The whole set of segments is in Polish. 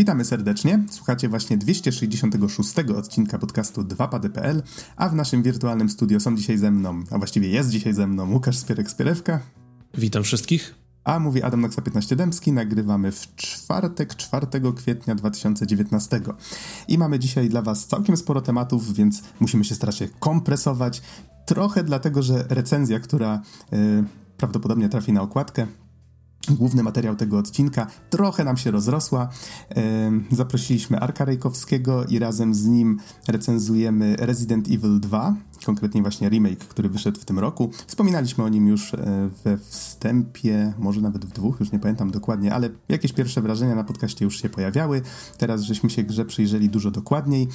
Witamy serdecznie. Słuchacie właśnie 266 odcinka podcastu 2pady.pl, a w naszym wirtualnym studio są dzisiaj ze mną, a właściwie jest dzisiaj ze mną Łukasz Spierek-Spierewka. Witam wszystkich. A mówi Adam Noxa 15 Dębski. Nagrywamy w czwartek, 4 kwietnia 2019. I mamy dzisiaj dla Was całkiem sporo tematów, więc musimy się starać się kompresować. Trochę dlatego, że recenzja, która yy, prawdopodobnie trafi na okładkę, główny materiał tego odcinka trochę nam się rozrosła. Zaprosiliśmy Arka Rejkowskiego i razem z nim recenzujemy Resident Evil 2, konkretnie właśnie remake, który wyszedł w tym roku. Wspominaliśmy o nim już e, we wstępie, może nawet w dwóch, już nie pamiętam dokładnie, ale jakieś pierwsze wrażenia na podcaście już się pojawiały. Teraz żeśmy się grze przyjrzeli dużo dokładniej.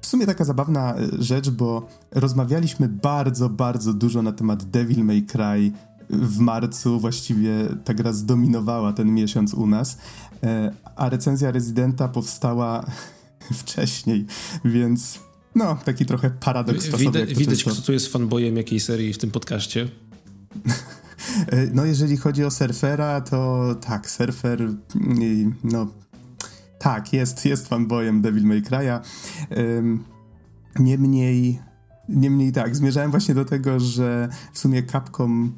W sumie taka zabawna e, rzecz, bo rozmawialiśmy bardzo, bardzo dużo na temat Devil May Cry w marcu właściwie ta gra zdominowała ten miesiąc u nas, e, a recenzja Rezydenta powstała wcześniej, więc no, taki trochę paradoks czasowy. Widać, widać kto tu jest fanboyem jakiej serii w tym podcaście. E, no, jeżeli chodzi o surfera, to tak, surfer, mm, no, tak, jest, jest fanboyem Devil May Cry'a. Niemniej, niemniej tak, zmierzałem właśnie do tego, że w sumie Capcom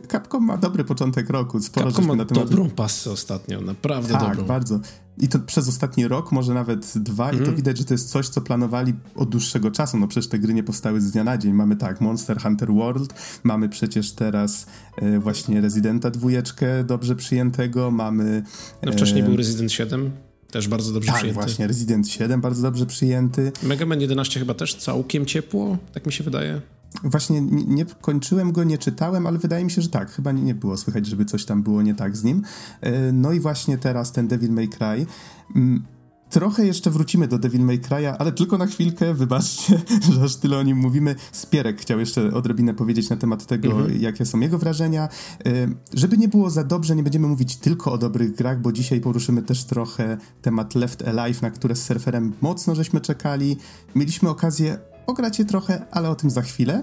Capcom ma dobry początek roku. Sporo Capcom ma na temat... dobrą pasę ostatnio, naprawdę tak, dobrą. Tak, bardzo. I to przez ostatni rok, może nawet dwa, mm. i to mhm. widać, że to jest coś, co planowali od dłuższego czasu. No przecież te gry nie powstały z dnia na dzień. Mamy tak, Monster Hunter World, mamy przecież teraz e, właśnie Residenta dwójeczkę dobrze przyjętego, mamy... No wcześniej e... był Resident 7. Też bardzo dobrze tak, przyjęty. Tak, właśnie, Resident 7 bardzo dobrze przyjęty. Mega Man 11 chyba też całkiem ciepło, tak mi się wydaje. Właśnie nie, nie, kończyłem go, nie czytałem, ale wydaje mi się, że tak. Chyba nie, nie, było słychać, żeby coś tam było nie tak z nim. E, no i właśnie teraz ten Devil May Cry. Mm, trochę jeszcze wrócimy do Devil May Cry'a, ale tylko na chwilkę, wybaczcie, że aż tyle o nim mówimy. Spierek chciał jeszcze odrobinę powiedzieć na temat tego, mhm. jakie są jego wrażenia. E, żeby nie było za dobrze, nie będziemy mówić tylko o dobrych grach, bo dzisiaj poruszymy też trochę temat Left Alive, na które z surferem mocno żeśmy czekali. Mieliśmy okazję Pogracie trochę, ale o tym za chwilę.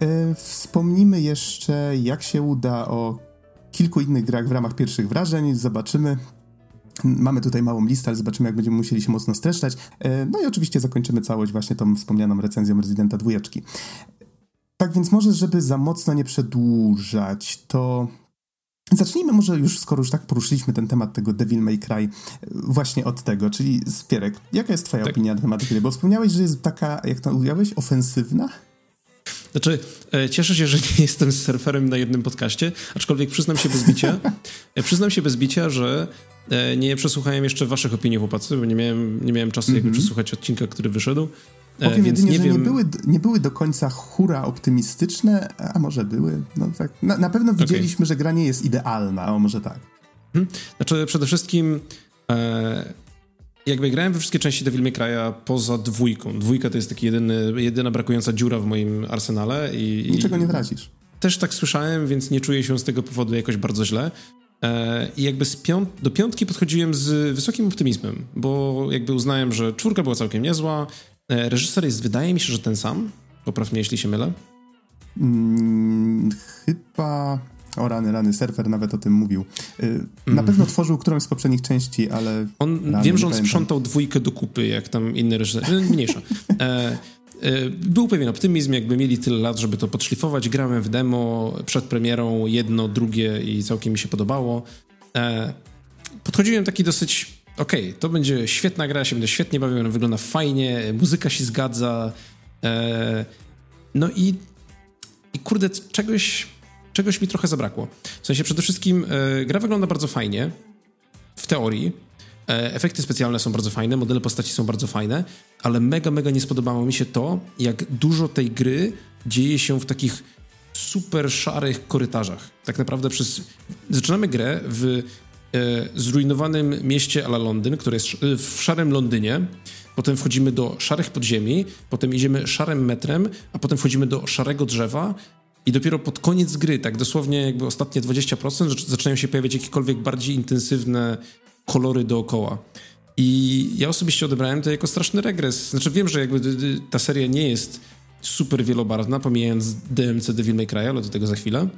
E, wspomnimy jeszcze, jak się uda o kilku innych grach w ramach pierwszych wrażeń. Zobaczymy. Mamy tutaj małą listę, ale zobaczymy, jak będziemy musieli się mocno streszczać. E, no i oczywiście zakończymy całość właśnie tą wspomnianą recenzją Residenta dwójeczki. Tak więc może, żeby za mocno nie przedłużać, to Zacznijmy może już, skoro już tak poruszyliśmy ten temat tego Devil May Cry, właśnie od tego, czyli Spierek, jaka jest twoja tak. opinia na temat gry? Bo wspomniałeś, że jest taka, jak to ująłeś, ofensywna? Znaczy, e, cieszę się, że nie jestem surferem na jednym podcaście, aczkolwiek przyznam się bez bicia, e, przyznam się bez bicia, że e, nie przesłuchałem jeszcze waszych opinii, chłopacy, bo nie miałem, nie miałem czasu mm -hmm. jakby mhm. przesłuchać odcinka, który wyszedł. E, Powiem jedynie, nie że wiem... nie, były, nie były do końca hura optymistyczne, a może były. No tak. na, na pewno widzieliśmy, okay. że gra nie jest idealna, o może tak. Hmm. Znaczy przede wszystkim e, jakby grałem we wszystkie części Devil May Cry'a poza dwójką. Dwójka to jest taki jedyny, jedyna brakująca dziura w moim arsenale. I, Niczego nie tracisz. Też tak słyszałem, więc nie czuję się z tego powodu jakoś bardzo źle. E, I jakby piąt do piątki podchodziłem z wysokim optymizmem, bo jakby uznałem, że czwórka była całkiem niezła, E, reżyser jest, wydaje mi się, że ten sam. Popraw mnie, jeśli się mylę. Hmm, chyba. O rany, rany, surfer nawet o tym mówił. Mm. Na mhm. pewno tworzył którąś z poprzednich części, ale. On, rany, wiem, że on pamiętam. sprzątał dwójkę do kupy, jak tam inny reżyser. Mniejsza. E, e, był pewien optymizm, jakby mieli tyle lat, żeby to podszlifować. Grałem w demo przed premierą, jedno, drugie i całkiem mi się podobało. E, podchodziłem taki dosyć okej, okay, to będzie świetna gra, się będę świetnie bawił, ona wygląda fajnie, muzyka się zgadza. E, no i, i kurde, czegoś, czegoś mi trochę zabrakło. W sensie przede wszystkim e, gra wygląda bardzo fajnie, w teorii. E, efekty specjalne są bardzo fajne, modele postaci są bardzo fajne, ale mega, mega nie spodobało mi się to, jak dużo tej gry dzieje się w takich super szarych korytarzach. Tak naprawdę przez... Zaczynamy grę w zrujnowanym mieście ala Londyn, które jest e, w szarym Londynie. Potem wchodzimy do szarych podziemi, potem idziemy szarym metrem, a potem wchodzimy do szarego drzewa i dopiero pod koniec gry, tak dosłownie jakby ostatnie 20%, zaczynają się pojawiać jakiekolwiek bardziej intensywne kolory dookoła. I ja osobiście odebrałem to jako straszny regres. Znaczy wiem, że jakby ta seria nie jest super wielobarwna, pomijając DMC Devil May Cry, ale do tego za chwilę.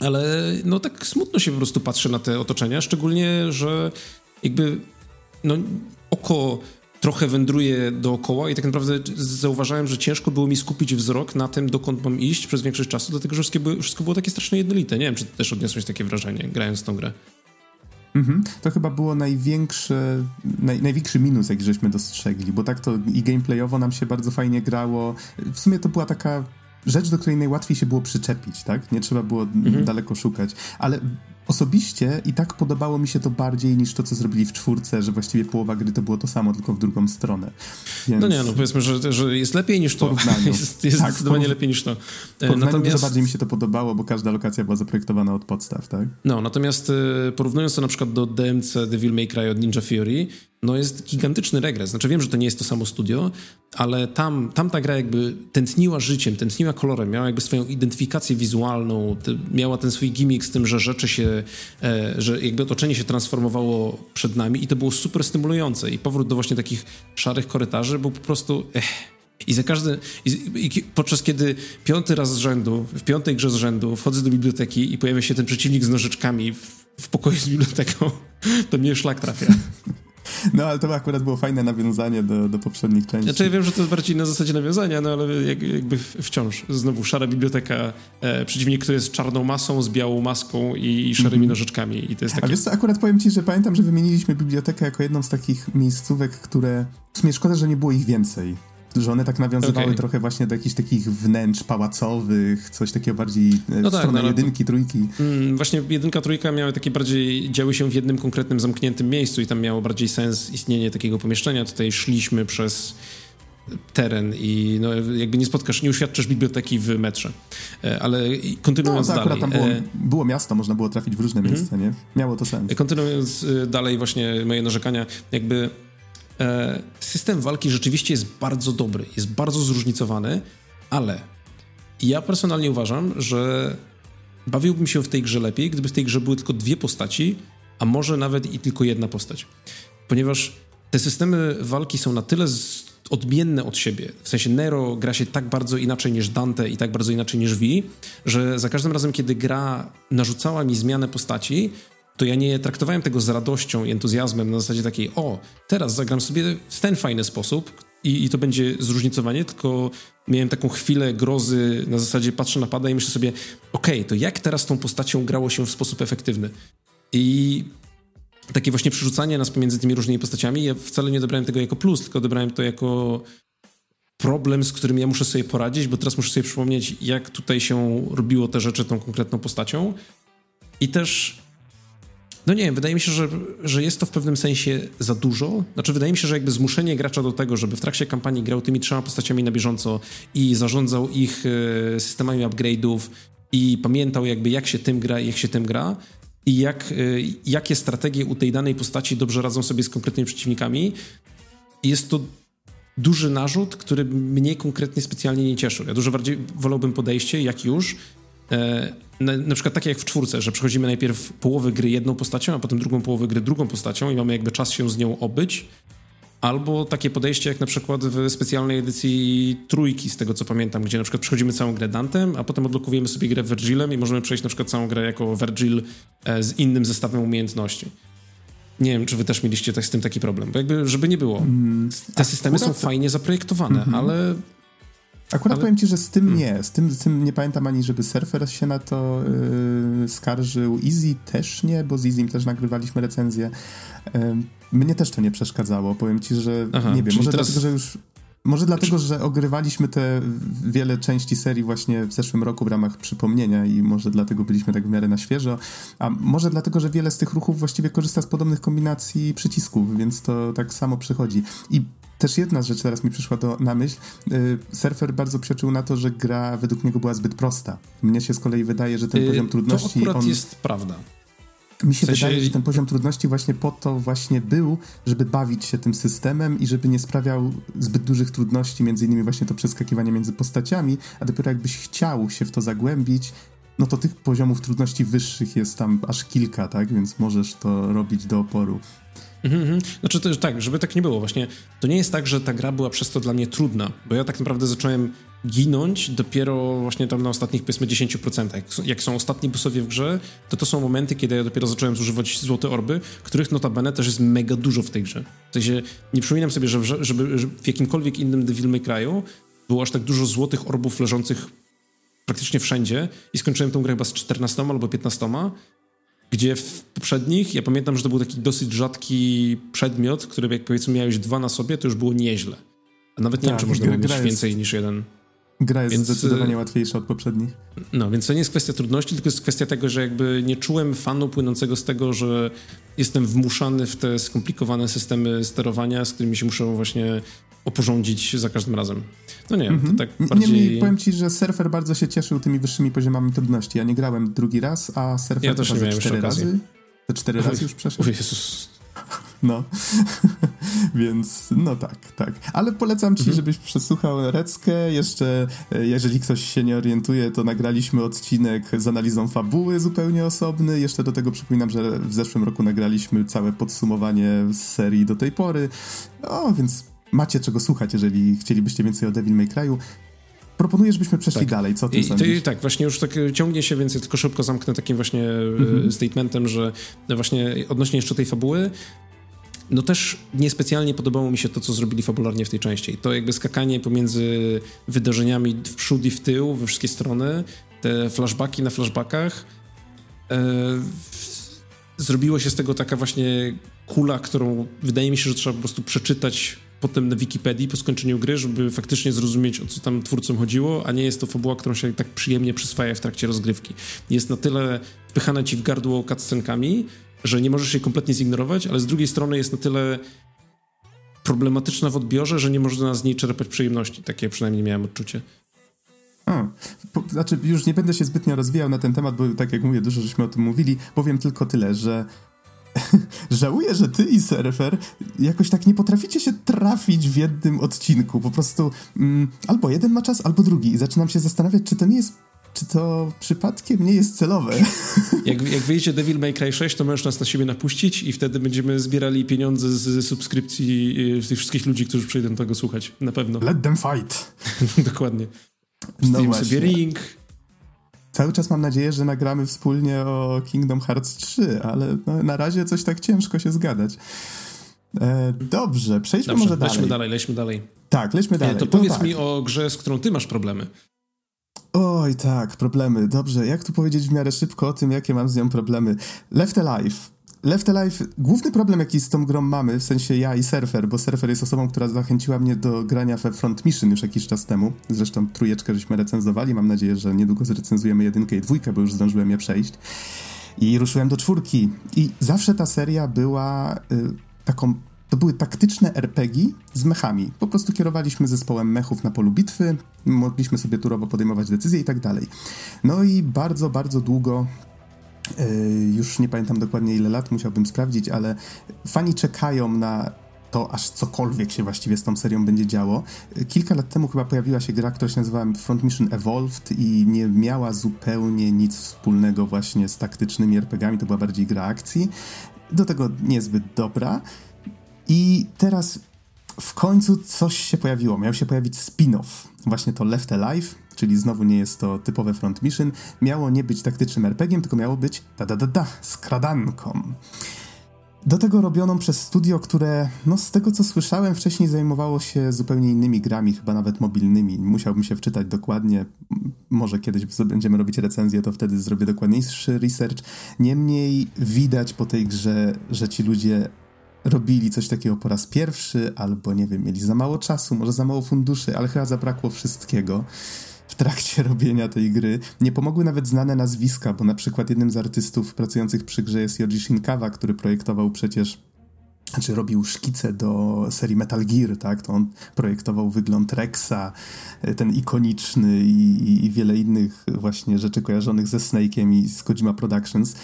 Ale no tak smutno się po prostu patrzy na te otoczenia, szczególnie, że jakby no, oko trochę wędruje dookoła i tak naprawdę zauważałem, że ciężko było mi skupić wzrok na tym, dokąd mam iść przez większość czasu, dlatego że wszystko było, wszystko było takie strasznie jednolite. Nie wiem, czy ty też odniosłeś takie wrażenie, grając tą grę. Mhm. To chyba było największe, naj, największy minus, jaki żeśmy dostrzegli, bo tak to i gameplayowo nam się bardzo fajnie grało. W sumie to była taka rzecz, do której najłatwiej się było przyczepić, tak? Nie trzeba było mhm. daleko szukać. Ale Osobiście i tak podobało mi się to bardziej niż to, co zrobili w czwórce, że właściwie połowa gry to było to samo, tylko w drugą stronę. Więc... No nie, no powiedzmy, że, że jest lepiej niż to. Jest, jest tak, zdecydowanie lepiej niż to. E, natomiast dużo bardziej mi się to podobało, bo każda lokacja była zaprojektowana od podstaw, tak? No, natomiast e, porównując to na przykład do DMC Devil May Cry od Ninja Fury, no jest gigantyczny regres. Znaczy wiem, że to nie jest to samo studio, ale tam, tam ta gra jakby tętniła życiem, tętniła kolorem, miała jakby swoją identyfikację wizualną, miała ten swój gimmick z tym, że rzeczy się, e, że jakby otoczenie się transformowało przed nami i to było super stymulujące i powrót do właśnie takich szarych korytarzy był po prostu... Ech, i za każdy. I, i, podczas kiedy piąty raz z rzędu, w piątej grze z rzędu, wchodzę do biblioteki i pojawia się ten przeciwnik z nożyczkami w, w pokoju z biblioteką, to mnie szlak trafia. No, ale to akurat było fajne nawiązanie do, do poprzednich części. Znaczy ja wiem, że to jest bardziej na zasadzie nawiązania, no ale jakby wciąż. Znowu szara biblioteka, e, przeciwnik, który jest czarną masą, z białą maską i, i szarymi mm -hmm. nożyczkami. I to jest takie... A wiesz co, akurat powiem ci, że pamiętam, że wymieniliśmy bibliotekę jako jedną z takich miejscówek, które... W sumie szkoda, że nie było ich więcej że one tak nawiązywały okay. trochę właśnie do jakichś takich wnętrz pałacowych, coś takiego bardziej e, no w tak, stronę no, jedynki, trójki. Mm, właśnie jedynka, trójka miały takie bardziej, działy się w jednym konkretnym zamkniętym miejscu i tam miało bardziej sens istnienie takiego pomieszczenia. Tutaj szliśmy przez teren i no, jakby nie spotkasz, nie uświadczysz biblioteki w metrze. E, ale kontynuując no, to dalej. tam było, e, było, miasto, można było trafić w różne mm -hmm. miejsca, nie? Miało to sens. Kontynuując dalej właśnie moje narzekania, jakby system walki rzeczywiście jest bardzo dobry, jest bardzo zróżnicowany, ale ja personalnie uważam, że bawiłbym się w tej grze lepiej, gdyby w tej grze były tylko dwie postaci, a może nawet i tylko jedna postać. Ponieważ te systemy walki są na tyle odmienne od siebie. W sensie Nero gra się tak bardzo inaczej niż Dante i tak bardzo inaczej niż Vi, że za każdym razem, kiedy gra narzucała mi zmianę postaci, to ja nie traktowałem tego z radością i entuzjazmem na zasadzie takiej, o, teraz zagram sobie w ten fajny sposób i, i to będzie zróżnicowanie, tylko miałem taką chwilę grozy na zasadzie patrzę na pada i myślę sobie, okej, okay, to jak teraz tą postacią grało się w sposób efektywny? I takie właśnie przerzucanie nas pomiędzy tymi różnymi postaciami, ja wcale nie odebrałem tego jako plus, tylko odebrałem to jako problem, z którym ja muszę sobie poradzić, bo teraz muszę sobie przypomnieć, jak tutaj się robiło te rzeczy tą konkretną postacią. I też no nie wiem, wydaje mi się, że, że jest to w pewnym sensie za dużo. Znaczy, wydaje mi się, że jakby zmuszenie gracza do tego, żeby w trakcie kampanii grał tymi trzema postaciami na bieżąco i zarządzał ich e, systemami upgrade'ów i pamiętał jakby jak się tym gra i jak się tym gra i jak, e, jakie strategie u tej danej postaci dobrze radzą sobie z konkretnymi przeciwnikami. Jest to duży narzut, który mnie konkretnie specjalnie nie cieszył. Ja dużo bardziej wolałbym podejście, jak już, na, na, przykład takie jak w czwórce, że przechodzimy najpierw połowę gry jedną postacią, a potem drugą połowę gry drugą postacią i mamy jakby czas się z nią obyć. Albo takie podejście jak na przykład w specjalnej edycji trójki, z tego co pamiętam, gdzie na przykład przechodzimy całą grę Dantem, a potem odblokowujemy sobie grę Virgilem i możemy przejść na przykład całą grę jako Virgil e, z innym zestawem umiejętności. Nie wiem, czy wy też mieliście tak z tym taki problem, bo jakby, żeby nie było. Mm, te systemy są fajnie zaprojektowane, mm -hmm. ale Akurat Ale... powiem ci, że z tym hmm. nie. Z tym, z tym nie pamiętam ani, żeby Surfer się na to yy, skarżył. Easy też nie, bo z Easym też nagrywaliśmy recenzję. Yy, mnie też to nie przeszkadzało. Powiem ci, że Aha, nie wiem, może teraz... dlatego, że już może dlatego, że ogrywaliśmy te wiele części serii właśnie w zeszłym roku w ramach przypomnienia i może dlatego byliśmy tak w miarę na świeżo, a może dlatego, że wiele z tych ruchów właściwie korzysta z podobnych kombinacji przycisków, więc to tak samo przychodzi. I też jedna rzecz teraz mi przyszła do, na myśl. Yy, surfer bardzo przeczył na to, że gra według niego była zbyt prosta. Mnie się z kolei wydaje, że ten yy, poziom trudności... To akurat on... jest prawda. Mi się w sensie... wydaje, że ten poziom trudności właśnie po to właśnie był, żeby bawić się tym systemem i żeby nie sprawiał zbyt dużych trudności, między innymi właśnie to przeskakiwanie między postaciami, a dopiero jakbyś chciał się w to zagłębić, no to tych poziomów trudności wyższych jest tam aż kilka, tak? Więc możesz to robić do oporu. Mhm, mhm. Znaczy też tak, żeby tak nie było. Właśnie to nie jest tak, że ta gra była przez to dla mnie trudna, bo ja tak naprawdę zacząłem ginąć dopiero właśnie tam na ostatnich powiedzmy 10%. Jak, są ostatni bossowie w grze, to to są momenty, kiedy ja dopiero zacząłem zużywać złote orby, których notabene też jest mega dużo w tej grze. W sensie nie przypominam sobie, że w, żeby, że w jakimkolwiek innym Devil May Cry'u było aż tak dużo złotych orbów leżących praktycznie wszędzie i skończyłem tą grę chyba z 14 albo 15 gdzie w poprzednich, ja pamiętam, że to był taki dosyć rzadki przedmiot, który jak powiedzmy miałeś dwa na sobie, to już było nieźle. A nawet nie tak, wiem, czy można było mieć więcej niż jeden. Gra jest więc, zdecydowanie e, łatwiejsza od poprzednich. No, więc to nie jest kwestia trudności, tylko jest kwestia tego, że jakby nie czułem fanu płynącego z tego, że jestem wmuszany w te skomplikowane systemy sterowania, z którymi się muszę właśnie oporządzić za każdym razem. No nie, mm -hmm. to mhm. tak bardziej... Niemniej powiem ci, że Surfer bardzo się cieszył tymi wyższymi poziomami trudności. Ja nie grałem drugi raz, a Surfer ja też nie miałem cztery razy. Te cztery razy już przeszedł. O Jezus. No, więc no tak, tak. Ale polecam ci, mhm. żebyś przesłuchał Reckę. Jeszcze, e, jeżeli ktoś się nie orientuje, to nagraliśmy odcinek z analizą fabuły zupełnie osobny. Jeszcze do tego przypominam, że w zeszłym roku nagraliśmy całe podsumowanie serii do tej pory. O, więc macie czego słuchać, jeżeli chcielibyście więcej o Devil May Cry'u. Proponuję, żebyśmy przeszli tak. dalej. Co ty I, Tak, właśnie już tak ciągnie się, więc ja tylko szybko zamknę takim właśnie mm-hmm. statementem, że właśnie odnośnie jeszcze tej fabuły, no też niespecjalnie podobało mi się to, co zrobili fabularnie w tej części. To jakby skakanie pomiędzy wydarzeniami w przód i w tył, we wszystkie strony, te flashbacki na flashbackach. E, zrobiło się z tego taka właśnie kula, którą wydaje mi się, że trzeba po prostu przeczytać potem na Wikipedii po skończeniu gry, żeby faktycznie zrozumieć, o co tam twórcom chodziło, a nie jest to fabuła, którą się tak przyjemnie przyswaja w trakcie rozgrywki. Jest na tyle wpychana ci w gardło cutscenkami, że nie możesz jej kompletnie zignorować, ale z drugiej strony jest na tyle problematyczna w odbiorze, że nie można z niej czerpać przyjemności. Takie przynajmniej miałem odczucie. A, po, znaczy już nie będę się zbytnio rozwijał na ten temat, bo tak jak mówię, dużo żeśmy o tym mówili. Powiem tylko tyle, że żałuję, że ty i Surfer jakoś tak nie potraficie się trafić w jednym odcinku. Po prostu mm, albo jeden ma czas, albo drugi. I zaczynam się zastanawiać, czy to nie jest czy to przypadkiem nie jest celowe? Jak, jak wyjdzie Devil May Cry 6, to możesz nas na siebie napuścić i wtedy będziemy zbierali pieniądze z subskrypcji z tych wszystkich ludzi, którzy przyjdą tego słuchać. Na pewno. Let them fight. Dokładnie. Wstawimy no sobie ring. Cały czas mam nadzieję, że nagramy wspólnie o Kingdom Hearts 3, ale no, na razie coś tak ciężko się zgadać. E, dobrze, przejdźmy dobrze, może dalej. Lećmy dalej, lećmy dalej. Tak, lećmy dalej. To, to powiedz tak. mi o grze, z którą ty masz problemy. Oj, tak, problemy. Dobrze, jak tu powiedzieć w miarę szybko o tym, jakie mam z nią problemy? Left Alive. Left Alive, główny problem, jaki z tą grą mamy, w sensie ja i Surfer, bo Surfer jest osobą, która zachęciła mnie do grania we Front Mission już jakiś czas temu. Zresztą trójeczkę żeśmy recenzowali, mam nadzieję, że niedługo zrecenzujemy jedynkę i dwójkę, bo już zdążyłem je przejść. I ruszyłem do czwórki. I zawsze ta seria była y, taką to były taktyczne RPG z mechami. Po prostu kierowaliśmy zespołem mechów na polu bitwy, mogliśmy sobie turowo podejmować decyzje i tak dalej. No i bardzo, bardzo długo e, już nie pamiętam dokładnie ile lat, musiałbym sprawdzić, ale fani czekają na to, aż cokolwiek się właściwie z tą serią będzie działo. Kilka lat temu chyba pojawiła się gra, która się nazywała Front Mission Evolved i nie miała zupełnie nic wspólnego właśnie z taktycznymi RPGami, to była bardziej gra akcji. Do tego niezbyt dobra. I teraz w końcu coś się pojawiło. Miał się pojawić spin-off, właśnie to Left Alive, czyli znowu nie jest to typowe front mission. Miało nie być taktycznym RPG, tylko miało być da da da da, skradanką. Do tego robioną przez studio, które, no z tego co słyszałem, wcześniej zajmowało się zupełnie innymi grami, chyba nawet mobilnymi. Musiałbym się wczytać dokładnie. Może kiedyś będziemy robić recenzję, to wtedy zrobię dokładniejszy research. Niemniej widać po tej grze, że ci ludzie robili coś takiego po raz pierwszy, albo nie wiem, mieli za mało czasu, może za mało funduszy, ale chyba zabrakło wszystkiego w trakcie robienia tej gry. Nie pomogły nawet znane nazwiska, bo na przykład jednym z artystów pracujących przy grze jest Yoji Shinkawa, który projektował przecież znaczy robił szkice do serii Metal Gear, tak? To on projektował wygląd Rexa, ten ikoniczny i, i wiele innych właśnie rzeczy kojarzonych ze Snake'iem i z Kojima Productions.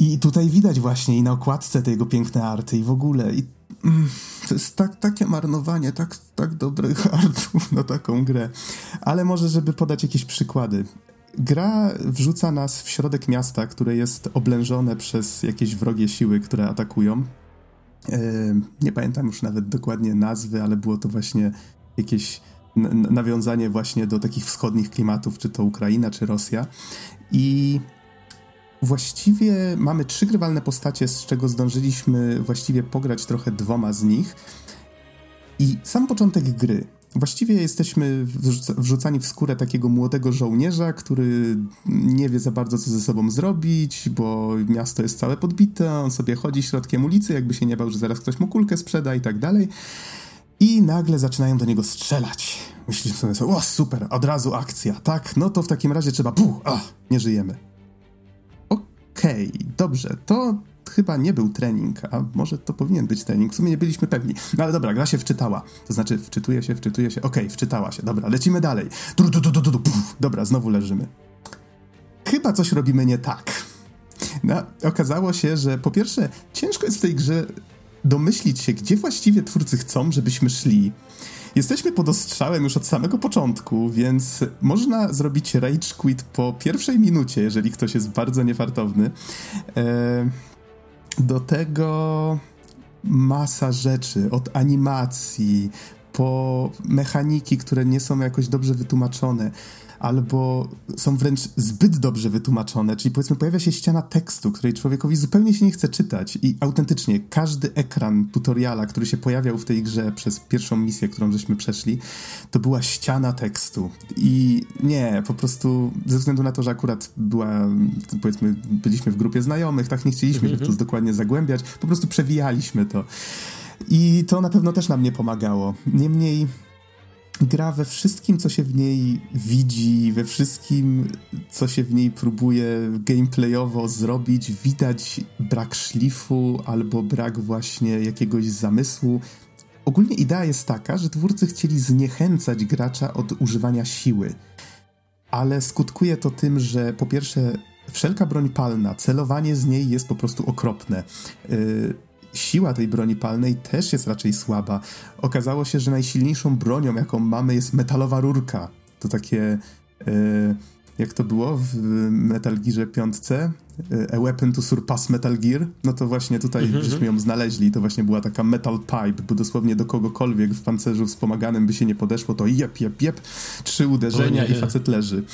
I tutaj widać właśnie i na okładce te jego piękne arty i w ogóle. I, mm, to jest tak, takie marnowanie tak, tak dobrych artów na taką grę. Ale może, żeby podać jakieś przykłady. Gra wrzuca nas w środek miasta, które jest oblężone przez jakieś wrogie siły, które atakują. Nie pamiętam już nawet dokładnie nazwy, ale było to właśnie jakieś nawiązanie właśnie do takich wschodnich klimatów, czy to Ukraina, czy Rosja. I właściwie mamy trzy grywalne postacie, z czego zdążyliśmy właściwie pograć trochę dwoma z nich. I sam początek gry. Właściwie jesteśmy wrzucani w skórę takiego młodego żołnierza, który nie wie za bardzo, co ze sobą zrobić, bo miasto jest całe podbite, on sobie chodzi środkiem ulicy, jakby się nie bał, że zaraz ktoś mu kulkę sprzeda i tak dalej. I nagle zaczynają do niego strzelać. Myślisz sobie, o super, od razu akcja, tak? No to w takim razie trzeba, puh, a, nie żyjemy. Okej, okay, dobrze, to chyba nie był trening, a może to powinien być trening, w sumie nie byliśmy pewni. No ale dobra, gra się wczytała, to znaczy wczytuje się, wczytuje się, okej, okay, wczytała się, dobra, lecimy dalej. Du, du, du, du, dobra, znowu leżymy. Chyba coś robimy nie tak. No, okazało się, że po pierwsze, ciężko jest w tej grze domyślić się, gdzie właściwie twórcy chcą, żebyśmy szli. Jesteśmy pod ostrzałem już od samego początku, więc można zrobić rage quit po pierwszej minucie, jeżeli ktoś jest bardzo niefartowny. E, do tego masa rzeczy, od animacji po mechaniki, które nie są jakoś dobrze wytłumaczone albo są wręcz zbyt dobrze wytłumaczone, czyli powiedzmy pojawia się ściana tekstu, której człowiekowi zupełnie się nie chce czytać i autentycznie każdy ekran tutoriala, który się pojawiał w tej grze przez pierwszą misję, którą żeśmy przeszli, to była ściana tekstu i nie, po prostu ze względu na to, że akurat była, powiedzmy, byliśmy w grupie znajomych, tak nie chcieliśmy się w to mhm. dokładnie zagłębiać, po prostu przewijaliśmy to. I to na pewno też nam nie pomagało. Niemniej gra we wszystkim, co się w niej widzi, we wszystkim, co się w niej próbuje gameplayowo zrobić, widać brak szlifu albo brak właśnie jakiegoś zamysłu. Ogólnie idea jest taka, że twórcy chcieli zniechęcać gracza od używania siły, ale skutkuje to tym, że po pierwsze, wszelka broń palna, celowanie z niej jest po prostu okropne. Yy, siła tej broni palnej też jest raczej słaba. Okazało się, że najsilniejszą bronią, jaką mamy, jest metalowa rurka. To takie. E, jak to było w Metal Gearze 5? E, A Weapon to Surpass Metal Gear? No to właśnie tutaj mm -hmm. żeśmy ją znaleźli. To właśnie była taka metal pipe, bo dosłownie do kogokolwiek w pancerzu wspomaganym by się nie podeszło, to jep, jep, jep, trzy uderzenia i facet leży.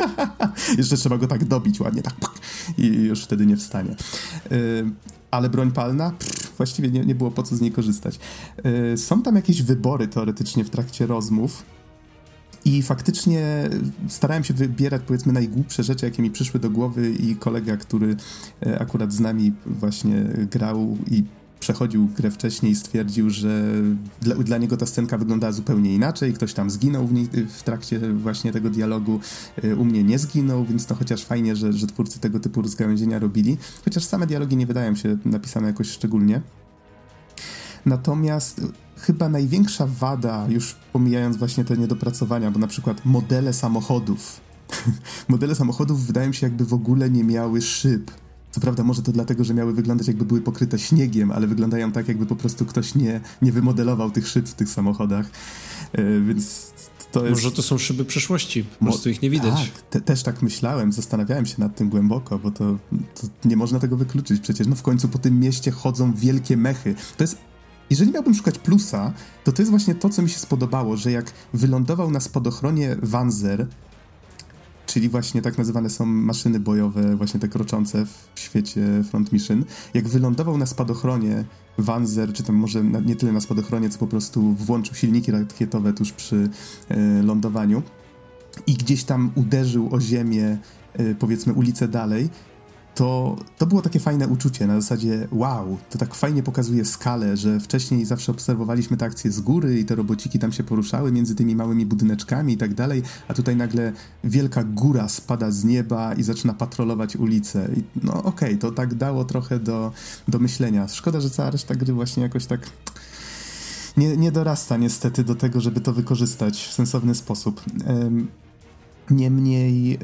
Jeszcze trzeba go tak dobić ładnie, tak i już wtedy nie wstanie. Ale broń palna? Pff, właściwie nie, nie było po co z niej korzystać. Yy, są tam jakieś wybory teoretycznie w trakcie rozmów. I faktycznie starałem się wybierać, powiedzmy, najgłupsze rzeczy, jakie mi przyszły do głowy, i kolega, który e, akurat z nami właśnie grał i przechodził grę wcześniej, stwierdził, że dla, dla, niego ta scenka wyglądała zupełnie inaczej, ktoś tam zginął w, w, trakcie właśnie tego dialogu, y, u mnie nie zginął, więc to chociaż fajnie, że, że twórcy tego typu rozgałęzienia robili, chociaż same dialogi nie wydają się napisane jakoś szczególnie. Natomiast chyba największa wada, już pomijając właśnie te niedopracowania, bo na przykład modele samochodów. modele samochodów wydają się jakby w ogóle nie miały szyb co prawda może to dlatego, że miały wyglądać jakby były pokryte śniegiem, ale wyglądają tak, jakby po prostu ktoś nie, nie wymodelował tych szyb w tych samochodach, yy, więc to jest... Może to są szyby przyszłości, po prostu ich nie widać. Tak, te, też tak myślałem, zastanawiałem się nad tym głęboko, bo to, to nie można tego wykluczyć przecież. No w końcu po tym mieście chodzą wielkie mechy. To jest jeżeli miałbym szukać plusa, to to jest właśnie to, co mi się spodobało, że jak wylądował na spadochronie Wanzer, czyli właśnie tak nazywane są maszyny bojowe, właśnie te kroczące w świecie Front Mission. Jak wylądował na spadochronie Wanzer, czy tam może nie tyle na spadochronie, co po prostu włączył silniki rakietowe tuż przy e, lądowaniu i gdzieś tam uderzył o ziemię, e, powiedzmy ulicę dalej, to, to było takie fajne uczucie na zasadzie wow, to tak fajnie pokazuje skalę, że wcześniej zawsze obserwowaliśmy te akcje z góry i te robociki tam się poruszały między tymi małymi budyneczkami i tak dalej, a tutaj nagle wielka góra spada z nieba i zaczyna patrolować ulice. I no okej, okay, to tak dało trochę do, do myślenia. Szkoda, że cała reszta gry właśnie jakoś tak nie, nie dorasta niestety do tego, żeby to wykorzystać w sensowny sposób. Niemniej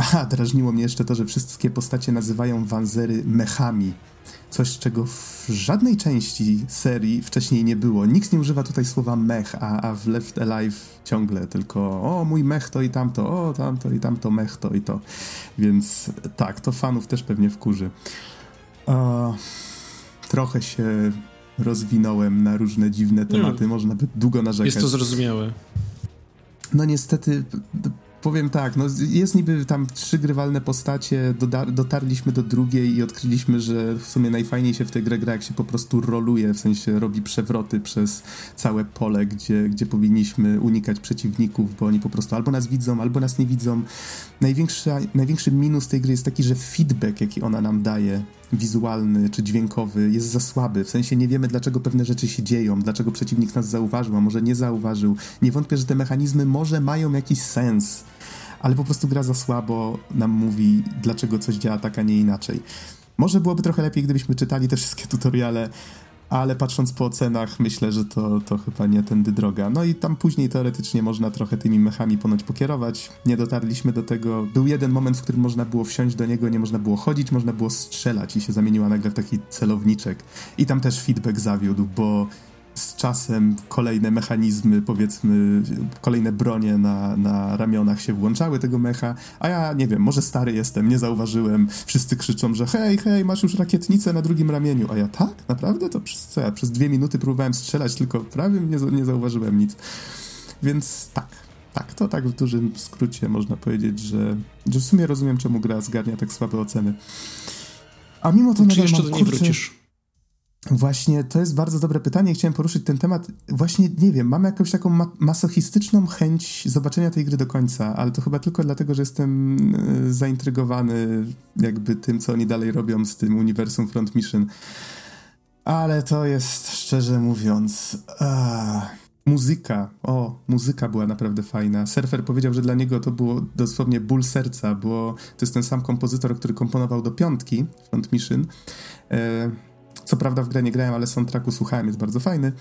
Aha, drażniło mnie jeszcze to, że wszystkie postacie nazywają Wanzery mechami. Coś, czego w żadnej części serii wcześniej nie było. Nikt nie używa tutaj słowa mech, a, a w Left Alive ciągle tylko o, mój mech to i tamto, o, tamto i tamto, mech to i to. Więc tak, to fanów też pewnie wkurzy. Uh, trochę się rozwinąłem na różne dziwne tematy, można by długo narzekać. Jest to zrozumiałe. No niestety Powiem tak, no jest niby tam trzy grywalne postacie, dotarliśmy do drugiej i odkryliśmy, że w sumie najfajniej się w tej grze gra, jak się po prostu roluje, w sensie robi przewroty przez całe pole, gdzie, gdzie powinniśmy unikać przeciwników, bo oni po prostu albo nas widzą, albo nas nie widzą. Największy, największy minus tej gry jest taki, że feedback, jaki ona nam daje, wizualny czy dźwiękowy, jest za słaby. W sensie nie wiemy, dlaczego pewne rzeczy się dzieją, dlaczego przeciwnik nas zauważył, a może nie zauważył. Nie wątpię, że te mechanizmy może mają jakiś sens ale po prostu gra za słabo nam mówi, dlaczego coś działa tak, a nie inaczej. Może byłoby trochę lepiej, gdybyśmy czytali te wszystkie tutoriale, ale patrząc po ocenach, myślę, że to, to chyba nie tędy droga. No i tam później teoretycznie można trochę tymi mechami ponoć pokierować. Nie dotarliśmy do tego. Był jeden moment, w którym można było wsiąść do niego, nie można było chodzić, można było strzelać i się zamieniła nagle w taki celowniczek. I tam też feedback zawiódł, bo z czasem kolejne mechanizmy, powiedzmy, kolejne bronie na, na ramionach się włączały tego mecha, a ja nie wiem, może stary jestem, nie zauważyłem. Wszyscy krzyczą, że hej, hej, masz już rakietnicę na drugim ramieniu. A ja tak? Naprawdę? To przez co? Ja przez dwie minuty próbowałem strzelać, tylko prawie nie, nie zauważyłem nic. Więc tak, tak, to tak w dużym skrócie można powiedzieć, że, że w sumie rozumiem, czemu gra zgarnia tak słabe oceny. A mimo to Czy nadal jeszcze mam, do niej wrócisz? Właśnie, to jest bardzo dobre pytanie. Chciałem poruszyć ten temat. Właśnie, nie wiem, mam jakąś taką ma masochistyczną chęć zobaczenia tej gry do końca, ale to chyba tylko dlatego, że jestem y, zaintrygowany jakby tym, co oni dalej robią z tym uniwersum Front Mission. Ale to jest, szczerze mówiąc... Uh, muzyka. O, muzyka była naprawdę fajna. Surfer powiedział, że dla niego to było dosłownie ból serca, bo to jest ten sam kompozytor, który komponował do piątki Front Mission. Uh, co prawda w grę nie grałem, ale soundtracku słuchałem, jest bardzo fajny.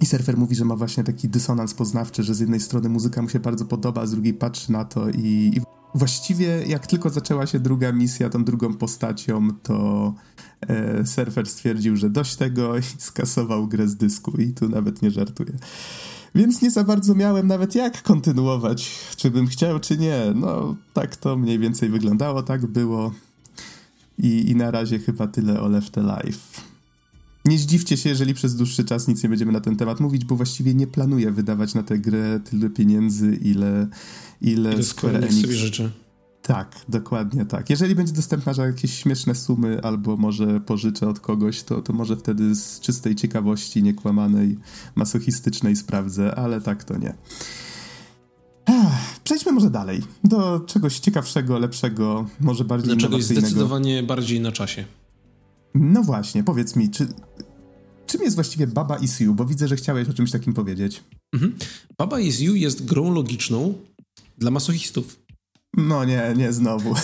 I surfer mówi, że ma właśnie taki dysonans poznawczy, że z jednej strony muzyka mu się bardzo podoba, z drugiej patrzy na to i, i właściwie jak tylko zaczęła się druga misja, tą drugą postacią, to e, surfer stwierdził, że dość tego i skasował grę z dysku i tu nawet nie żartuję. Więc nie za bardzo miałem nawet jak kontynuować, czy bym chciał, czy nie. No, tak to mniej więcej wyglądało, tak było. I, I na razie chyba tyle o Left Alive. Nie zdziwcie się, jeżeli przez dłuższy czas nic nie będziemy na ten temat mówić, bo właściwie nie planuję wydawać na tę grę tyle pieniędzy, ile, ile, ile Square Enix sobie życzy. Tak, dokładnie tak. Jeżeli będzie dostępna za jakieś śmieszne sumy, albo może pożyczę od kogoś, to, to może wtedy z czystej ciekawości, niekłamanej, masochistycznej sprawdzę, ale tak to nie. Przejdźmy może dalej, do czegoś ciekawszego, lepszego, może bardziej do czegoś zdecydowanie bardziej na czasie. No właśnie, powiedz mi, czy, czym jest właściwie Baba Is You? Bo widzę, że chciałeś o czymś takim powiedzieć. Mhm. Baba Is You jest grą logiczną dla masochistów. No nie, nie znowu.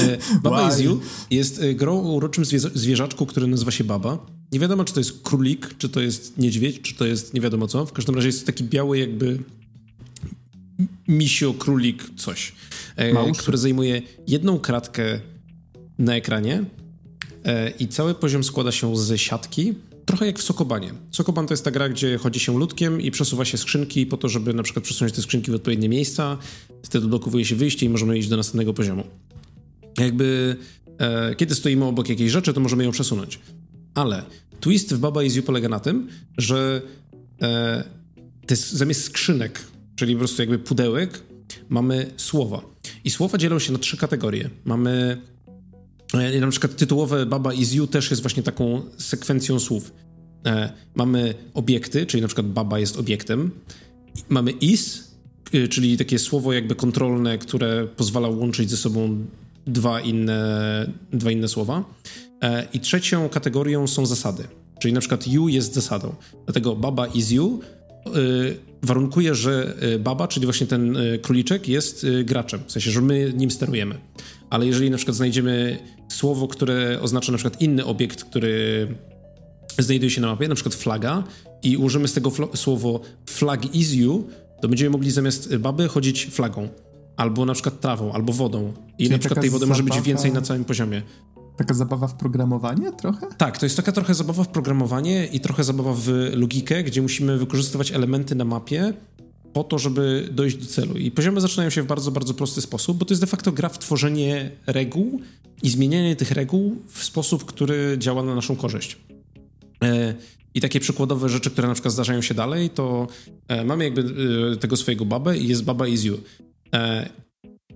E, Baba Why? Is You jest e, grą o uroczym zwierzaczku, który nazywa się Baba. Nie wiadomo, czy to jest królik, czy to jest niedźwiedź, czy to jest nie wiadomo co. W każdym razie jest taki biały jakby misio, królik, coś, e, który zajmuje jedną kratkę na ekranie e, i cały poziom składa się z siatki, trochę jak w Sokobanie. Sokoban to jest ta gra, gdzie chodzi się ludkiem i przesuwa się skrzynki po to, żeby na przykład przesunąć te skrzynki w odpowiednie miejsca, wtedy blokowuje się wyjście i możemy iść do następnego poziomu. Jakby e, kiedy stoimy obok jakiejś rzeczy, to możemy ją przesunąć. Ale twist w Baba Is You polega na tym, że e, jest, zamiast skrzynek czyli po prostu jakby pudełek, mamy słowa. I słowa dzielą się na trzy kategorie. Mamy e, na przykład tytułowe Baba is you też jest właśnie taką sekwencją słów. E, mamy obiekty, czyli na przykład baba jest obiektem. Mamy is, e, czyli takie słowo jakby kontrolne, które pozwala łączyć ze sobą dwa inne, dwa inne słowa. I trzecią kategorią są zasady. Czyli na przykład you jest zasadą. Dlatego baba is you warunkuje, że y, baba, czyli właśnie ten y, króliczek, jest y, graczem, w sensie, że my nim sterujemy. Ale jeżeli na przykład znajdziemy słowo, które oznacza na przykład inny obiekt, który znajduje się na mapie, na przykład flaga, i użymy z tego słowo flag is you, to będziemy mogli zamiast baby chodzić flagą. Albo na przykład trawą, albo wodą. I Czyli na przykład tej wody zabawa... może być więcej na całym poziomie. Taka zabawa w programowanie trochę? Tak, to jest taka trochę zabawa w programowanie i trochę zabawa w logikę, gdzie musimy wykorzystywać elementy na mapie po to, żeby dojść do celu. I poziomy zaczynają się w bardzo, bardzo prosty sposób, bo to jest de facto gra w tworzenie reguł i zmienianie tych reguł w sposób, który działa na naszą korzyść. E, I takie przykładowe rzeczy, które na przykład zdarzają się dalej, to e, mamy jakby e, tego swojego babę i jest baba is you.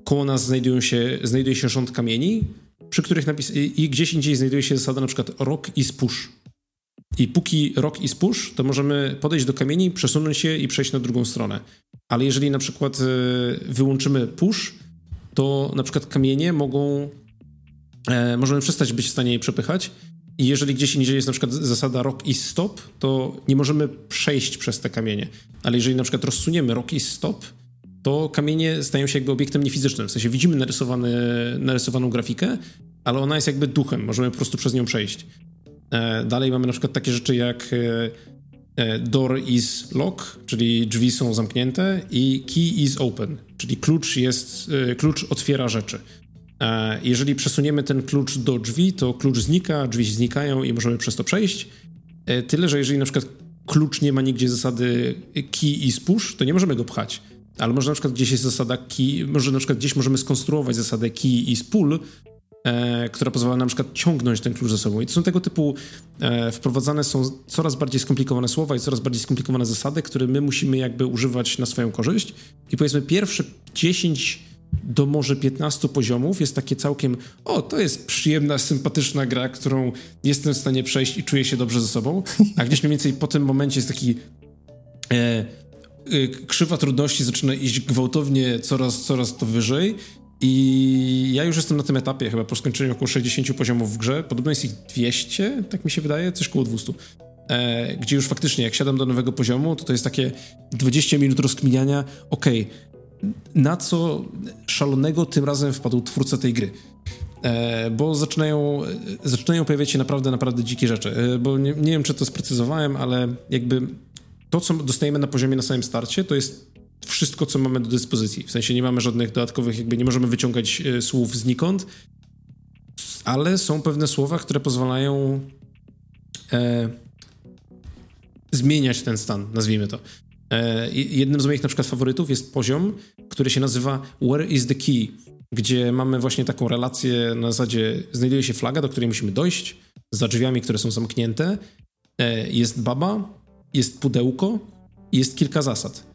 Koło nas znajdują się, znajduje się rząd kamieni, przy których napis... I gdzieś indziej znajduje się zasada na przykład rock is push. I póki rock is push, to możemy podejść do kamieni, przesunąć się i przejść na drugą stronę. Ale jeżeli na przykład wyłączymy push, to na przykład kamienie mogą... możemy przestać być w stanie je przepychać i jeżeli gdzieś indziej jest na przykład zasada rock i stop, to nie możemy przejść przez te kamienie. Ale jeżeli na przykład rozsuniemy rock i stop, to kamienie stają się jakby obiektem niefizycznym. W sensie widzimy narysowany, narysowaną grafikę, ale ona jest jakby duchem, możemy po prostu przez nią przejść. E, dalej mamy na przykład takie rzeczy jak e, e, door is lock, czyli drzwi są zamknięte i key is open, czyli klucz jest, klucz otwiera rzeczy. Jeżeli przesuniemy ten klucz do drzwi, to klucz znika, drzwi znikają i możemy przez to przejść. Tyle, że jeżeli na przykład klucz nie ma nigdzie zasady key i push, to nie możemy go pchać. Ale może na przykład gdzieś jest zasada key, może na przykład gdzieś możemy skonstruować zasadę key i pull, e, która pozwala na przykład ciągnąć ten klucz ze sobą. I to są tego typu e, wprowadzane są coraz bardziej skomplikowane słowa i coraz bardziej skomplikowane zasady, które my musimy jakby używać na swoją korzyść. I powiedzmy pierwsze 10 do może 15 poziomów jest takie całkiem, o, to jest przyjemna, sympatyczna gra, którą jestem w stanie przejść i czuję się dobrze ze sobą, a gdzieś mniej więcej po tym momencie jest taki e, krzywa trudności zaczyna iść gwałtownie coraz, coraz to wyżej i ja już jestem na tym etapie, chyba po skończeniu około 60 poziomów w grze, podobno jest ich 200, tak mi się wydaje, coś koło 200. E, gdzie już faktycznie, jak siadam do nowego poziomu, to to jest takie 20 minut rozkminiania, okej, okay, na co szalonego tym razem wpadł twórca tej gry. E, bo zaczynają, zaczynają pojawiać się naprawdę, naprawdę dzikie rzeczy. E, bo nie, nie wiem, czy to sprecyzowałem, ale jakby to, co dostajemy na poziomie na samym starcie, to jest wszystko, co mamy do dyspozycji. W sensie nie mamy żadnych dodatkowych, jakby nie możemy wyciągać e, słów znikąd, ale są pewne słowa, które pozwalają e, zmieniać ten stan, nazwijmy to. E, jednym z moich na przykład faworytów jest poziom, który się nazywa Where is the Key, gdzie mamy właśnie taką relację na zasadzie znajduje się flaga, do której musimy dojść, za drzwiami, które są zamknięte, e, jest baba, jest pudełko i jest kilka zasad.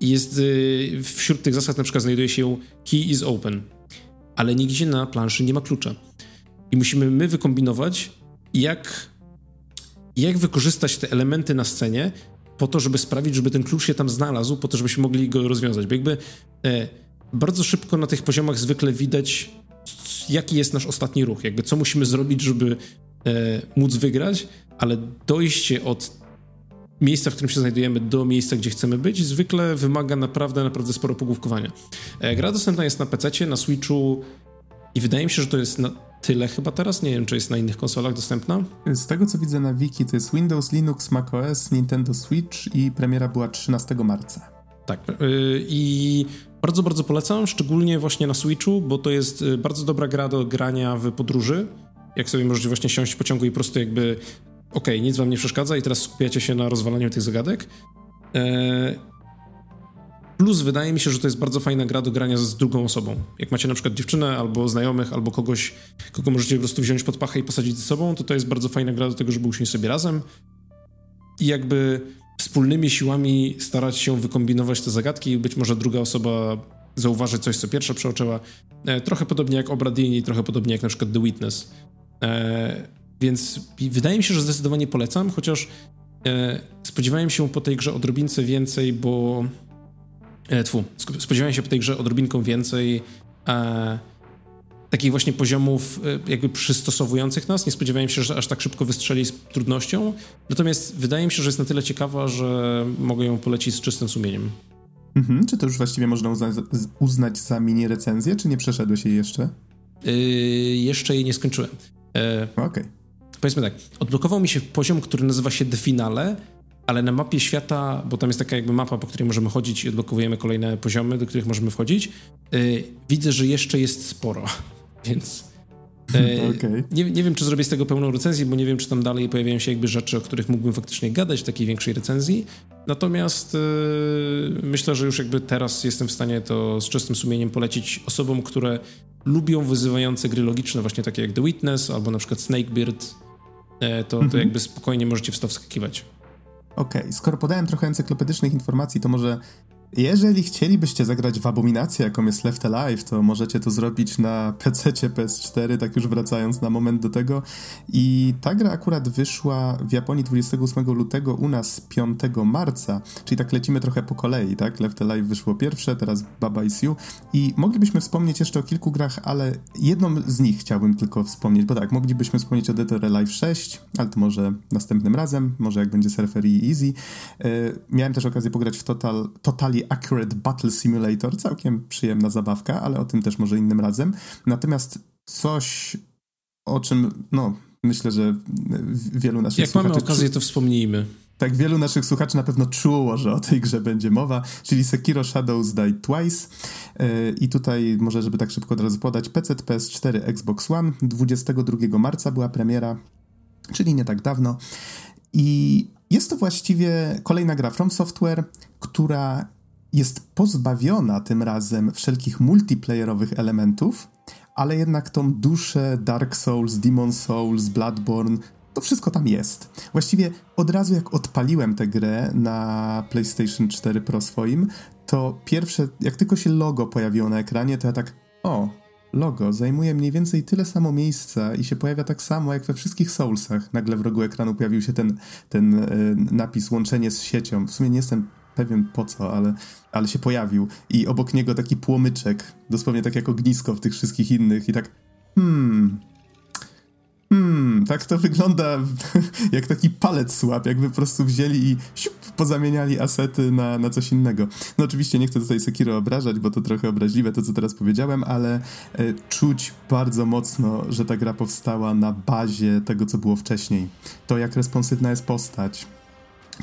Jest y, wśród tych zasad na przykład znajduje się key is open, ale nigdzie na planszy nie ma klucza. I musimy my wykombinować, jak, jak wykorzystać te elementy na scenie, po to, żeby sprawić, żeby ten klucz się tam znalazł, po to, żebyśmy mogli go rozwiązać. Bo jakby e, bardzo szybko na tych poziomach zwykle widać, jaki jest nasz ostatni ruch, jakby co musimy zrobić, żeby e, móc wygrać, ale dojście od miejsca, w którym się znajdujemy, do miejsca, gdzie chcemy być, zwykle wymaga naprawdę, naprawdę sporo pogłówkowania. E, gra dostępna jest na PC, na Switchu i wydaje mi się, że to jest na tyle chyba teraz. Nie wiem, czy jest na innych konsolach dostępna. Z tego, co widzę na wiki, to jest Windows, Linux, macOS, Nintendo Switch i premiera była 13 marca. Tak. Y, I bardzo, bardzo polecam, szczególnie właśnie na Switchu, bo to jest y, bardzo dobra gra do grania w podróży. Jak sobie możecie właśnie siąść w pociągu i po prostu jakby okej, okay, nic wam nie przeszkadza i teraz skupiacie się na rozwalaniu tych zagadek. E, Plus wydaje mi się, że to jest bardzo fajna gra do grania z drugą osobą. Jak macie na przykład dziewczynę albo znajomych, albo kogoś, kogo możecie po prostu wziąć pod pachę i posadzić ze sobą, to to jest bardzo fajna gra do tego, żeby usiąść sobie razem i jakby wspólnymi siłami starać się wykombinować te zagadki i być może druga osoba zauważy coś, co pierwsza przeoczyła. E, trochę podobnie jak Obradini, trochę podobnie jak na przykład The Witness. E, więc wydaje mi się, że zdecydowanie polecam, chociaż e, spodziewałem się po tej grze odrobince więcej, bo E, tfu, spodziewałem się po tej grze odrobinką więcej e, takich właśnie poziomów e, jakby przystosowujących nas. Nie spodziewałem się, że aż tak szybko wystrzeli z trudnością. Natomiast wydaje mi się, że jest na tyle ciekawa, że mogę ją polecić z czystym sumieniem. Mhm, czy to już właściwie można uznać, uznać za mini recenzję, czy nie przeszedłeś jej jeszcze? Yy, jeszcze jej nie skończyłem. Yy, Okej. Okay. Powiedzmy tak, odblokował mi się poziom, który nazywa się The Finale, ale na mapie świata, bo tam jest taka jakby mapa, po której możemy chodzić i odblokowujemy kolejne poziomy, do których możemy wchodzić, yy, widzę, że jeszcze jest sporo, więc E, okay. nie, nie wiem, czy zrobię z tego pełną recenzję, bo nie wiem, czy tam dalej pojawiają się jakby rzeczy, o których mógłbym faktycznie gadać w takiej większej recenzji. Natomiast e, myślę, że już jakby teraz jestem w stanie to z czystym sumieniem polecić osobom, które lubią wyzywające gry logiczne, właśnie takie jak The Witness albo na przykład Snakebeard, to, to mhm. jakby spokojnie możecie w to wskakiwać. Okej, okay. skoro podałem trochę encyklopedycznych informacji, to może jeżeli chcielibyście zagrać w abominację, jaką jest Left Alive, to możecie to zrobić na PC PS4, tak już wracając na moment do tego. I ta gra akurat wyszła w Japonii 28 lutego, u nas 5 marca, czyli tak lecimy trochę po kolei, tak? Left Alive wyszło pierwsze, teraz Baba Is You. I moglibyśmy wspomnieć jeszcze o kilku grach, ale jedną z nich chciałbym tylko wspomnieć, bo tak, moglibyśmy wspomnieć o Dead or Alive 6, ale to może następnym razem, może jak będzie Surfer i Easy. Yy, miałem też okazję pograć w Total, Accurate Battle Simulator, całkiem przyjemna zabawka, ale o tym też może innym razem. Natomiast coś, o czym, no, myślę, że wielu naszych Jak słuchaczy... Jak mamy okazję, to wspomnijmy. Tak, wielu naszych słuchaczy na pewno czuło, że o tej grze będzie mowa, czyli Sekiro Shadows Die Twice. Yy, I tutaj może, żeby tak szybko od razu podać, PC, PS4, Xbox One. 22 marca była premiera, czyli nie tak dawno. I jest to właściwie kolejna gra From Software, która jest pozbawiona tym razem wszelkich multiplayerowych elementów, ale jednak tą duszę Dark Souls, Demon Souls, Bloodborne, to wszystko tam jest. Właściwie od razu jak odpaliłem tę grę na PlayStation 4 Pro swoim, to pierwsze, jak tylko się logo pojawiło na ekranie, to ja tak, o, logo zajmuje mniej więcej tyle samo miejsca i się pojawia tak samo jak we wszystkich Soulsach. Nagle w rogu ekranu pojawił się ten, ten y, napis łączenie z siecią. W sumie nie jestem pewien po co, ale, ale się pojawił. I obok niego taki płomyczek, dosłownie tak jak ognisko w tych wszystkich innych i tak hmm... Hmm, tak to wygląda jak taki palec słab, jakby po prostu wzięli i siup, pozamieniali asety na, na coś innego. No oczywiście nie chcę tutaj Sekiro obrażać, bo to trochę obraźliwe to, co teraz powiedziałem, ale e, czuć bardzo mocno, że ta gra powstała na bazie tego, co było wcześniej. To, jak responsywna jest postać,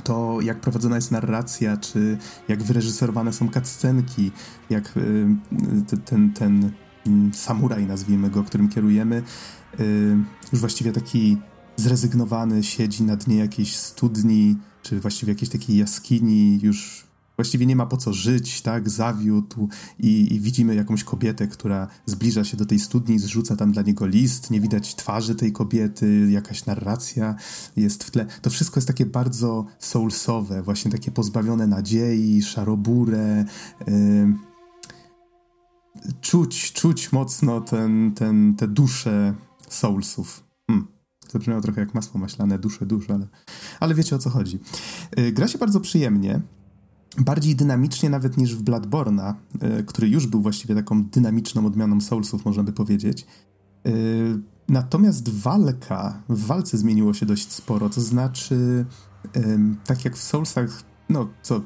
to jak prowadzona jest narracja, czy jak wyreżyserowane są cutscenki, jak y, ten, ten mm, samuraj, nazwijmy go, którym kierujemy, y, już właściwie taki zrezygnowany siedzi na dnie jakiejś studni, czy właściwie jakiejś takiej jaskini, już właściwie nie ma po co żyć, tak, zawiódł i, i, widzimy jakąś kobietę, która zbliża się do tej studni, zrzuca tam dla niego list, nie widać twarzy tej kobiety, jakaś narracja jest w tle. To wszystko jest takie bardzo soulsowe, właśnie takie pozbawione nadziei, szarobure. Yy, czuć, czuć mocno ten, ten, te dusze soulsów. Hmm. Zabrzmiało trochę jak masło maślane, dusze, dusze, ale, ale wiecie o co chodzi. Yy, gra się bardzo przyjemnie bardziej dynamicznie nawet niż w Bloodborne'a, y, który już był właściwie taką dynamiczną odmianą Soulsów, można by powiedzieć. Y, natomiast walka, w walce zmieniło się dość sporo, to znaczy, tak jak w Soulsach, no co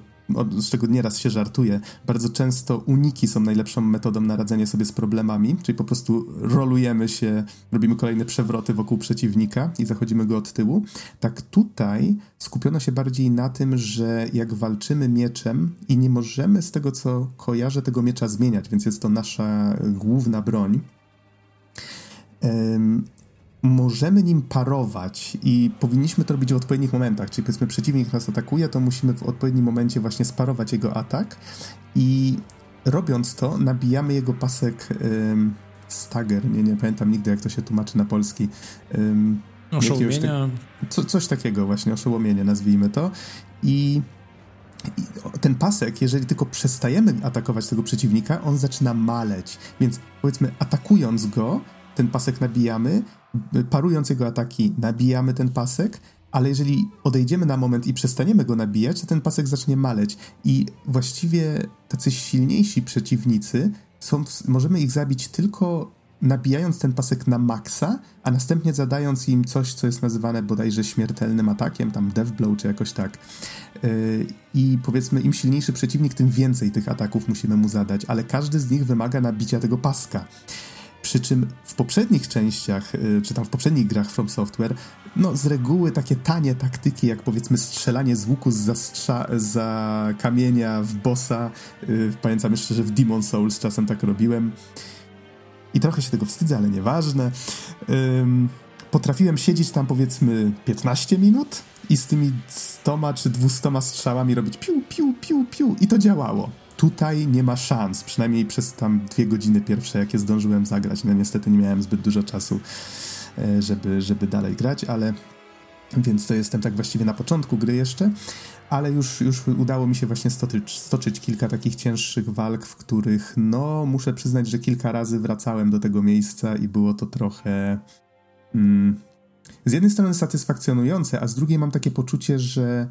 z czego nieraz się żartuje, bardzo często uniki są najlepszą metodą na radzenie sobie z problemami, czyli po prostu rolujemy się, robimy kolejne przewroty wokół przeciwnika i zachodzimy go od tyłu. Tak tutaj skupiono się bardziej na tym, że jak walczymy mieczem i nie możemy z tego, co kojarzę, tego miecza zmieniać, więc jest to nasza główna broń możemy nim parować i powinniśmy to robić w odpowiednich momentach. Czyli powiedzmy, przeciwnik nas atakuje, to musimy w odpowiednim momencie właśnie sparować jego atak i robiąc to, nabijamy jego pasek ym, stagger. Nie, nie pamiętam nigdy, jak to się tłumaczy na polski. Ym, Oszołomienia. co, coś takiego właśnie, oszołomienie nazwijmy to. I ten pasek, jeżeli tylko przestajemy atakować tego przeciwnika, on zaczyna maleć. Więc powiedzmy, atakując go, ten pasek nabijamy, parując jego ataki, nabijamy ten pasek, ale jeżeli odejdziemy na moment i przestaniemy go nabijać, to ten pasek zacznie maleć. I właściwie tacy silniejsi przeciwnicy są, możemy ich zabić tylko nabijając ten pasek na maksa, a następnie zadając im coś, co jest nazywane bodajże śmiertelnym atakiem, tam death blow czy jakoś tak. Yy, I powiedzmy, im silniejszy przeciwnik, tym więcej tych ataków musimy mu zadać, ale każdy z nich wymaga nabicia tego paska. Przy czym w poprzednich częściach, y, czy tam w poprzednich grach From Software, no z reguły takie tanie taktyki, jak powiedzmy strzelanie z łuku za, za kamienia w bossa, yy, pamiętam jeszcze, że w Demon Souls czasem tak robiłem, I trochę się tego wstydzę, ale nieważne. Um, potrafiłem siedzieć tam powiedzmy 15 minut i z tymi 100 czy 200 strzałami robić piu, piu, piu, piu i to działało. Tutaj nie ma szans, przynajmniej przez tam dwie godziny pierwsze, jakie zdążyłem zagrać. No niestety nie miałem zbyt dużo czasu, e, żeby, żeby dalej grać, ale więc to jestem tak właściwie na początku gry jeszcze, ale już, już udało mi się właśnie stoczyć, stoczyć kilka takich cięższych walk, w których no muszę przyznać, że kilka razy wracałem do tego miejsca i było to trochę mm, z jednej strony satysfakcjonujące, a z drugiej mam takie poczucie, że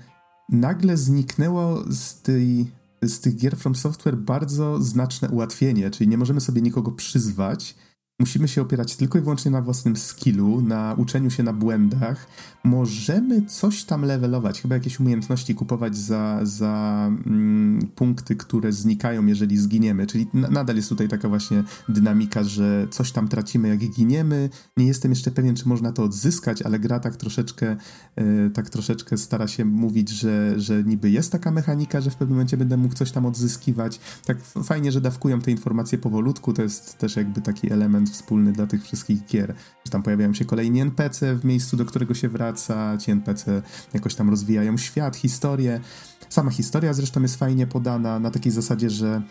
nagle zniknęło z tej z tych gier From Software bardzo znaczne ułatwienie, czyli nie możemy sobie nikogo przyzwać, Musimy się opierać tylko i wyłącznie na własnym skillu, na uczeniu się na błędach. Możemy coś tam levelować, chyba jakieś umiejętności kupować za, za mm, punkty, które znikają, jeżeli zginiemy. Czyli nadal jest tutaj taka właśnie dynamika, że coś tam tracimy, jak giniemy. Nie jestem jeszcze pewien, czy można to odzyskać, ale gra tak troszeczkę, e, tak troszeczkę stara się mówić, że, że niby jest taka mechanika, że w pewnym momencie będę mógł coś tam odzyskiwać. Tak fajnie, że dawkują te informacje powolutku. To jest też jakby taki element wspólny dla tych wszystkich gier. Że tam pojawiają się kolejni NPC w miejscu, do którego się wraca, ci NPC jakoś tam rozwijają świat, historię. Sama historia zresztą jest fajnie podana na takiej zasadzie, że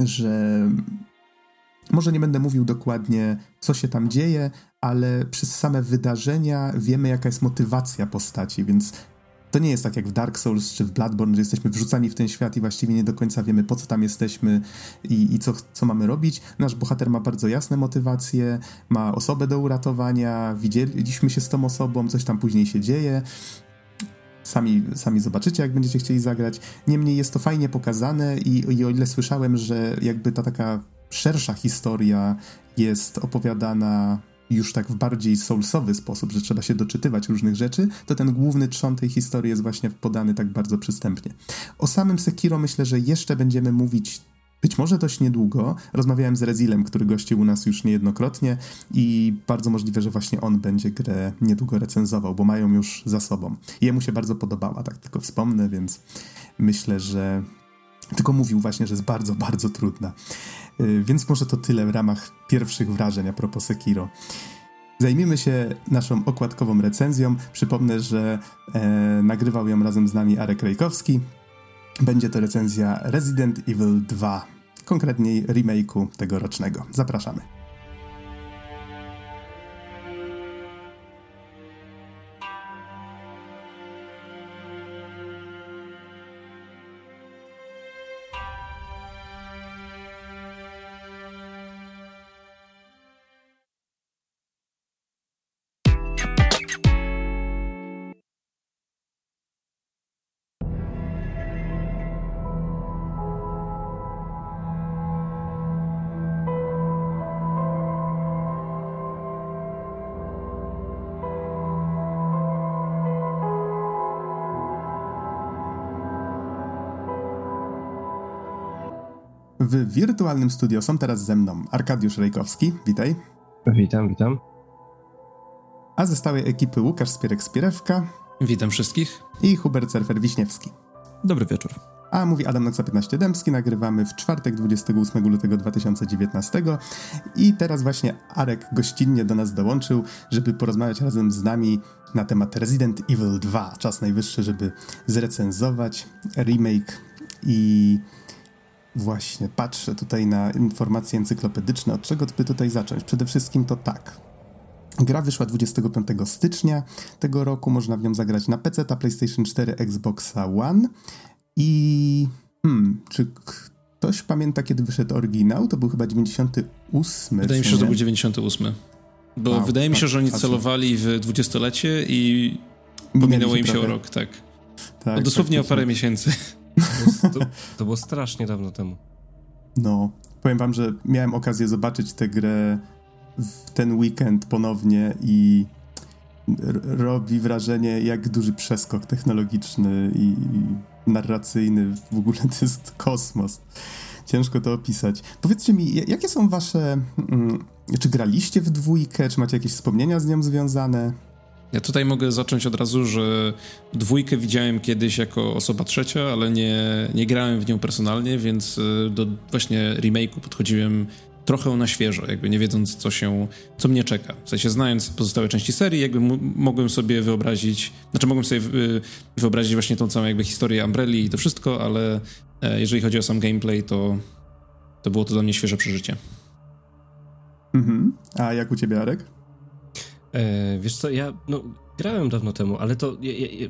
że może nie będę mówił dokładnie, co się tam dzieje, ale przez same wydarzenia wiemy, jaka jest motywacja postaci, więc to nie jest tak jak w Dark Souls czy w Bloodborne, że jesteśmy wrzucani w ten świat i właściwie nie do końca wiemy, po co tam jesteśmy i, i co, co mamy robić. Nasz bohater ma bardzo jasne motywacje, ma osobę do uratowania, widzieliśmy się z tą osobą, coś tam później się dzieje. Sami, sami zobaczycie, jak będziecie chcieli zagrać. Niemniej jest to fajnie pokazane i, i o ile słyszałem, że jakby ta taka szersza historia jest opowiadana już tak w bardziej soulsowy sposób, że trzeba się doczytywać różnych rzeczy, to ten główny trzon tej historii jest właśnie podany tak bardzo przystępnie. O samym Sekiro myślę, że jeszcze będziemy mówić być może dość niedługo. Rozmawiałem z Rezilem, który gościł u nas już niejednokrotnie i bardzo możliwe, że właśnie on będzie grę niedługo recenzował, bo mają już za sobą. Jemu się bardzo podobała, tak tylko wspomnę, więc myślę, że tylko mówił właśnie, że jest bardzo, bardzo trudna. Y, więc może to tyle w ramach pierwszych wrażeń a propos Sekiro. Zajmijmy się naszą okładkową recenzją. Przypomnę, że e, nagrywał ją razem z nami Arek Rejkowski. Będzie to recenzja Resident Evil 2, konkretniej remake'u tegorocznego. Zapraszamy. W wirtualnym studio są teraz ze mną Arkadiusz Rejkowski, witaj. Witam, witam. A ze stałej ekipy Łukasz Spierek-Spierewka. Witam wszystkich. I Hubert Surfer-Wiśniewski. Dobry wieczór. A mówi Adam Noxa 15 Dębski, nagrywamy w czwartek 28 lutego 2019 i teraz właśnie Arek gościnnie do nas dołączył, żeby porozmawiać razem z nami na temat Resident Evil 2. Czas najwyższy, żeby zrecenzować remake i Właśnie, patrzę tutaj na informacje encyklopedyczne. Od czego by tutaj zacząć? Przede wszystkim to tak. Gra wyszła 25 stycznia tego roku. Można w nią zagrać na PC, na PlayStation 4, Xboxa One. I hmm, czy ktoś pamięta, kiedy wyszedł oryginał? To był chyba 98. Wydaje mi się, że to był 98. Bo wow, wydaje mi się, że oni celowali w dwudziestolecie i pominęło im się o rok, tak. tak dosłownie o parę miesięcy. To, to, to było strasznie dawno temu. No, powiem wam, że miałem okazję zobaczyć tę grę w ten weekend ponownie i robi wrażenie, jak duży przeskok technologiczny i narracyjny. W ogóle to jest kosmos. Ciężko to opisać. Powiedzcie mi, jakie są wasze. Mm, czy graliście w dwójkę? Czy macie jakieś wspomnienia z nią związane? Ja tutaj mogę zacząć od razu, że dwójkę widziałem kiedyś jako osoba trzecia, ale nie, nie grałem w nią personalnie, więc y, do właśnie remake'u podchodziłem trochę na świeżo, jakby nie wiedząc, co się, co mnie czeka. W sensie znając pozostałe części serii, jakby mogłem sobie wyobrazić, znaczy mogłem sobie wyobrazić właśnie tą całą jakby historię Umbrelli i to wszystko, ale e, jeżeli chodzi o sam gameplay, to, to było to dla mnie świeże przeżycie. Mhm. A jak u ciebie, Arek? E, wiesz co, ja no, grałem dawno temu, ale to ja, ja,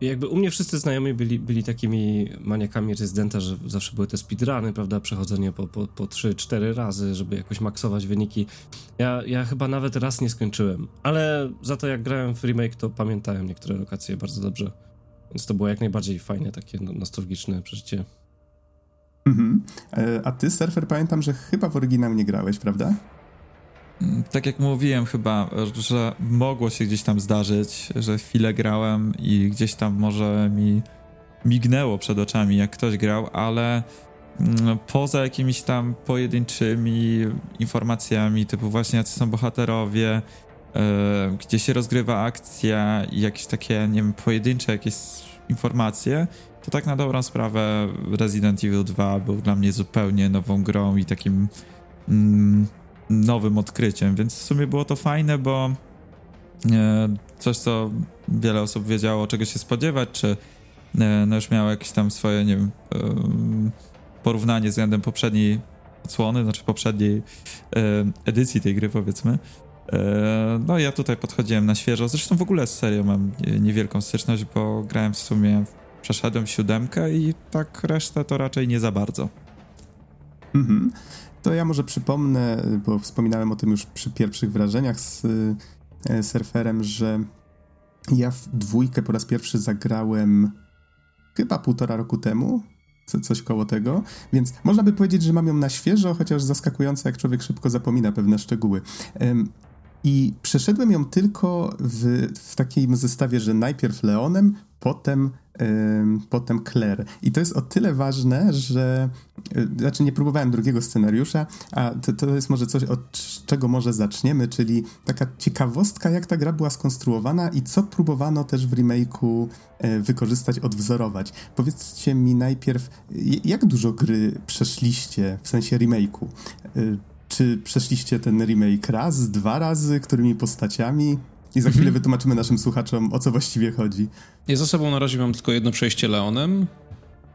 jakby u mnie wszyscy znajomi byli, byli takimi maniakami rezydenta, że zawsze były te speedruny, prawda, przechodzenie po, po, po 3-4 razy, żeby jakoś maksować wyniki. Ja, ja chyba nawet raz nie skończyłem, ale za to jak grałem w remake, to pamiętałem niektóre lokacje bardzo dobrze. Więc to było jak najbardziej fajne, takie no, nostalgiczne przeżycie. Mhm. E, a ty, surfer, pamiętam, że chyba w oryginał nie grałeś, prawda? Tak jak mówiłem chyba, że mogło się gdzieś tam zdarzyć, że chwilę grałem i gdzieś tam może mi mignęło przed oczami, jak ktoś grał, ale mm, poza jakimiś tam pojedynczymi informacjami, typu właśnie jacy są bohaterowie, yy, gdzie się rozgrywa akcja i jakieś takie, nie wiem, pojedyncze jakieś informacje, to tak na dobrą sprawę Resident Evil 2 był dla mnie zupełnie nową grą i takim mm, nowym odkryciem, więc w sumie było to fajne, bo e, coś, co wiele osób wiedziało, czego się spodziewać, czy e, no już miało jakieś tam swoje, nie wiem, e, porównanie względem poprzedniej odsłony, znaczy poprzedniej edycji tej gry, powiedzmy. No ja tutaj podchodziłem na świeżo, zresztą w ogóle z serią mam niewielką styczność, bo grałem w sumie, przeszedłem siódemkę i tak resztę to raczej nie za bardzo. Mhm. To ja może przypomnę, bo wspominałem o tym już przy pierwszych wrażeniach z e, surferem, że ja w dwójkę po raz pierwszy zagrałem chyba półtora roku temu, coś koło tego, więc można by powiedzieć, że mam ją na świeżo, chociaż zaskakujące, jak człowiek szybko zapomina pewne szczegóły. I przeszedłem ją tylko w, w takim zestawie, że najpierw Leonem, potem, yy, potem Claire. I to jest o tyle ważne, że yy, znaczy nie próbowałem drugiego scenariusza, a to, to jest może coś, od czego może zaczniemy, czyli taka ciekawostka, jak ta gra była skonstruowana i co próbowano też w remake'u yy, wykorzystać, odwzorować. Powiedzcie mi najpierw, jak dużo gry przeszliście, w sensie remake'u? Y, czy przeszliście ten remake raz, dwa razy, którymi postaciami? I za chwilę mhm. wytłumaczymy naszym słuchaczom, o co właściwie chodzi. Ja za sobą na razie mam tylko jedno przejście Leonem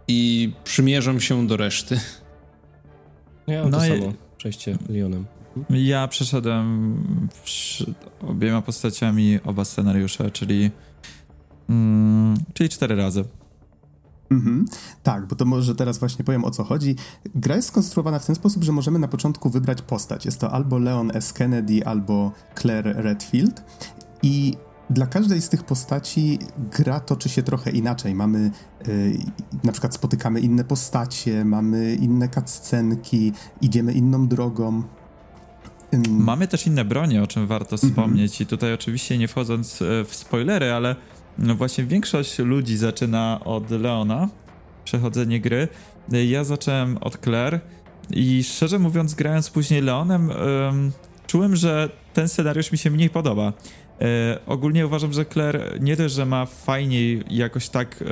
i przymierzam się do reszty. Ja mam no to i... samo przejście Leonem. Ja przeszedłem obiema postaciami oba scenariusze, czyli, mm, czyli cztery razy. Mhm. Tak, bo to może teraz właśnie powiem o co chodzi. Gra jest skonstruowana w ten sposób, że możemy na początku wybrać postać. Jest to albo Leon S. Kennedy, albo Claire Redfield. I dla każdej z tych postaci gra toczy się trochę inaczej. Mamy yy, na przykład spotykamy inne postacie, mamy inne cutscenki, idziemy inną drogą. Mamy też inne bronie, o czym warto mhm. wspomnieć. I tutaj oczywiście nie wchodząc e, w spoilery, ale właśnie większość ludzi zaczyna od Leona, przechodzenie gry. Ja zacząłem od Claire i szczerze mówiąc, grając później Leonem, um, czułem, że ten scenariusz mi się mniej podoba. E, ogólnie uważam, że Claire nie też, że ma fajniej jakoś tak e,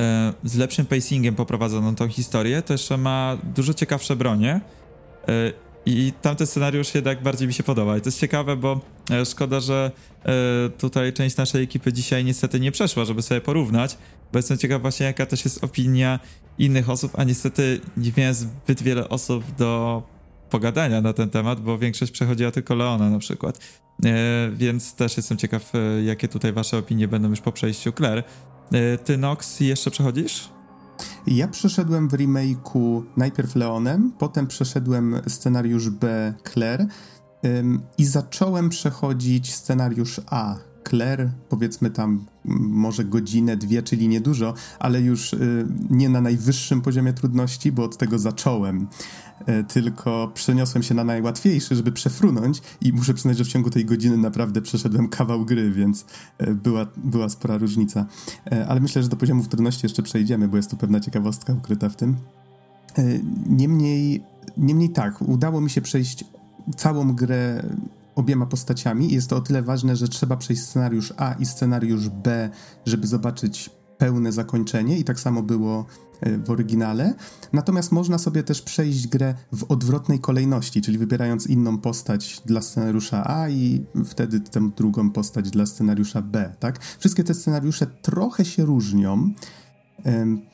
e, z lepszym pacingiem poprowadzoną tą historię, to jeszcze ma dużo ciekawsze bronie. I tamten scenariusz jednak bardziej mi się podoba. I to jest ciekawe, bo e, szkoda, że e, tutaj część naszej ekipy dzisiaj niestety nie przeszła, żeby sobie porównać, bo jestem ciekaw właśnie, jaka też jest opinia innych osób, a niestety nie miałem zbyt wiele osób do pogadania na ten temat, bo większość przechodziła tylko Leona na przykład. E, więc też jestem ciekaw, jakie tutaj wasze opinie będą już po przejściu Claire. Ty, Nox, jeszcze przechodzisz? Ja przeszedłem w remake'u najpierw Leonem, potem przeszedłem scenariusz B Claire ym, i zacząłem przechodzić scenariusz A Claire, powiedzmy tam może godzinę, dwie, czyli niedużo, ale już y, nie na najwyższym poziomie trudności, bo od tego zacząłem. Y, tylko przeniosłem się na najłatwiejszy, żeby przefrunąć i muszę przyznać, że w ciągu tej godziny naprawdę przeszedłem kawał gry, więc y, była, była spora różnica. Ale myślę, że do poziomów trudności jeszcze przejdziemy, bo jest tu pewna ciekawostka ukryta w tym. Niemniej, niemniej tak, udało mi się przejść całą grę obiema postaciami. Jest to o tyle ważne, że trzeba przejść scenariusz A i scenariusz B, żeby zobaczyć pełne zakończenie i tak samo było e, w oryginale. Natomiast można sobie też przejść grę w odwrotnej kolejności, czyli wybierając inną postać dla scenariusza A i wtedy tę drugą postać dla scenariusza B, tak? Wszystkie te scenariusze trochę się różnią.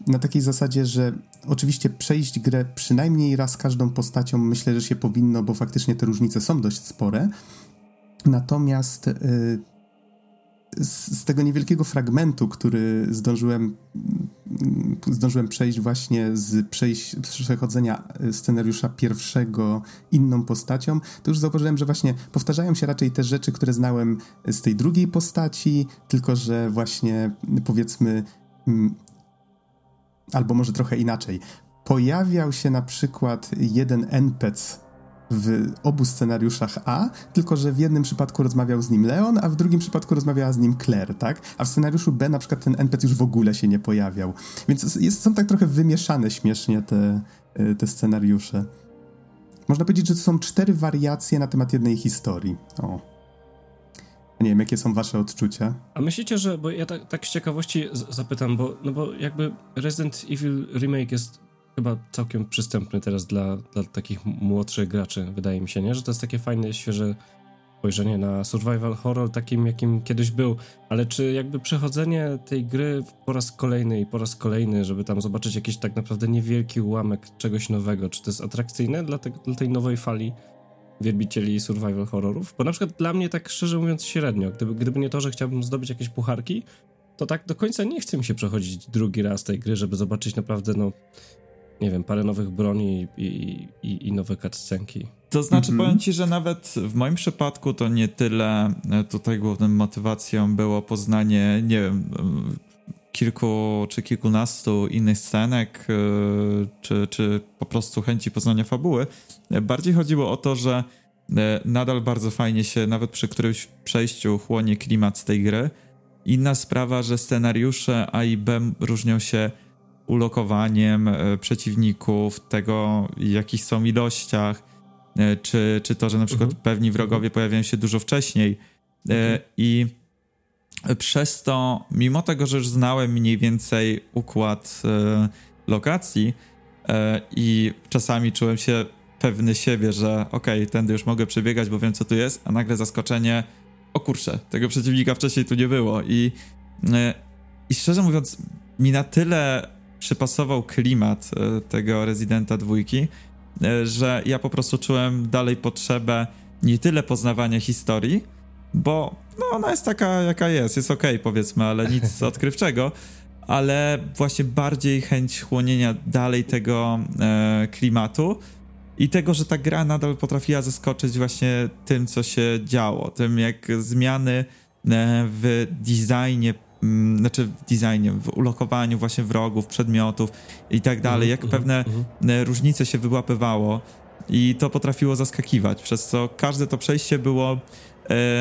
Na takiej zasadzie, że oczywiście przejść grę przynajmniej raz każdą postacią myślę, że się powinno, bo faktycznie te różnice są dość spore. Natomiast e, z, z, tego niewielkiego fragmentu, który zdążyłem, mm, zdążyłem przejść właśnie z przejść, przechodzenia scenariusza pierwszego inną postacią, to już zauważyłem, że właśnie powtarzają się raczej te rzeczy, które znałem z tej drugiej postaci, tylko że właśnie powiedzmy mm, albo może trochę inaczej. Pojawiał się na przykład jeden NPC w obu scenariuszach A, tylko że w jednym przypadku rozmawiał z nim Leon, a w drugim przypadku rozmawiała z nim Claire, tak? A w scenariuszu B na przykład ten NPC już w ogóle się nie pojawiał. Więc jest, są tak trochę wymieszane śmiesznie te, e, te scenariusze. Można powiedzieć, że to są cztery wariacje na temat jednej historii. O. Nie wiem, jakie są wasze odczucia. A myślicie, że, bo ja tak, tak z ciekawości zapytam, bo, no bo jakby Resident Evil Remake jest chyba całkiem przystępny teraz dla, dla takich młodszych graczy, wydaje mi się, nie? Że to jest takie fajne, świeże spojrzenie na survival horror takim, jakim kiedyś był, ale czy jakby przechodzenie tej gry po raz kolejny i po raz kolejny, żeby tam zobaczyć jakiś tak naprawdę niewielki ułamek czegoś nowego, czy to jest atrakcyjne dla, te, dla tej nowej fali wielbicieli survival horrorów? Bo na przykład dla mnie tak szczerze mówiąc średnio, gdyby, gdyby nie to, że chciałbym zdobyć jakieś pucharki, to tak do końca nie chce mi się przechodzić drugi raz tej gry, żeby zobaczyć naprawdę no nie wiem, parę nowych broni i, i, i nowe cutscenki. To znaczy, mhm. powiem ci, że nawet w moim przypadku to nie tyle e, tutaj główną motywacją było poznanie, nie wiem, kilku czy kilkunastu innych scenek, e, czy, czy po prostu chęci poznania fabuły. Bardziej chodziło o to, że nadal bardzo fajnie się, nawet przy którymś przejściu, chłonie klimat z tej gry. Inna sprawa, że scenariusze A i B różnią się ulokowaniem e, przeciwników, tego jakich są ilościach, e, czy, czy to, że na przykład mhm. pewni wrogowie mhm. pojawiają się dużo wcześniej. E, mhm. I przez to, mimo tego, że już znałem mniej więcej układ lokacji i czasami czułem się pewny siebie, że okej, okay, tędy już mogę przebiegać, bo wiem co tu jest, a nagle zaskoczenie, o kurczę, tego przeciwnika wcześniej tu nie było. I, i szczerze mówiąc, mi na tyle przypasował klimat e, tego rezydenta dwójki, e, że ja po prostu czułem dalej potrzebę nie tyle poznawania historii, bo no ona jest taka jaka jest, jest okej okay, powiedzmy, ale nic odkrywczego, ale właśnie bardziej chęć chłonienia dalej tego e, klimatu i tego, że ta gra nadal potrafiła zaskoczyć właśnie tym, co się działo, tym jak zmiany e, w designie Mm, znaczy w designie, w ulokowaniu właśnie wrogów, przedmiotów i tak dalej, jak mhm, pewne mhm, mhm. różnice się wyłapywało i to potrafiło zaskakiwać, przez co każde to przejście było e,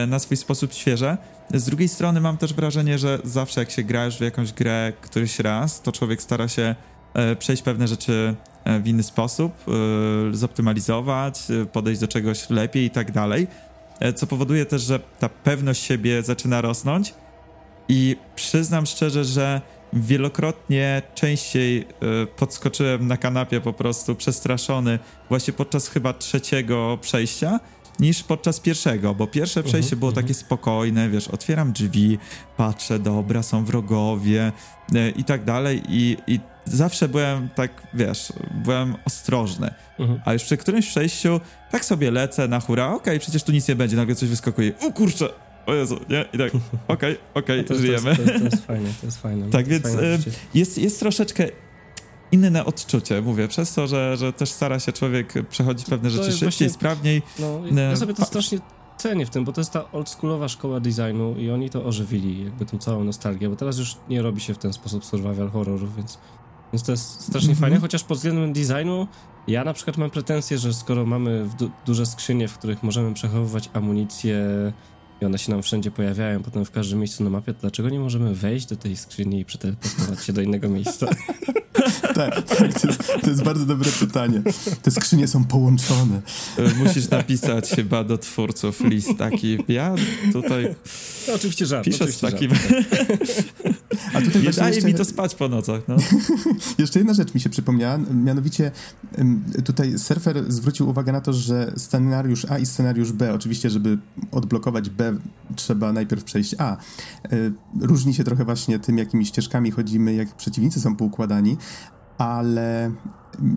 na swój sposób świeże. Z drugiej strony mam też wrażenie, że zawsze jak się gra już w jakąś grę któryś raz, to człowiek stara się e, przejść pewne rzeczy e, w inny sposób, zoptymalizować, podejść do czegoś lepiej i tak dalej, co powoduje też, że ta pewność siebie zaczyna rosnąć, i przyznam szczerze, że wielokrotnie częściej podskoczyłem na kanapie po prostu przestraszony właśnie podczas chyba trzeciego przejścia niż podczas pierwszego, bo pierwsze przejście -huh, było takie spokojne, wiesz, otwieram drzwi, patrzę, dobra, są wrogowie y, i tak dalej i, i zawsze byłem tak, wiesz, byłem ostrożny. Mhm. A już przy którymś przejściu tak sobie lecę na hura, okej, okay, przecież tu nic nie będzie, nagle coś wyskakuje, o kurczę, o Jezu, nie? I tak, okej, okej, okay, żyjemy. To jest, to, jest, fajne, to jest fajne. Tak, więc fajne jest, jest troszeczkę inne odczucie, mówię, przez to, że, że też stara się człowiek przechodzić pewne rzeczy szybciej, właśnie, sprawniej. No, ja sobie to strasznie cenię w tym, bo to jest ta oldschoolowa szkoła designu i oni to ożywili, jakby tą całą nostalgię, bo teraz już nie robi się w ten sposób survival horrorów, więc, więc to jest strasznie mm -hmm. fajne, chociaż pod względem designu ja na przykład mam pretensję, że skoro mamy du duże skrzynie, w których możemy przechowywać amunicję, i one się nam wszędzie pojawiają, potem w każdym miejscu na mapie, dlaczego nie możemy wejść do tej skrzyni i przeteleportować się do innego miejsca? tak, tak to, jest, to jest bardzo dobre pytanie. Te skrzynie są połączone. Musisz napisać chyba do twórców list taki, ja tutaj... No, oczywiście żart. Piszę oczywiście z takim. A tutaj Nie daje jeszcze, mi to spać po nocach, no. jeszcze jedna rzecz mi się przypomniała, mianowicie tutaj surfer zwrócił uwagę na to, że scenariusz A i scenariusz B, oczywiście, żeby odblokować B, trzeba najpierw przejść A. E, Różni się trochę właśnie tym, jakimi ścieżkami chodzimy, jak przeciwnicy są poukładani, ale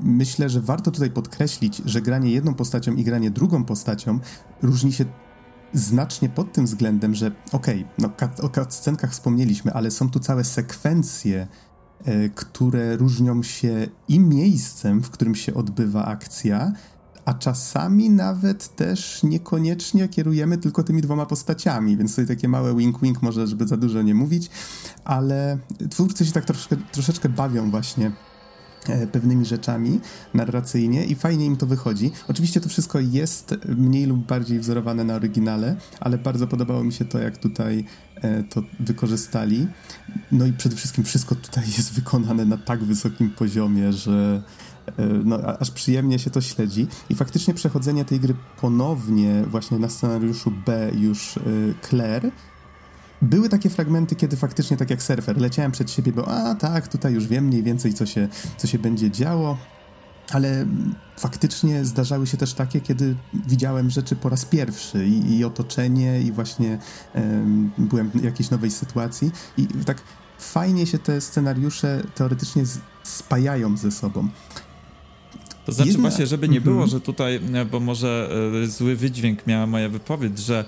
myślę, że warto tutaj podkreślić, że granie jedną postacią i granie drugą postacią różni się znacznie pod tym względem, że okej, no kat- o cutscenkach wspomnieliśmy, ale są tu całe sekwencje, e, które różnią się i miejscem, w którym się odbywa akcja, a czasami nawet też niekoniecznie kierujemy tylko tymi dwoma postaciami, więc tutaj takie małe wink-wink, może żeby za dużo nie mówić, ale twórcy się tak troszkę, troszeczkę bawią właśnie pewnymi rzeczami narracyjnie i fajnie im to wychodzi. Oczywiście to wszystko jest mniej lub bardziej wzorowane na oryginale, ale bardzo podobało mi się to, jak tutaj e, to wykorzystali. No i przede wszystkim wszystko tutaj jest wykonane na tak wysokim poziomie, że e, no, aż przyjemnie się to śledzi. I faktycznie przechodzenie tej gry ponownie właśnie na scenariuszu B już e, Claire były takie fragmenty, kiedy faktycznie, tak jak surfer, leciałem przed siebie, bo a tak, tutaj już wiem mniej więcej, co się, co się będzie działo, ale mm, faktycznie zdarzały się też takie, kiedy widziałem rzeczy po raz pierwszy i, i otoczenie, i właśnie em, byłem w jakiejś nowej sytuacji i tak fajnie się te scenariusze teoretycznie spajają ze sobą. To znaczy Jedna- właśnie, żeby nie Mhm. było, że tutaj, e, bo może e, zły wydźwięk miała moja wypowiedź, że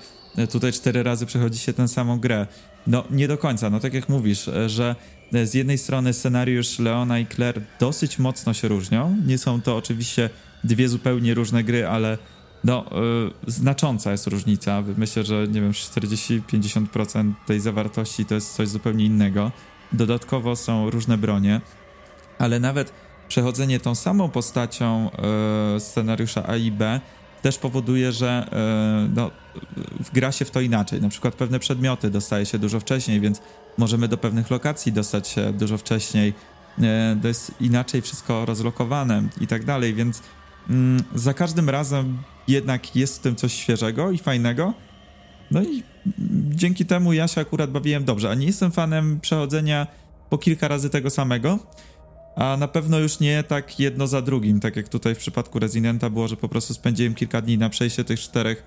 tutaj cztery razy przechodzi się tę samą grę. No nie do końca, no tak jak mówisz, e, że e, z jednej strony scenariusz Leona i Claire dosyć mocno się różnią. Nie są to oczywiście dwie zupełnie różne gry, ale no e, znacząca jest różnica. Myślę, że nie wiem, 40-50% tej zawartości to jest coś zupełnie innego. Dodatkowo są różne bronie, ale nawet przechodzenie tą samą postacią e, scenariusza A i B też powoduje, że e, no, gra się w to inaczej. Na przykład pewne przedmioty dostaje się dużo wcześniej, więc możemy do pewnych lokacji dostać się dużo wcześniej. E, to jest inaczej wszystko rozlokowane i tak dalej, więc mm, za każdym razem jednak jest w tym coś świeżego i fajnego. No i dzięki temu ja się akurat bawiłem dobrze, a nie jestem fanem przechodzenia po kilka razy tego samego, a na pewno już nie tak jedno za drugim, tak jak tutaj w przypadku Residenta było, że po prostu spędziłem kilka dni na przejście tych czterech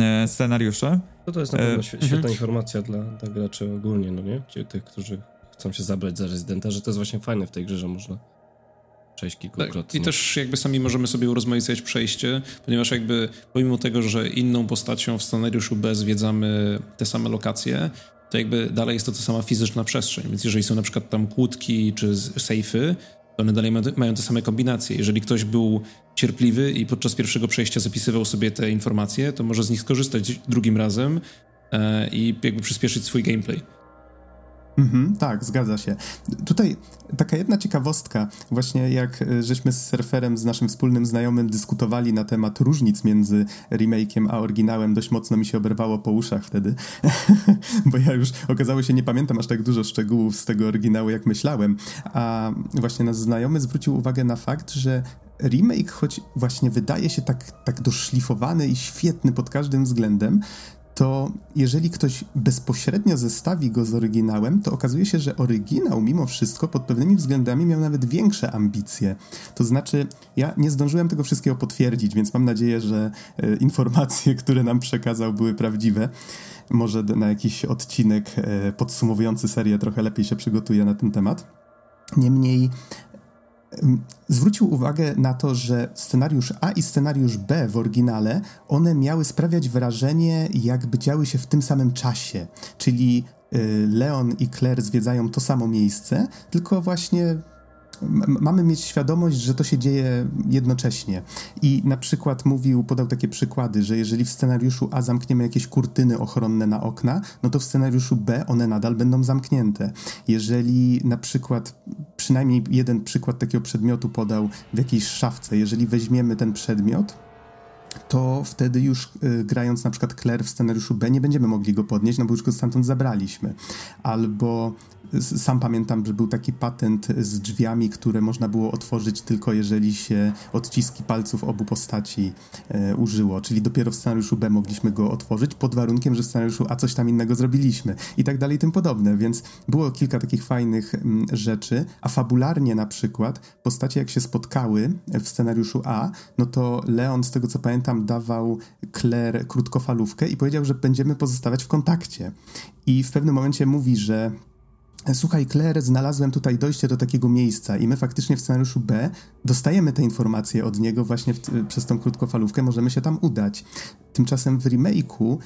e, scenariuszy. To, to jest na E, pewno mhm. świetna informacja dla, dla graczy ogólnie, no nie? Ci- Tych, którzy chcą się zabrać za rezydenta, że to jest właśnie fajne w tej grze, że można przejść Tak, kilkukrotnie. I też jakby sami możemy sobie urozmaicać przejście, ponieważ jakby pomimo tego, że inną postacią w scenariuszu B zwiedzamy te same lokacje, to jakby dalej jest to ta sama fizyczna przestrzeń. Więc jeżeli są na przykład tam kłódki czy sejfy, to one dalej ma, mają te same kombinacje. Jeżeli ktoś był cierpliwy i podczas pierwszego przejścia zapisywał sobie te informacje, to może z nich skorzystać drugim razem e, i jakby przyspieszyć swój gameplay. Mhm, tak, zgadza się. Tutaj taka jedna ciekawostka, właśnie jak e, żeśmy z surferem, z naszym wspólnym znajomym dyskutowali na temat różnic między remake'iem a oryginałem, dość mocno mi się oberwało po uszach wtedy, bo ja już okazało się nie pamiętam aż tak dużo szczegółów z tego oryginału, jak myślałem, a właśnie nasz znajomy zwrócił uwagę na fakt, że remake, choć właśnie wydaje się tak, tak doszlifowany i świetny pod każdym względem, to jeżeli ktoś bezpośrednio zestawi go z oryginałem, to okazuje się, że oryginał mimo wszystko pod pewnymi względami miał nawet większe ambicje. To znaczy, ja nie zdążyłem tego wszystkiego potwierdzić, więc mam nadzieję, że e, informacje, które nam przekazał, były prawdziwe. Może na jakiś odcinek e, podsumowujący serię trochę lepiej się przygotuję na ten temat. Niemniej zwrócił uwagę na to, że scenariusz A i scenariusz B w oryginale, one miały sprawiać wrażenie, jakby działy się w tym samym czasie. Czyli y, Leon i Claire zwiedzają to samo miejsce, tylko właśnie mamy mieć świadomość, że to się dzieje jednocześnie. I na przykład mówił, podał takie przykłady, że jeżeli w scenariuszu A zamkniemy jakieś kurtyny ochronne na okna, no to w scenariuszu B one nadal będą zamknięte. Jeżeli na przykład, przynajmniej jeden przykład takiego przedmiotu podał w jakiejś szafce, jeżeli weźmiemy ten przedmiot, to wtedy już y, grając na przykład Claire w scenariuszu B nie będziemy mogli go podnieść, no bo już go stamtąd zabraliśmy. Albo sam pamiętam, że był taki patent z drzwiami, które można było otworzyć tylko jeżeli się odciski palców obu postaci e, użyło, czyli dopiero w scenariuszu B mogliśmy go otworzyć pod warunkiem, że w scenariuszu A coś tam innego zrobiliśmy. I tak dalej i tym podobne, więc było kilka takich fajnych m, mm, rzeczy, a fabularnie na przykład postacie jak się spotkały w scenariuszu A, no to Leon z tego co pamiętam dawał Claire krótkofalówkę i powiedział, że będziemy pozostawać w kontakcie i w pewnym momencie mówi, że Słuchaj, Claire, znalazłem tutaj dojście do takiego miejsca i my faktycznie w scenariuszu B dostajemy te informacje od niego właśnie w, przez tą krótkofalówkę, możemy się tam udać. Tymczasem w remake'u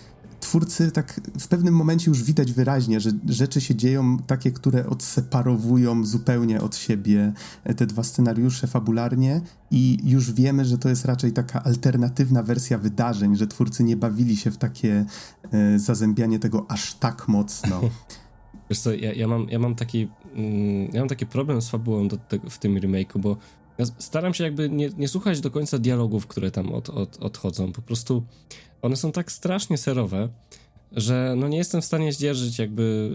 twórcy tak w pewnym momencie już widać wyraźnie, że rzeczy się dzieją takie, które odseparowują zupełnie od siebie te dwa scenariusze fabularnie i już wiemy, że to jest raczej taka alternatywna wersja wydarzeń, że twórcy nie bawili się w takie e, zazębianie tego aż tak mocno. Wiesz co, ja, ja, mam, ja, mam taki, mm, ja mam taki problem z fabułą do tego, w tym remake'u, bo ja staram się jakby nie, nie słuchać do końca dialogów, które tam od, od, odchodzą. Po prostu one są tak strasznie serowe, że no nie jestem w stanie zdzierżyć jakby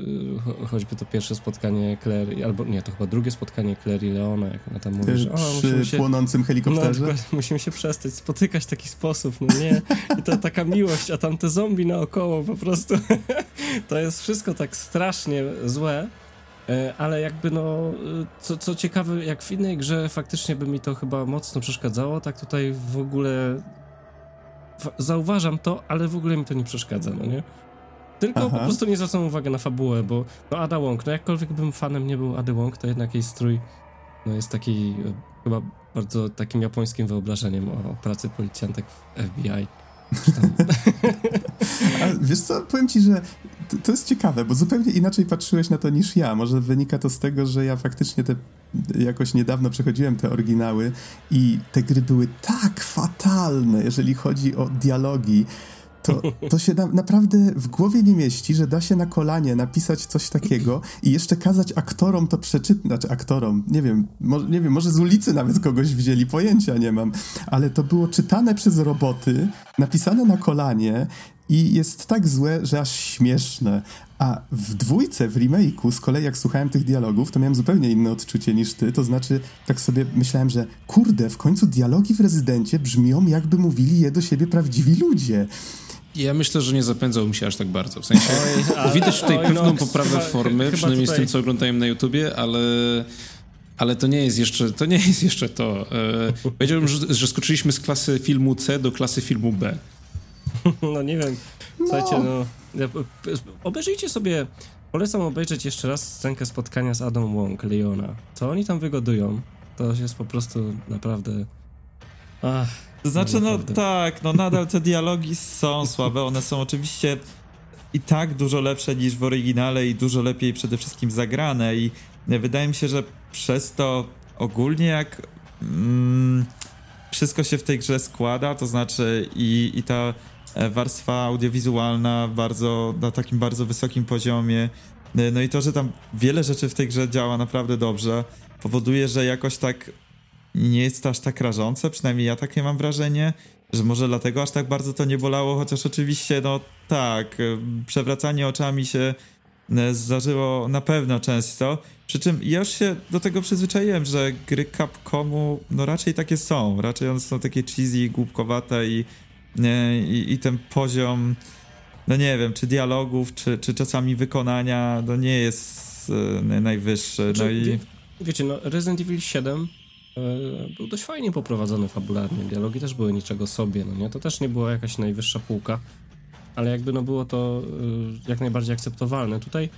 cho choćby to pierwsze spotkanie Claire, albo nie, to chyba drugie spotkanie Claire i Leona, jak ona tam mówi, że o, przy się, płonącym helikopterze. No, musimy się przestać spotykać w taki sposób, no nie, i to taka miłość, a tam te zombie naokoło po prostu, to jest wszystko tak strasznie złe, e, ale jakby no, co, co ciekawe, jak w innej grze faktycznie by mi to chyba mocno przeszkadzało, tak tutaj w ogóle zauważam to, ale w ogóle mi to nie przeszkadza, no nie? Tylko Aha. po prostu nie zwracam uwagi na fabułę, bo no Ada Wong, no jakkolwiek bym fanem nie był Ady Wong, to jednak jej strój no jest taki e, chyba bardzo takim japońskim wyobrażeniem o pracy policjantek w FBI. A wiesz co, powiem ci, że to, to, jest ciekawe, bo zupełnie inaczej patrzyłeś na to niż ja. Może wynika to z tego, że ja faktycznie te jakoś niedawno przechodziłem te oryginały i te gry były tak fatalne, jeżeli chodzi o dialogi. To, to się na, naprawdę w głowie nie mieści, że da się na kolanie napisać coś takiego i jeszcze kazać aktorom to przeczytać, znaczy aktorom, nie wiem, nie wiem, może z ulicy nawet kogoś wzięli, pojęcia nie mam, ale to było czytane przez roboty, napisane na kolanie i jest tak złe, że aż śmieszne. A w dwójce, w remake'u, z kolei jak słuchałem tych dialogów, to miałem zupełnie inne odczucie niż ty, to znaczy tak sobie myślałem, że kurde, w końcu dialogi w Rezydencie brzmią jakby mówili je do siebie prawdziwi ludzie. Ja myślę, że nie zapędzał mi się aż tak bardzo. W sensie oj, widać tutaj oj, pewną no, poprawę chyba, formy, chyba przynajmniej tutaj... z tym, co oglądają na YouTubie, ale, ale to nie jest jeszcze to. Nie jest jeszcze to. E, powiedziałbym, że, że skoczyliśmy z klasy filmu C do klasy filmu B. No nie wiem. Słuchajcie, no. no obejrzyjcie sobie. Polecam obejrzeć jeszcze raz scenkę spotkania z Adam Wong, Leona. Co oni tam wygodują, to jest po prostu naprawdę. Ach, to znaczy, no tak, no nadal te dialogi są słabe, one są oczywiście i tak dużo lepsze niż w oryginale i dużo lepiej przede wszystkim zagrane i wydaje mi się, że przez to ogólnie jak mm, wszystko się w tej grze składa, to znaczy i, i ta warstwa audiowizualna bardzo, na takim bardzo wysokim poziomie, e, no i to, że tam wiele rzeczy w tej grze działa naprawdę dobrze, powoduje, że jakoś tak nie jest to aż tak rażące, przynajmniej ja takie mam wrażenie, że może dlatego aż tak bardzo to nie bolało, chociaż oczywiście, no tak, y, przewracanie oczami się zdarzyło na pewno często, przy czym ja już się do tego przyzwyczaiłem, że gry Capcomu no raczej takie są, raczej one są takie cheesy, głupkowate i, i, i ten poziom, no nie wiem, czy dialogów, czy, czy czasami wykonania, no nie jest najwyższy. No i... Wiecie, no Resident Evil 7 E, był dość fajnie poprowadzony fabularnie. Dialogi też były niczego sobie, no nie? To też nie była jakaś najwyższa półka, ale jakby no było to e, jak najbardziej akceptowalne. Tutaj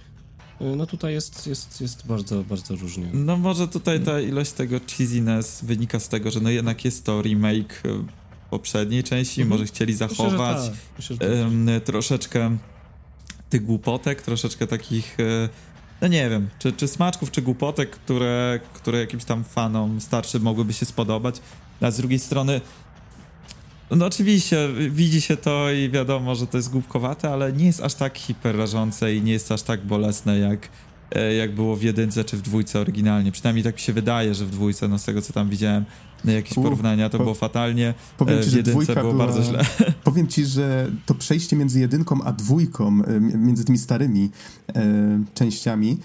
e, no tutaj jest, jest, jest bardzo, bardzo różnie. No może tutaj ta ilość tego cheesiness wynika z tego, że no jednak jest to remake poprzedniej części, mhm. może chcieli zachować Myślę, tak. Myślę, tak. troszeczkę tych głupotek, troszeczkę takich no nie wiem, czy, czy smaczków, czy głupotek, które, które jakimś tam fanom starszym mogłyby się spodobać. A z drugiej strony, no oczywiście widzi się to i wiadomo, że to jest głupkowate, ale nie jest aż tak hiperrażące i nie jest aż tak bolesne jak e, jak było w jedynce czy w dwójce oryginalnie. Przynajmniej tak mi się wydaje, że w dwójce, no z tego co tam widziałem, jakieś Uf, porównania, to po, było fatalnie. Powiem e, ci, w jedynce było była, bardzo źle. Powiem ci, że to przejście między jedynką a dwójką, e, między tymi starymi e, częściami,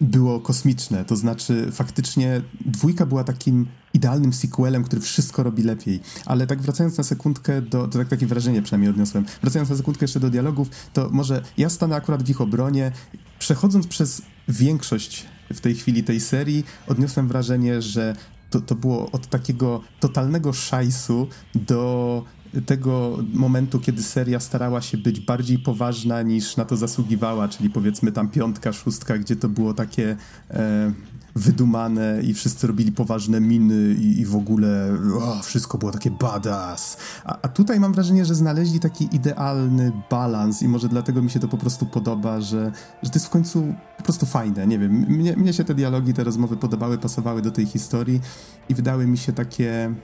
było kosmiczne. To znaczy, faktycznie dwójka była takim idealnym sequelem, który wszystko robi lepiej. Ale tak wracając na sekundkę do, to tak takie wrażenie przynajmniej odniosłem, wracając na sekundkę jeszcze do dialogów, to może ja stanę akurat w ich obronie. Przechodząc przez większość w tej chwili tej serii, odniosłem wrażenie, że to, to było od takiego totalnego szajsu do tego momentu, kiedy seria starała się być bardziej poważna niż na to zasługiwała, czyli powiedzmy tam piątka, szóstka, gdzie to było takie e, wydumane i wszyscy robili poważne miny i, i w ogóle o, wszystko było takie badass. A, a, tutaj mam wrażenie, że znaleźli taki idealny balans i może dlatego mi się to po prostu podoba, że, że to jest w końcu po prostu fajne. Nie wiem, mnie, mnie się te dialogi, te rozmowy podobały, pasowały do tej historii i wydały mi się takie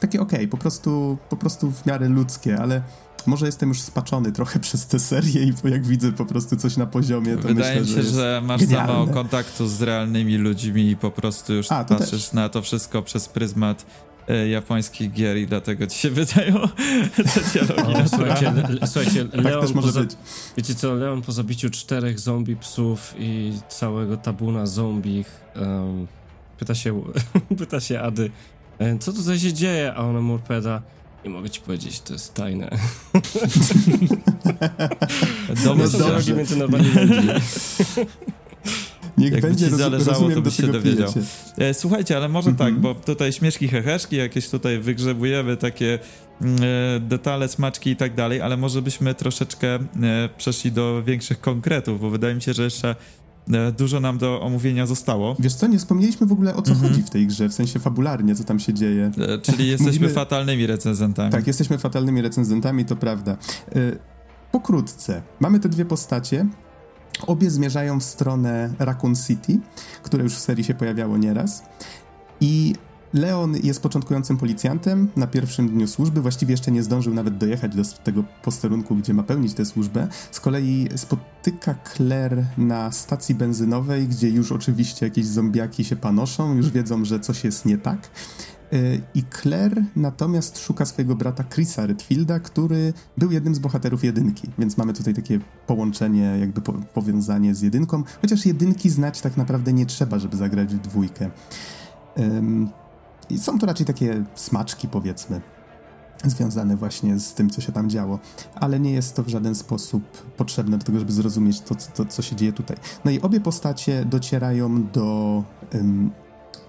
takie okej, okay, po prostu po prostu w miarę ludzkie, ale może jestem już spaczony trochę przez tę serię i jak widzę po prostu coś na poziomie, to Wydaje myślę, mi się, że, że masz genialne. za mało kontaktu z realnymi ludźmi i po prostu już A, patrzysz też. na to wszystko przez pryzmat e, japońskich gier i dlatego ci się wydają te dialogi. O, słuchajcie, le, słuchajcie tak Leon, wiecie co, Leon po zabiciu czterech zombie psów i całego tabuna zombich um, pyta się, pyta się Ady, e, co tutaj się dzieje? A ona mu odpowiada, nie mogę ci powiedzieć, to jest tajne. Domy są drogi między normalnymi Niech Jakby będzie, ci zależało, to byś się dowiedział. E, słuchajcie, ale może tak, bo tutaj śmieszki, heheszki, jakieś tutaj wygrzebujemy takie mm, e, detale, smaczki i tak dalej, ale może byśmy troszeczkę e, przeszli do większych konkretów, bo wydaje mi się, że jeszcze dużo nam do omówienia zostało. Wiesz co, nie wspomnieliśmy w ogóle o co mhm. chodzi w tej grze, w sensie fabularnie, co tam się dzieje. E, czyli jesteśmy Mówimy... fatalnymi recenzentami. Tak, jesteśmy fatalnymi recenzentami, to prawda. E, pokrótce, mamy te dwie postacie, Obie zmierzają w stronę Raccoon City, które już w serii się pojawiało nieraz. I Leon jest początkującym policjantem na pierwszym dniu służby, właściwie jeszcze nie zdążył nawet dojechać do tego posterunku, gdzie ma pełnić tę służbę. Z kolei spotyka Claire na stacji benzynowej, gdzie już oczywiście jakieś zombiaki się panoszą, już wiedzą, że coś jest nie tak. Y, I Claire natomiast szuka swojego brata Chrisa Redfielda, który był jednym z bohaterów jedynki, więc mamy tutaj takie połączenie, jakby po powiązanie z jedynką, chociaż jedynki znać tak naprawdę nie trzeba, żeby zagrać w dwójkę. Um, i są to raczej takie smaczki, powiedzmy, związane właśnie z tym, co się tam działo, ale nie jest to w żaden sposób potrzebne do tego, żeby zrozumieć to, to co się dzieje tutaj. No i obie postacie docierają do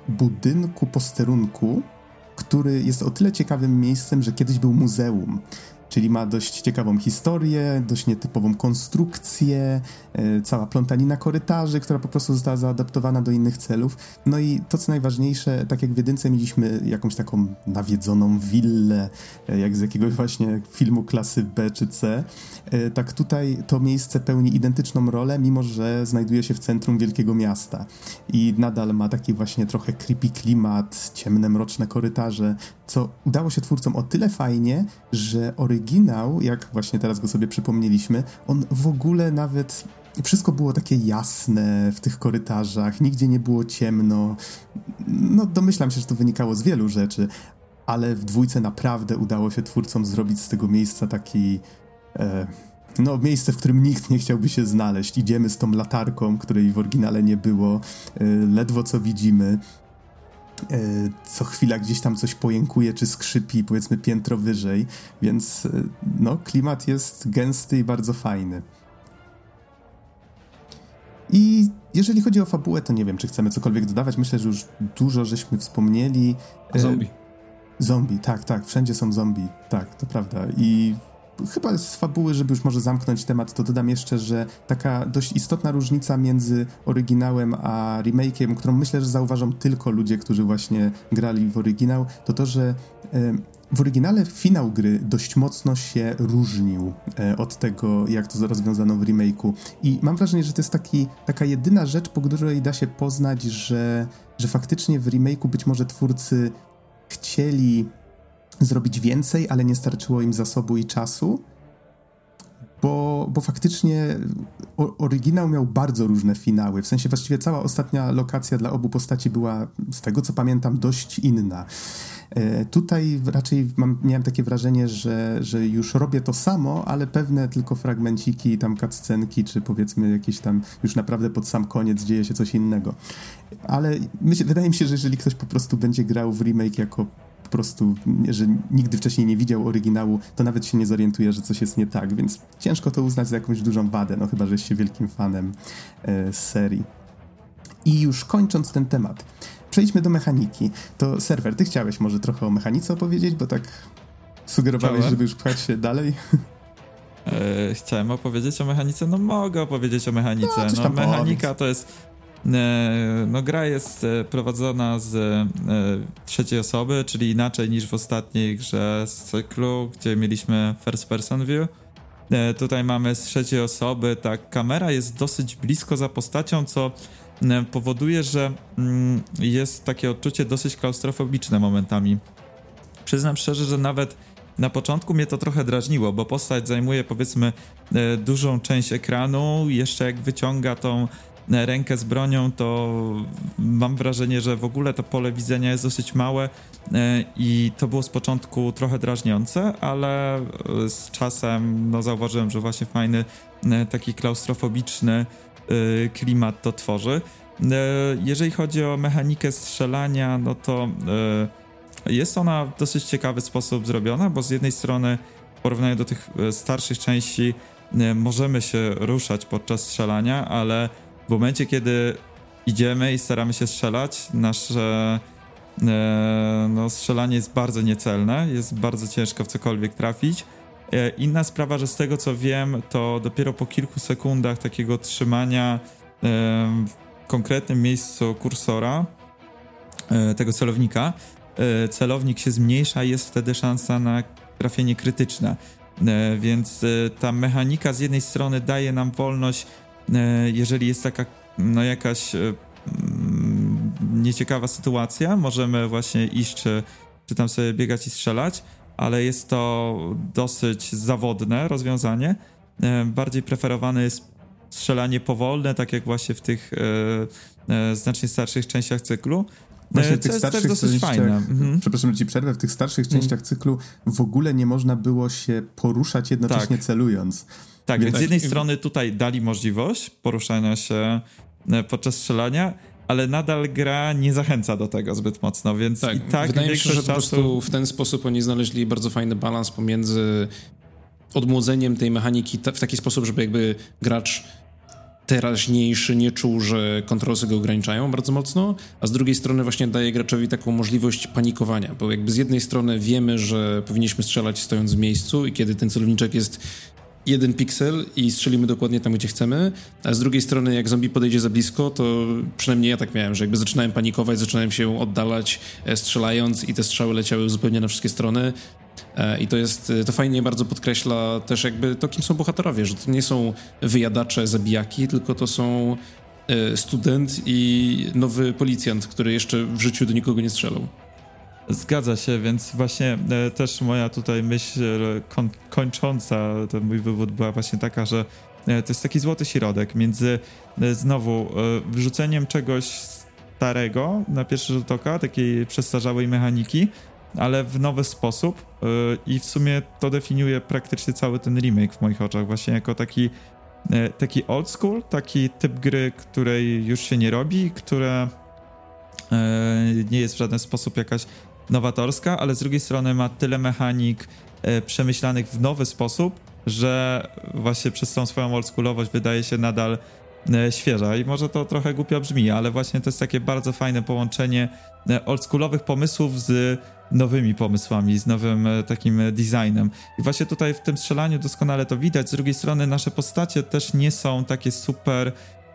budynku posterunku, który jest o tyle ciekawym miejscem, że kiedyś był muzeum czyli ma dość ciekawą historię, dość nietypową konstrukcję, e, cała plątanina korytarzy, która po prostu została zaadaptowana do innych celów. No i to, co najważniejsze, tak jak w jedynce mieliśmy jakąś taką nawiedzoną willę, e, jak z jakiegoś właśnie filmu klasy B czy C, e, tak tutaj to miejsce pełni identyczną rolę, mimo że znajduje się w centrum wielkiego miasta i nadal ma taki właśnie trochę creepy klimat, ciemne, mroczne korytarze, co udało się twórcom o tyle fajnie, że oryginał, jak właśnie teraz go sobie przypomnieliśmy, on w ogóle nawet wszystko było takie jasne w tych korytarzach, nigdzie nie było ciemno. No, domyślam się, że to wynikało z wielu rzeczy, ale w dwójce naprawdę udało się twórcom zrobić z tego miejsca taki. E, no, miejsce, w którym nikt nie chciałby się znaleźć. Idziemy z tą latarką, której w oryginale nie było, e, ledwo co widzimy. E, co chwila gdzieś tam coś pojękuje czy skrzypi, powiedzmy piętro wyżej, więc e, no, klimat jest gęsty i bardzo fajny. I jeżeli chodzi o fabułę, to nie wiem, czy chcemy cokolwiek dodawać. Myślę, że już dużo żeśmy wspomnieli. E, zombie. Zombie, tak, tak, wszędzie są zombie, tak, to prawda. I chyba z fabuły, żeby już może zamknąć temat, to dodam jeszcze, że taka dość istotna różnica między oryginałem a remake'iem, którą myślę, że zauważą tylko ludzie, którzy właśnie grali w oryginał, to to, że w oryginale finał gry dość mocno się różnił e, od tego, jak to rozwiązano w remake'u. I mam wrażenie, że to jest taki, taka jedyna rzecz, po której da się poznać, że, że faktycznie w remake'u być może twórcy chcieli zrobić więcej, ale nie starczyło im zasobu i czasu. Bo bo, faktycznie oryginał miał bardzo różne finały. W sensie właściwie cała ostatnia lokacja dla obu postaci była, z tego co pamiętam, dość inna. E, tutaj raczej mam, miałem takie wrażenie, że, że już robię to samo, ale pewne tylko fragmenciki, tam cutscenki, czy powiedzmy jakieś tam już naprawdę pod sam koniec dzieje się coś innego. Ale myśl, wydaje mi się, że jeżeli ktoś po prostu będzie grał w remake jako po prostu, że nigdy wcześniej nie widział oryginału, to nawet się nie zorientuje, że coś jest nie tak, więc ciężko to uznać za jakąś dużą wadę, no chyba, że jest się wielkim fanem e, serii. I już kończąc ten temat, przejdźmy do mechaniki. To serwer, ty chciałeś może trochę o mechanice opowiedzieć, bo tak sugerowałeś, Chciałem. żeby już pchać się dalej. E, chciałem opowiedzieć o mechanice, no mogę opowiedzieć o mechanice. No, no mechanika to jest no gra jest e, prowadzona z e, trzeciej osoby, czyli inaczej niż w ostatniej grze z cyklu, gdzie mieliśmy first person view. Tutaj mamy z trzeciej osoby, tak, kamera jest dosyć blisko za postacią, co powoduje, że jest takie odczucie dosyć klaustrofobiczne momentami. Przyznam szczerze, że nawet na początku mnie to trochę drażniło, bo postać zajmuje powiedzmy e, dużą część ekranu, jeszcze jak wyciąga tą e, rękę z bronią, to mam wrażenie, że w ogóle to pole widzenia jest dosyć małe e, i to było z początku trochę drażniące, ale z czasem no, zauważyłem, że właśnie fajny, taki klaustrofobiczny klimat to tworzy. Jeżeli chodzi o mechanikę strzelania, no to jest ona w dosyć ciekawy sposób zrobiona, bo z jednej strony w porównaniu do tych e, starszych części e, możemy się ruszać podczas strzelania, ale w momencie, kiedy idziemy i staramy się strzelać, nasze e, no, strzelanie jest bardzo niecelne, jest bardzo ciężko w cokolwiek trafić. Inna sprawa, że z tego co wiem, to dopiero po kilku sekundach takiego trzymania w konkretnym miejscu kursora, tego celownika, E, celownik się zmniejsza, jest wtedy szansa na trafienie krytyczne. E, więc e, ta mechanika z jednej strony daje nam wolność, jeżeli jest taka no jakaś mm, nieciekawa sytuacja, możemy właśnie iść czy, czy tam sobie biegać i strzelać, ale jest to dosyć zawodne rozwiązanie. Bardziej preferowane jest strzelanie powolne, tak jak właśnie w tych znacznie starszych częściach cyklu. Właśnie w tych starszych częściach, mhm. przepraszam, ci przerwę, w tych starszych częściach cyklu w ogóle nie można było się poruszać jednocześnie tak. celując. Tak, więc, z jednej strony tutaj dali możliwość poruszania się e, podczas strzelania, ale nadal gra nie zachęca do tego zbyt mocno, więc tak, i tak wydaje mi się, że czasu... po prostu w ten sposób oni znaleźli bardzo fajny balans pomiędzy odmłodzeniem tej mechaniki w taki sposób, żeby jakby gracz teraźniejszy nie czuł, że kontrolsy go ograniczają bardzo mocno, a z drugiej strony właśnie daje graczowi taką możliwość panikowania, bo jakby z jednej strony wiemy, że powinniśmy strzelać stojąc w miejscu i kiedy ten celowniczek jest jeden piksel i strzelimy dokładnie tam, gdzie chcemy, a z drugiej strony jak zombie podejdzie za blisko, to przynajmniej ja tak miałem, że jakby zaczynałem panikować, zaczynałem się oddalać e, strzelając i te strzały leciały zupełnie na wszystkie strony, E, I to jest, to fajnie bardzo podkreśla też jakby to, kim są bohaterowie, że to nie są wyjadacze, zabijaki, tylko to są e, student i nowy policjant, który jeszcze w życiu do nikogo nie strzelał. Zgadza się, więc właśnie e, też moja tutaj myśl koń, kończąca ten mój wywód była właśnie taka, że to jest taki złoty środek między znowu wrzuceniem czegoś starego na pierwszy rzut oka, takiej przestarzałej mechaniki, ale w nowy sposób yy, i w sumie to definiuje praktycznie cały ten remake w moich oczach, właśnie jako taki, taki old school, taki typ gry, której już się nie robi, która nie jest w żaden sposób jakaś nowatorska, ale z drugiej strony ma tyle mechanik yy, przemyślanych w nowy sposób, że właśnie przez tą swoją oldschoolowość wydaje się nadal yy, świeża i może to trochę głupio brzmi, ale właśnie to jest takie bardzo fajne połączenie yy, oldschoolowych pomysłów z nowymi pomysłami, z nowym e, takim e, designem. I właśnie tutaj w tym strzelaniu doskonale to widać. Z drugiej strony nasze postacie też nie są takie super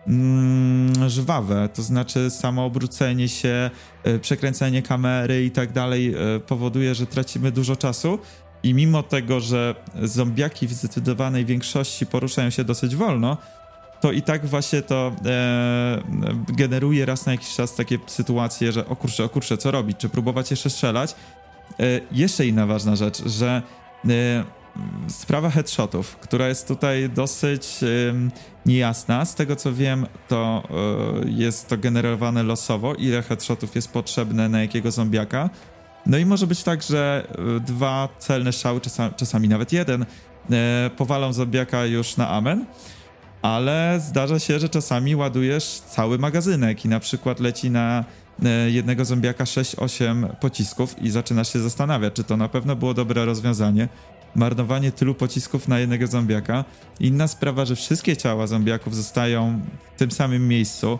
mm, żwawe, to znaczy samo obrócenie się, e, przekręcenie kamery i tak dalej powoduje, że tracimy dużo czasu. I mimo tego, że zombiaki w zdecydowanej większości poruszają się dosyć wolno, to i tak właśnie to e, generuje raz na jakiś czas takie sytuacje, że o kurczę, o kurczę, co robić? Czy próbować jeszcze strzelać? E, jeszcze inna ważna rzecz, że e, sprawa headshotów, która jest tutaj dosyć niejasna. Z tego co wiem, to e, jest to generowane losowo, ile headshotów jest potrzebne na jakiego zombiaka. No i może być tak, że e, dwa celne czasami, czasami nawet jeden, e, powalą zombiaka już na amen, ale zdarza się, że czasami ładujesz cały magazynek i na przykład leci na jednego zombiaka 6-8 pocisków i zaczynasz się zastanawiać, czy to na pewno było dobre rozwiązanie, marnowanie tylu pocisków na jednego zombiaka. Inna sprawa, że wszystkie ciała zombiaków zostają w tym samym miejscu.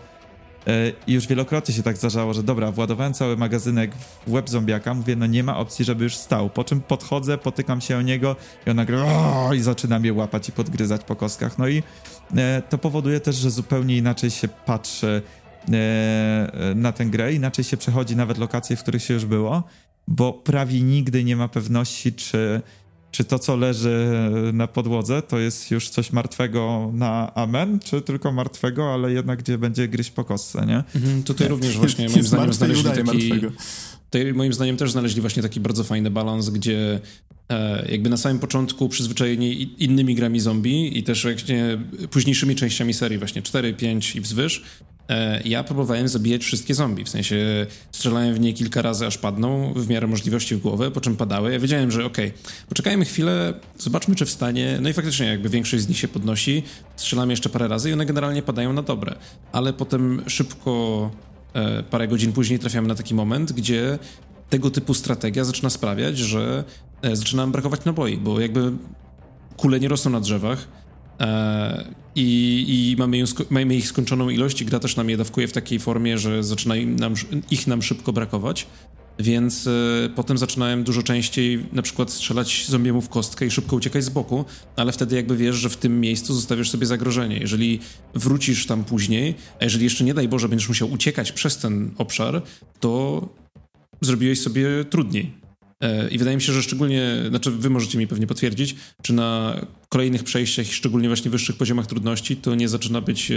E, I już wielokrotnie się tak zdarzało, że dobra, władowałem cały magazynek w łeb zombiaka, mówię, no nie ma opcji, żeby już stał. Po czym podchodzę, potykam się o niego i on nagle i zaczyna mnie łapać i podgryzać po kostkach. No i e, to powoduje też, że zupełnie inaczej się patrzy e, na tę grę, inaczej się przechodzi nawet lokacje, w których się już było, bo prawie nigdy nie ma pewności, czy czy to, co leży na podłodze, to jest już coś martwego na amen, czy tylko martwego, ale jednak gdzie będzie gryźć po kostce, nie? Mhm, tutaj również właśnie moim zdaniem znaleźli taki... Tutaj moim zdaniem też znaleźli właśnie taki bardzo fajny balans, gdzie e, jakby na samym początku przyzwyczajeni innymi grami zombie i też właśnie późniejszymi częściami serii, właśnie 4, 5 i wzwyż, ja próbowałem zabijać wszystkie zombie, w sensie strzelałem w nie kilka razy, aż padną, w miarę możliwości w głowę, po czym padały. Ja wiedziałem, że okej, okay, poczekajmy chwilę, zobaczmy, czy wstanie. No i faktycznie, jakby większość z nich się podnosi, strzelamy jeszcze parę razy i one generalnie padają na dobre. Ale potem szybko, e, parę godzin później trafiamy na taki moment, gdzie tego typu strategia zaczyna sprawiać, że e, zaczyna brakować naboi, bo jakby kule nie rosną na drzewach, i, i mamy, ją, mamy, ich skończoną ilość i gra też nam je dawkuje w takiej formie, że zaczyna nam, ich nam szybko brakować. Więc y, potem zaczynałem dużo częściej na przykład strzelać zombiemu w kostkę i szybko uciekać z boku, ale wtedy jakby wiesz, że w tym miejscu zostawiasz sobie zagrożenie. Jeżeli wrócisz tam później, a jeżeli jeszcze nie daj Boże będziesz musiał uciekać przez ten obszar, to zrobiłeś sobie trudniej. E, I wydaje mi się, że szczególnie, znaczy wy możecie mi pewnie potwierdzić, czy na kolejnych przejściach, szczególnie właśnie wyższych poziomach trudności, to nie zaczyna być e,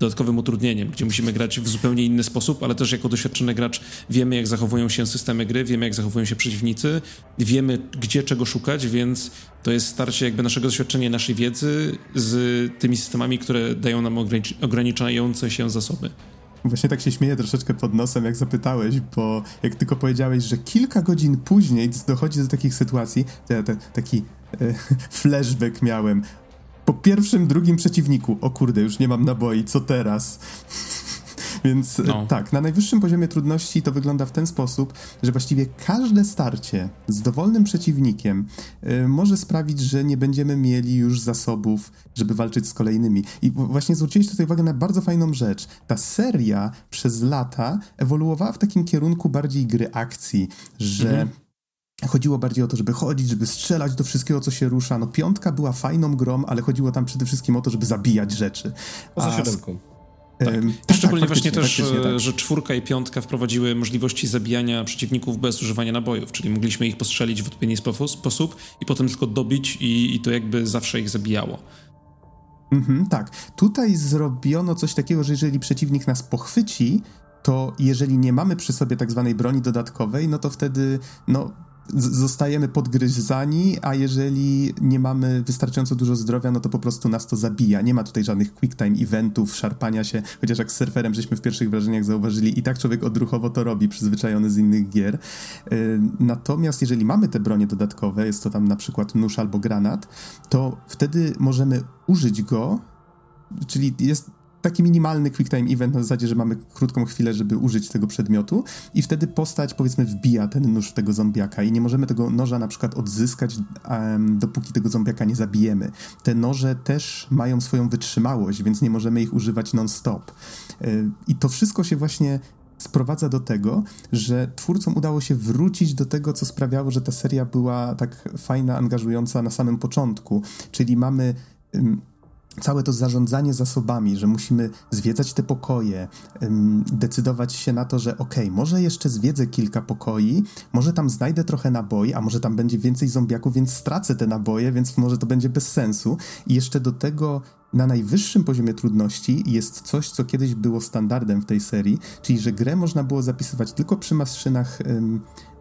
dodatkowym utrudnieniem, gdzie musimy grać w zupełnie inny sposób, ale też jako doświadczony gracz wiemy, jak zachowują się systemy gry, wiemy, jak zachowują się przeciwnicy, wiemy, gdzie czego szukać, więc to jest starcie jakby naszego doświadczenia, naszej wiedzy z tymi systemami, które dają nam ograniczające się zasoby. Właśnie tak się śmieję troszeczkę pod nosem, jak zapytałeś, bo jak tylko powiedziałeś, że kilka godzin później dochodzi do takich sytuacji, to ja te, taki e, flashback miałem. Po pierwszym, drugim przeciwniku, o kurde, już nie mam naboi, co teraz? Więc e, no. tak, na najwyższym poziomie trudności to wygląda w ten sposób, że właściwie każde starcie z dowolnym przeciwnikiem y, może sprawić, że nie będziemy mieli już zasobów, żeby walczyć z kolejnymi. I właśnie zwróciłeś tutaj uwagę na bardzo fajną rzecz. Ta seria przez lata ewoluowała w takim kierunku bardziej gry akcji, że. Mhm. Chodziło bardziej o to, żeby chodzić, żeby strzelać do wszystkiego, co się rusza. No piątka była fajną grą, ale chodziło tam przede wszystkim o to, żeby zabijać rzeczy. Poza siódemką. Tak. tak. Szczególnie tak, właśnie też, tak. że czwórka i piątka wprowadziły możliwości zabijania przeciwników bez używania nabojów, czyli mogliśmy ich postrzelić w odpowiedni sposób i potem tylko dobić i, i to jakby zawsze ich zabijało. Mhm, tak. Tutaj zrobiono coś takiego, że jeżeli przeciwnik nas pochwyci, to jeżeli nie mamy przy sobie tak zwanej broni dodatkowej, no to wtedy no, zostajemy podgryzani, a jeżeli nie mamy wystarczająco dużo zdrowia, no to po prostu nas to zabija. Nie ma tutaj żadnych quick time eventów, szarpania się, chociaż jak z surferem żeśmy w pierwszych wrażeniach zauważyli i tak człowiek odruchowo to robi, przyzwyczajony z innych gier. Y, natomiast jeżeli mamy te bronie dodatkowe, jest to tam na przykład nóż albo granat, to wtedy możemy użyć go, czyli jest taki minimalny quick time event na zasadzie, że mamy krótką chwilę, żeby użyć tego przedmiotu i wtedy postać powiedzmy wbija ten nóż w tego zombiaka i nie możemy tego noża na przykład odzyskać, um, dopóki tego zombiaka nie zabijemy. Te noże też mają swoją wytrzymałość, więc nie możemy ich używać non-stop. Yy, I to wszystko się właśnie sprowadza do tego, że twórcom udało się wrócić do tego, co sprawiało, że ta seria była tak fajna, angażująca na samym początku. Czyli mamy całe to zarządzanie zasobami, że musimy zwiedzać te pokoje, decydować się na to, że okej, okay, może jeszcze zwiedzę kilka pokoi, może tam znajdę trochę naboi, a może tam będzie więcej zombiaków, więc stracę te naboje, więc może to będzie bez sensu. I jeszcze do tego na najwyższym poziomie trudności jest coś, co kiedyś było standardem w tej serii, czyli że grę można było zapisywać tylko przy maszynach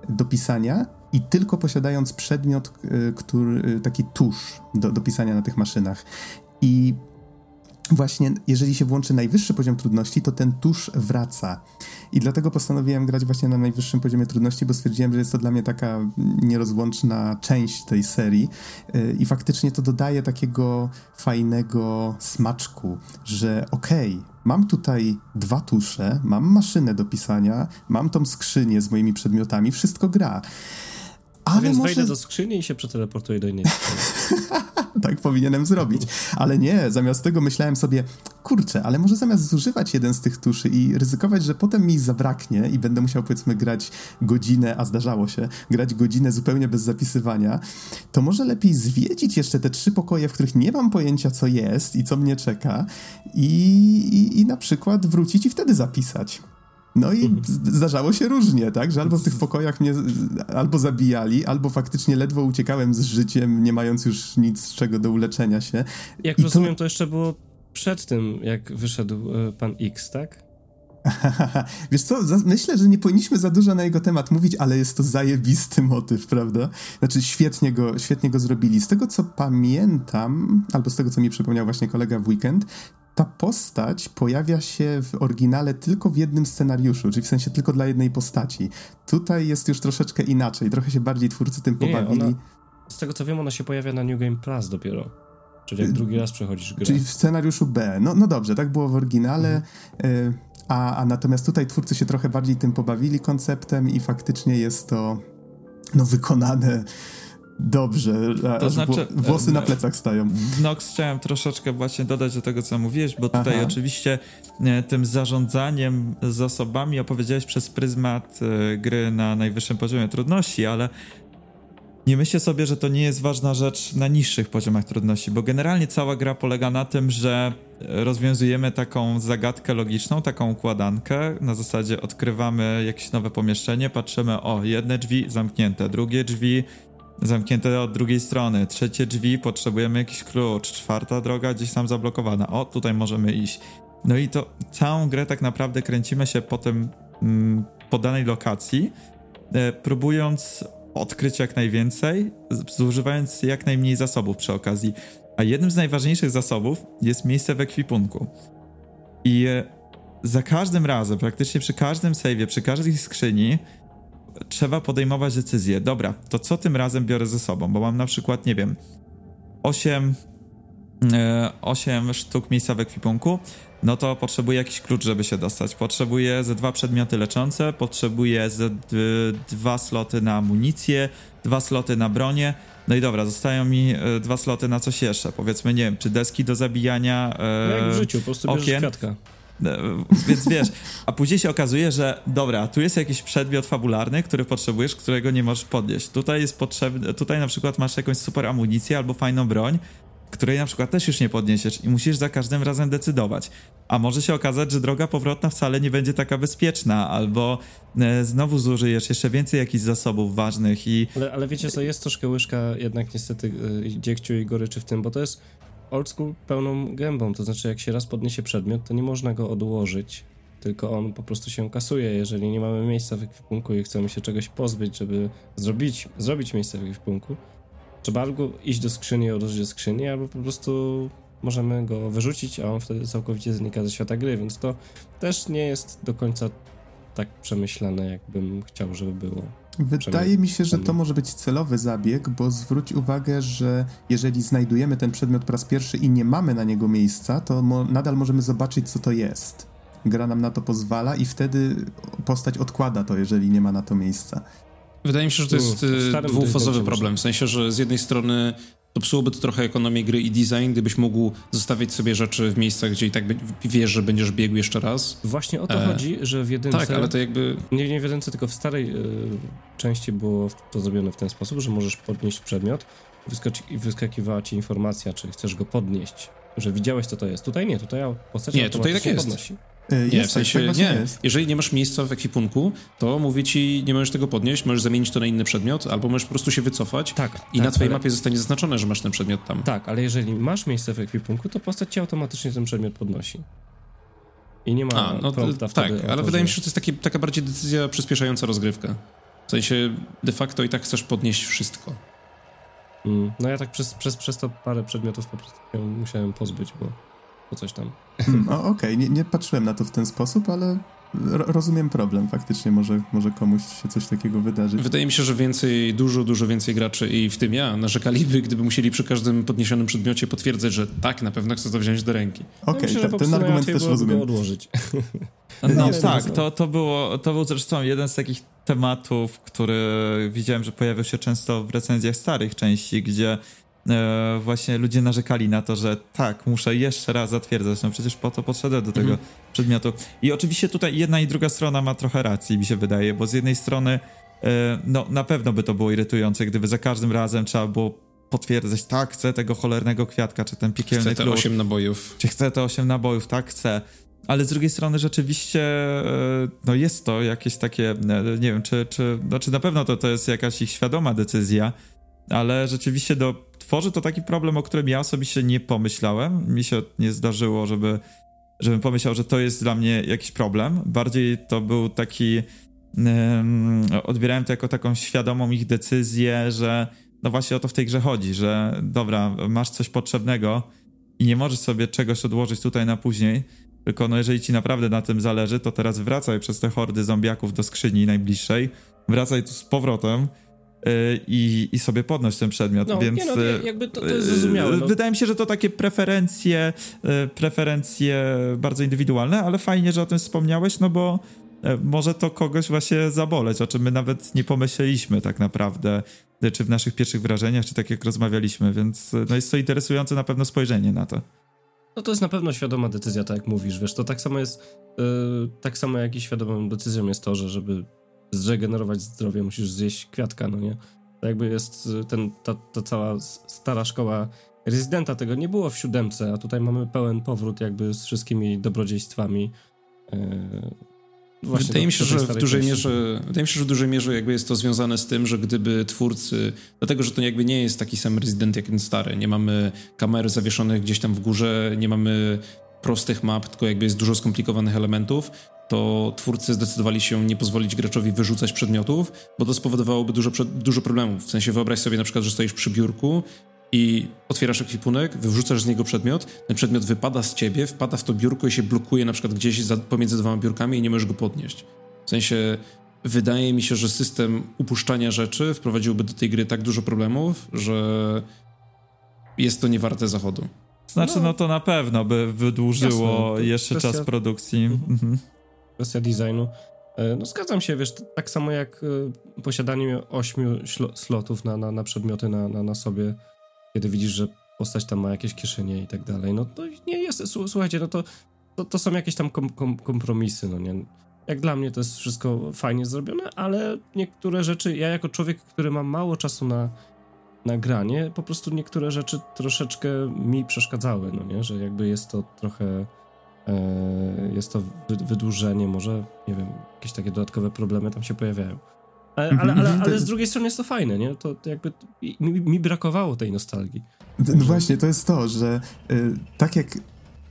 do pisania i tylko posiadając przedmiot, y, który, taki tusz do, do pisania na tych maszynach. I właśnie jeżeli się włączy najwyższy poziom trudności, to ten tusz wraca. I dlatego postanowiłem grać właśnie na najwyższym poziomie trudności, bo stwierdziłem, że jest to dla mnie taka nierozłączna część tej serii y, i faktycznie to dodaje takiego fajnego smaczku, że okej, okay, mam tutaj dwa tusze, mam maszynę do pisania, mam tą skrzynię z moimi przedmiotami, wszystko gra. Ale więc może... wejdę do skrzyni i się przeteleportuję do innej skrzyni. tak powinienem zrobić. Ale nie, zamiast tego myślałem sobie, kurczę, ale może zamiast zużywać jeden z tych tuszy i ryzykować, że potem mi zabraknie i będę musiał powiedzmy grać godzinę, a zdarzało się, grać godzinę zupełnie bez zapisywania, to może lepiej zwiedzić jeszcze te trzy pokoje, w których nie mam pojęcia co jest i co mnie czeka i, i, i na przykład wrócić i wtedy zapisać. No i zdarzało się różnie, tak? Że albo w tych pokojach mnie albo zabijali, albo faktycznie ledwo uciekałem z życiem, nie mając już nic z czego do uleczenia się. Jak I rozumiem, to... to jeszcze było przed tym, jak wyszedł e, pan X, tak? Wiesz co, myślę, że nie powinniśmy za dużo na jego temat mówić, ale jest to zajebisty motyw, prawda? Znaczy świetnie go, świetnie go zrobili. Z tego co pamiętam, albo z tego co mi przypomniał właśnie kolega w weekend, ta postać pojawia się w oryginale tylko w jednym scenariuszu, czyli w sensie tylko dla jednej postaci. Tutaj jest już troszeczkę inaczej, trochę się bardziej twórcy tym pobawili. Nie, ona, z tego co wiem, ona się pojawia na New Game Plus dopiero. Czyli jak drugi raz przechodzisz grę. Czyli w scenariuszu B. No, no dobrze, tak było w oryginale. Mhm. Y, a, a natomiast tutaj twórcy się trochę bardziej tym pobawili konceptem i faktycznie jest to no, wykonane Dobrze, to znaczy, włosy na plecach stają. Nox, chciałem troszeczkę właśnie dodać do tego, co mówiłeś, bo tutaj Aha. oczywiście e, tym zarządzaniem zasobami opowiedziałeś przez pryzmat e, gry na najwyższym poziomie trudności, ale nie myślę sobie, że to nie jest ważna rzecz na niższych poziomach trudności, bo generalnie cała gra polega na tym, że rozwiązujemy taką zagadkę logiczną, taką układankę. Na zasadzie odkrywamy jakieś nowe pomieszczenie, patrzymy, o, jedne drzwi zamknięte, drugie drzwi zamknięte od drugiej strony, trzecie drzwi, potrzebujemy jakiś klucz, czwarta droga gdzieś tam zablokowana, o, tutaj możemy iść. No i to całą grę tak naprawdę kręcimy się po tym, mm, po danej lokacji, e, próbując odkryć jak najwięcej, zużywając jak najmniej zasobów przy okazji. A jednym z najważniejszych zasobów jest miejsce w ekwipunku. I e, za każdym razem, praktycznie przy każdym save'ie, przy każdej skrzyni, trzeba podejmować decyzję. Dobra, to co tym razem biorę ze sobą? Bo mam na przykład, nie wiem, 8, 8 e, sztuk miejsca w ekwipunku, no to potrzebuję jakiś klucz, żeby się dostać. Potrzebuję ze dwa przedmioty leczące, potrzebuję ze dwa sloty na amunicję, dwa sloty na bronię. No i dobra, zostają mi e, dwa sloty na coś jeszcze. Powiedzmy, nie wiem, czy deski do zabijania. E, no jak w życiu, po prostu okien. kwiatka. E, więc wiesz, a później się okazuje, że dobra, tu jest jakiś przedmiot fabularny, który potrzebujesz, którego nie możesz podnieść. Tutaj jest potrzebny, tutaj na przykład masz jakąś super amunicję albo fajną broń, której na przykład też już nie podniesiesz i musisz za każdym razem decydować. A może się okazać, że droga powrotna wcale nie będzie taka bezpieczna, albo e, znowu zużyjesz jeszcze więcej jakichś zasobów ważnych i... Ale, ale wiecie co, jest troszkę łyżka jednak niestety e, dziegciu i goryczy w tym, bo to jest old school pełną gębą, to znaczy jak się raz podniesie przedmiot, to nie można go odłożyć, tylko on po prostu się kasuje. Jeżeli nie mamy miejsca w ekwipunku i chcemy się czegoś pozbyć, żeby zrobić, zrobić miejsce w ekwipunku, trzeba albo iść do skrzyni i odłożyć do skrzyni, albo po prostu możemy go wyrzucić, a on wtedy całkowicie znika ze świata gry, więc to też nie jest do końca tak przemyślane, jakbym chciał, żeby było. Wydaje mi się, że to może być celowy zabieg, bo zwróć uwagę, że jeżeli znajdujemy ten przedmiot po raz pierwszy i nie mamy na niego miejsca, to mo nadal możemy zobaczyć, co to jest. Gra nam na to pozwala i wtedy postać odkłada to, jeżeli nie ma na to miejsca. Wydaje mi się, że to jest y, dwufazowy problem. W sensie, że z jednej strony to psułoby to trochę ekonomię gry i design, gdybyś mógł zostawiać sobie rzeczy w miejscach, gdzie i tak wiesz, że będziesz biegł jeszcze raz. Właśnie o to e... chodzi, że w jedynce... Tak, ale to jakby... Nie, nie w jedynce, tylko w starej y, części było to zrobione w ten sposób, że możesz podnieść przedmiot i wyskakiwała ci informacja, czy chcesz go podnieść, że widziałeś, co to jest. Tutaj nie, tutaj postać Nie, tutaj tak jest. Podnosi. E, nie, w sensie, tak nie. Jest. Jeżeli nie masz miejsca w ekwipunku, to mówię ci, nie możesz tego podnieść, możesz zamienić to na inny przedmiot, albo możesz po prostu się wycofać tak, i tak, na twojej ale... mapie zostanie zaznaczone, że masz ten przedmiot tam. Tak, ale jeżeli masz miejsce w ekwipunku, to postać ci automatycznie ten przedmiot podnosi. I nie ma A, no, prompta Tak, ale wydaje mi się, że to jest taka bardziej decyzja przyspieszająca rozgrywkę. W sensie de facto i tak chcesz podnieść wszystko. Mm. No ja tak przez, przez, przez to parę przedmiotów po prostu musiałem pozbyć, bo, bo coś tam. No okej, okay. nie, nie patrzyłem na to w ten sposób, ale rozumiem problem. Faktycznie może, może komuś się coś takiego wydarzyć. Wydaje mi się, że więcej, dużo, dużo więcej graczy i w tym ja narzekaliby, gdyby musieli przy każdym podniesionym przedmiocie potwierdzać, że tak, na pewno chcę to wziąć do ręki. Okej, okay, no ten argument też rozumiem. odłożyć. No tak, to, to, było, to był zresztą jeden z takich tematów, który widziałem, że pojawiał się często w recenzjach starych części, gdzie e, właśnie ludzie narzekali na to, że tak, muszę jeszcze raz zatwierdzać, no przecież po to podszedłem do tego mhm. przedmiotu. I oczywiście tutaj jedna i druga strona ma trochę racji, mi się wydaje, bo z jednej strony e, no na pewno by to było irytujące, gdyby za każdym razem trzeba było potwierdzać, tak, chcę tego cholernego kwiatka, czy ten piekielny Chcę te klucz, 8 nabojów. Czy chcę te 8 nabojów, tak, chcę. Ale z drugiej strony rzeczywiście e, no jest to jakieś takie, nie wiem, czy, czy, znaczy na pewno to, to jest jakaś ich świadoma decyzja, ale rzeczywiście do, tworzy to taki problem, o którym ja osobiście nie pomyślałem. Mi się nie zdarzyło, żeby, żebym pomyślał, że to jest dla mnie jakiś problem. Bardziej to był taki, um, odbierałem to jako taką świadomą ich decyzję, że no właśnie o to w tej grze chodzi, że dobra, masz coś potrzebnego i nie możesz sobie czegoś odłożyć tutaj na później, tylko no jeżeli ci naprawdę na tym zależy, to teraz wracaj przez te hordy zombiaków do skrzyni najbliższej, wracaj tu z powrotem i, i sobie podnoś ten przedmiot, no, więc... Nie no, jakby to, to jest zrozumiałe. No. Wydaje mi się, że to takie preferencje, yy, preferencje bardzo indywidualne, ale fajnie, że o tym wspomniałeś, no bo może to kogoś właśnie zaboleć, o czym my nawet nie pomyśleliśmy tak naprawdę, czy w naszych pierwszych wrażeniach, czy tak jak rozmawialiśmy, więc no jest to interesujące na pewno spojrzenie na to. No to jest na pewno świadoma decyzja, tak jak mówisz, wiesz, to tak samo jest, yy, tak samo jak i świadomą decyzją jest to, że żeby zregenerować zdrowie musisz zjeść kwiatka, no nie? To jakby jest y, ten, ta, ta cała stara szkoła rezydenta, tego nie było w siódemce, a tutaj mamy pełen powrót jakby z wszystkimi dobrodziejstwami. Yy, Właśnie wydaje mi się, że w dużej mierze, wydaje mi się, że w dużej mierze jakby jest to związane z tym, że gdyby twórcy, dlatego, że to jakby nie jest taki sam rezydent jak ten stary, nie mamy kamer zawieszonych gdzieś tam w górze, nie mamy prostych map, tylko jakby jest dużo skomplikowanych elementów, to twórcy zdecydowali się nie pozwolić graczowi wyrzucać przedmiotów, bo to spowodowałoby dużo, dużo problemów. W sensie wyobraź sobie na przykład, że stoisz przy biurku i otwierasz ekwipunek, wyrzucasz z niego przedmiot, ten przedmiot wypada z ciebie, wpada w to biurko i się blokuje na przykład gdzieś za, pomiędzy dwoma biurkami i nie możesz go podnieść. W sensie wydaje mi się, że system upuszczania rzeczy wprowadziłby do tej gry tak dużo problemów, że jest to niewarte zachodu. Znaczy, no, no to na pewno by wydłużyło Jasne, jeszcze kwestia... czas produkcji. Mhm. Kwestia designu. E, no zgadzam się, wiesz, tak samo jak e, posiadanie ośmiu slotów na, na, na przedmioty na, na, na sobie kiedy widzisz, że postać tam ma jakieś kieszenie i tak dalej, no to nie jest, słuchajcie, no to, to, to są jakieś tam kom, kom, kompromisy, no nie. Jak dla mnie to jest wszystko fajnie zrobione, ale niektóre rzeczy, ja jako człowiek, który ma mało czasu na, na granie, po prostu niektóre rzeczy troszeczkę mi przeszkadzały, no nie, że jakby jest to trochę jest to wydłużenie, może, nie wiem, jakieś takie dodatkowe problemy tam się pojawiają. Ale, ale, ale, mhm. ale, z drugiej strony jest to fajne, nie? To, to jakby mi, mi, brakowało tej nostalgii. No właśnie, to jest to, że y, tak jak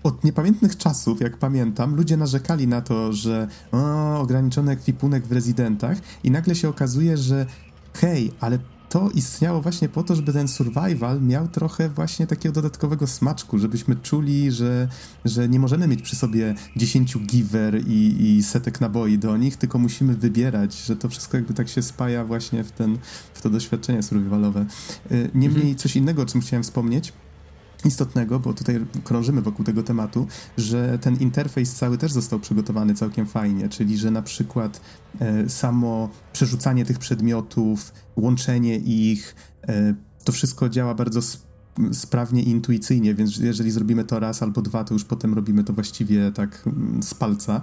od niepamiętnych czasów, jak pamiętam, ludzie narzekali na to, że o, ograniczony ekwipunek w rezydentach i nagle się okazuje, że hej, ale to istniało właśnie po to, żeby ten survival miał trochę właśnie takiego dodatkowego smaczku, żebyśmy czuli, że, że nie możemy mieć przy sobie 10 giver i, i setek naboi do nich, tylko musimy wybierać, że to wszystko jakby tak się spaja właśnie w, ten, w to doświadczenie survivalowe. Y, niemniej mhm. coś innego, o czym chciałem wspomnieć, istotnego, bo tutaj krążymy wokół tego tematu, że ten interfejs cały też został przygotowany całkiem fajnie, czyli że na przykład e, samo przerzucanie tych przedmiotów, łączenie ich, e, to wszystko działa bardzo i intuicyjnie, więc jeżeli zrobimy to raz albo dwa, to już potem robimy to właściwie tak mm, z palca.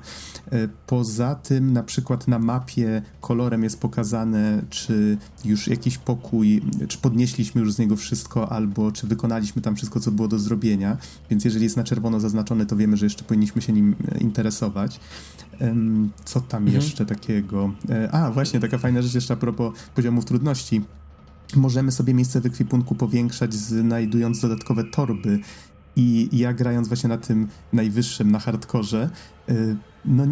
E, poza tym na przykład na mapie kolorem jest pokazane, czy już jakiś pokój, czy podnieśliśmy już z niego wszystko, albo czy wykonaliśmy tam wszystko, co było do zrobienia, więc jeżeli jest na czerwono zaznaczone, to wiemy, że jeszcze powinniśmy się nim e, interesować. Co tam mhm. jeszcze takiego? E, a, właśnie, taka fajna rzecz jeszcze a propos poziomów trudności możemy sobie miejsce w ekwipunku powiększać, znajdując dodatkowe torby. I ja grając właśnie na tym najwyższym, na hardkorze, y, no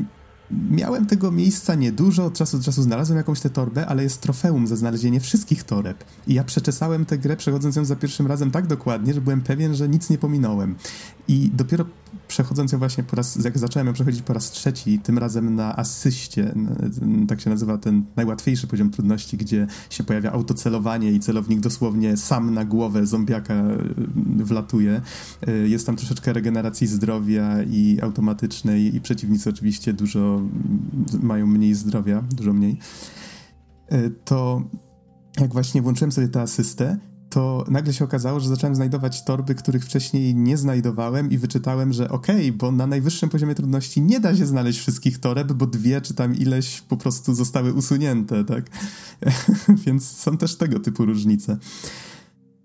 Miałem tego miejsca niedużo, od czasu do czasu znalazłem jakąś tę torbę, ale jest trofeum za znalezienie wszystkich toreb. I ja przeczesałem tę grę, przechodząc ją za pierwszym razem tak dokładnie, że byłem pewien, że nic nie pominąłem. I dopiero przechodząc ją właśnie po raz, jak zacząłem ją przechodzić po raz trzeci, tym razem na asyście, tak się nazywa ten najłatwiejszy poziom trudności, gdzie się pojawia autocelowanie i celownik dosłownie sam na głowę zombiaka e, wlatuje. E, jest tam troszeczkę regeneracji zdrowia i automatycznej i przeciwnicy oczywiście dużo mają mniej zdrowia, dużo mniej. E, to jak właśnie włączyłem sobie tę asystę, to nagle się okazało, że zacząłem znajdować torby, których wcześniej nie znajdowałem i wyczytałem, że okej, okay, bo na najwyższym poziomie trudności nie da się znaleźć wszystkich toreb, bo dwie czy tam ileś po prostu zostały usunięte, tak? Więc są też tego typu różnice.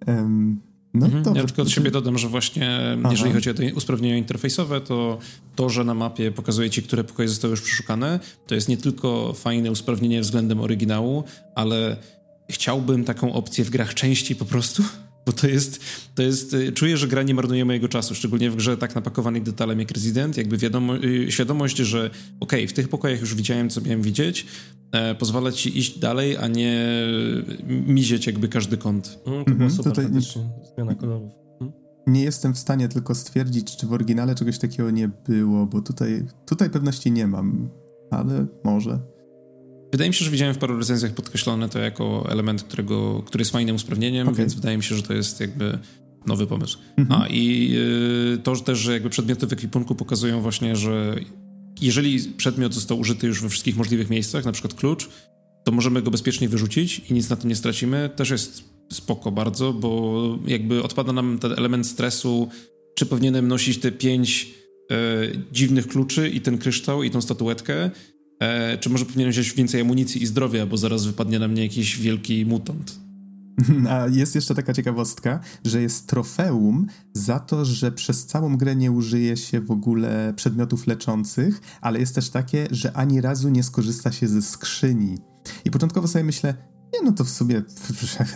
Um, no mhm. Ja tylko od siebie dodam, że właśnie Aha. jeżeli chodzi o te usprawnienia interfejsowe, to to, że na mapie pokazuje ci, które pokoje zostały już przeszukane, to jest nie tylko fajne usprawnienie względem oryginału, ale chciałbym taką opcję w grach częściej po prostu, bo to jest, to jest, y, czuję, że gra nie marnuje mojego czasu, szczególnie w grze tak napakowanej detalem jak Resident, jakby wiadomo, y, świadomość, że okej, okay, w tych pokojach już widziałem, co miałem widzieć, e, pozwala ci iść dalej, a nie mizieć jakby każdy kąt. Mm, to mhm, super, tutaj... zmiana kolorów. Mm. Nie jestem w stanie tylko stwierdzić, czy w oryginale czegoś takiego nie było, bo tutaj, tutaj pewności nie mam, ale może. Wydaje mi się, że widziałem w paru recenzjach podkreślone to jako element, którego, który jest fajnym usprawnieniem, okay. więc wydaje mi się, że to jest jakby nowy pomysł. Mhm. A i y, to też, że jakby przedmioty w ekwipunku pokazują właśnie, że jeżeli przedmiot został użyty już we wszystkich możliwych miejscach, na przykład klucz, to możemy go bezpiecznie wyrzucić i nic na to nie stracimy. Też jest spoko bardzo, bo jakby odpada nam ten element stresu, czy powinienem nosić te pięć e, dziwnych kluczy i ten kryształ i tą statuetkę, E, czy może powinienem wziąć więcej amunicji i zdrowia, bo zaraz wypadnie na mnie jakiś wielki mutant. A jest jeszcze taka ciekawostka, że jest trofeum za to, że przez całą grę nie użyje się w ogóle przedmiotów leczących, ale jest też takie, że ani razu nie skorzysta się ze skrzyni. I początkowo sobie myślę, nie no to w sumie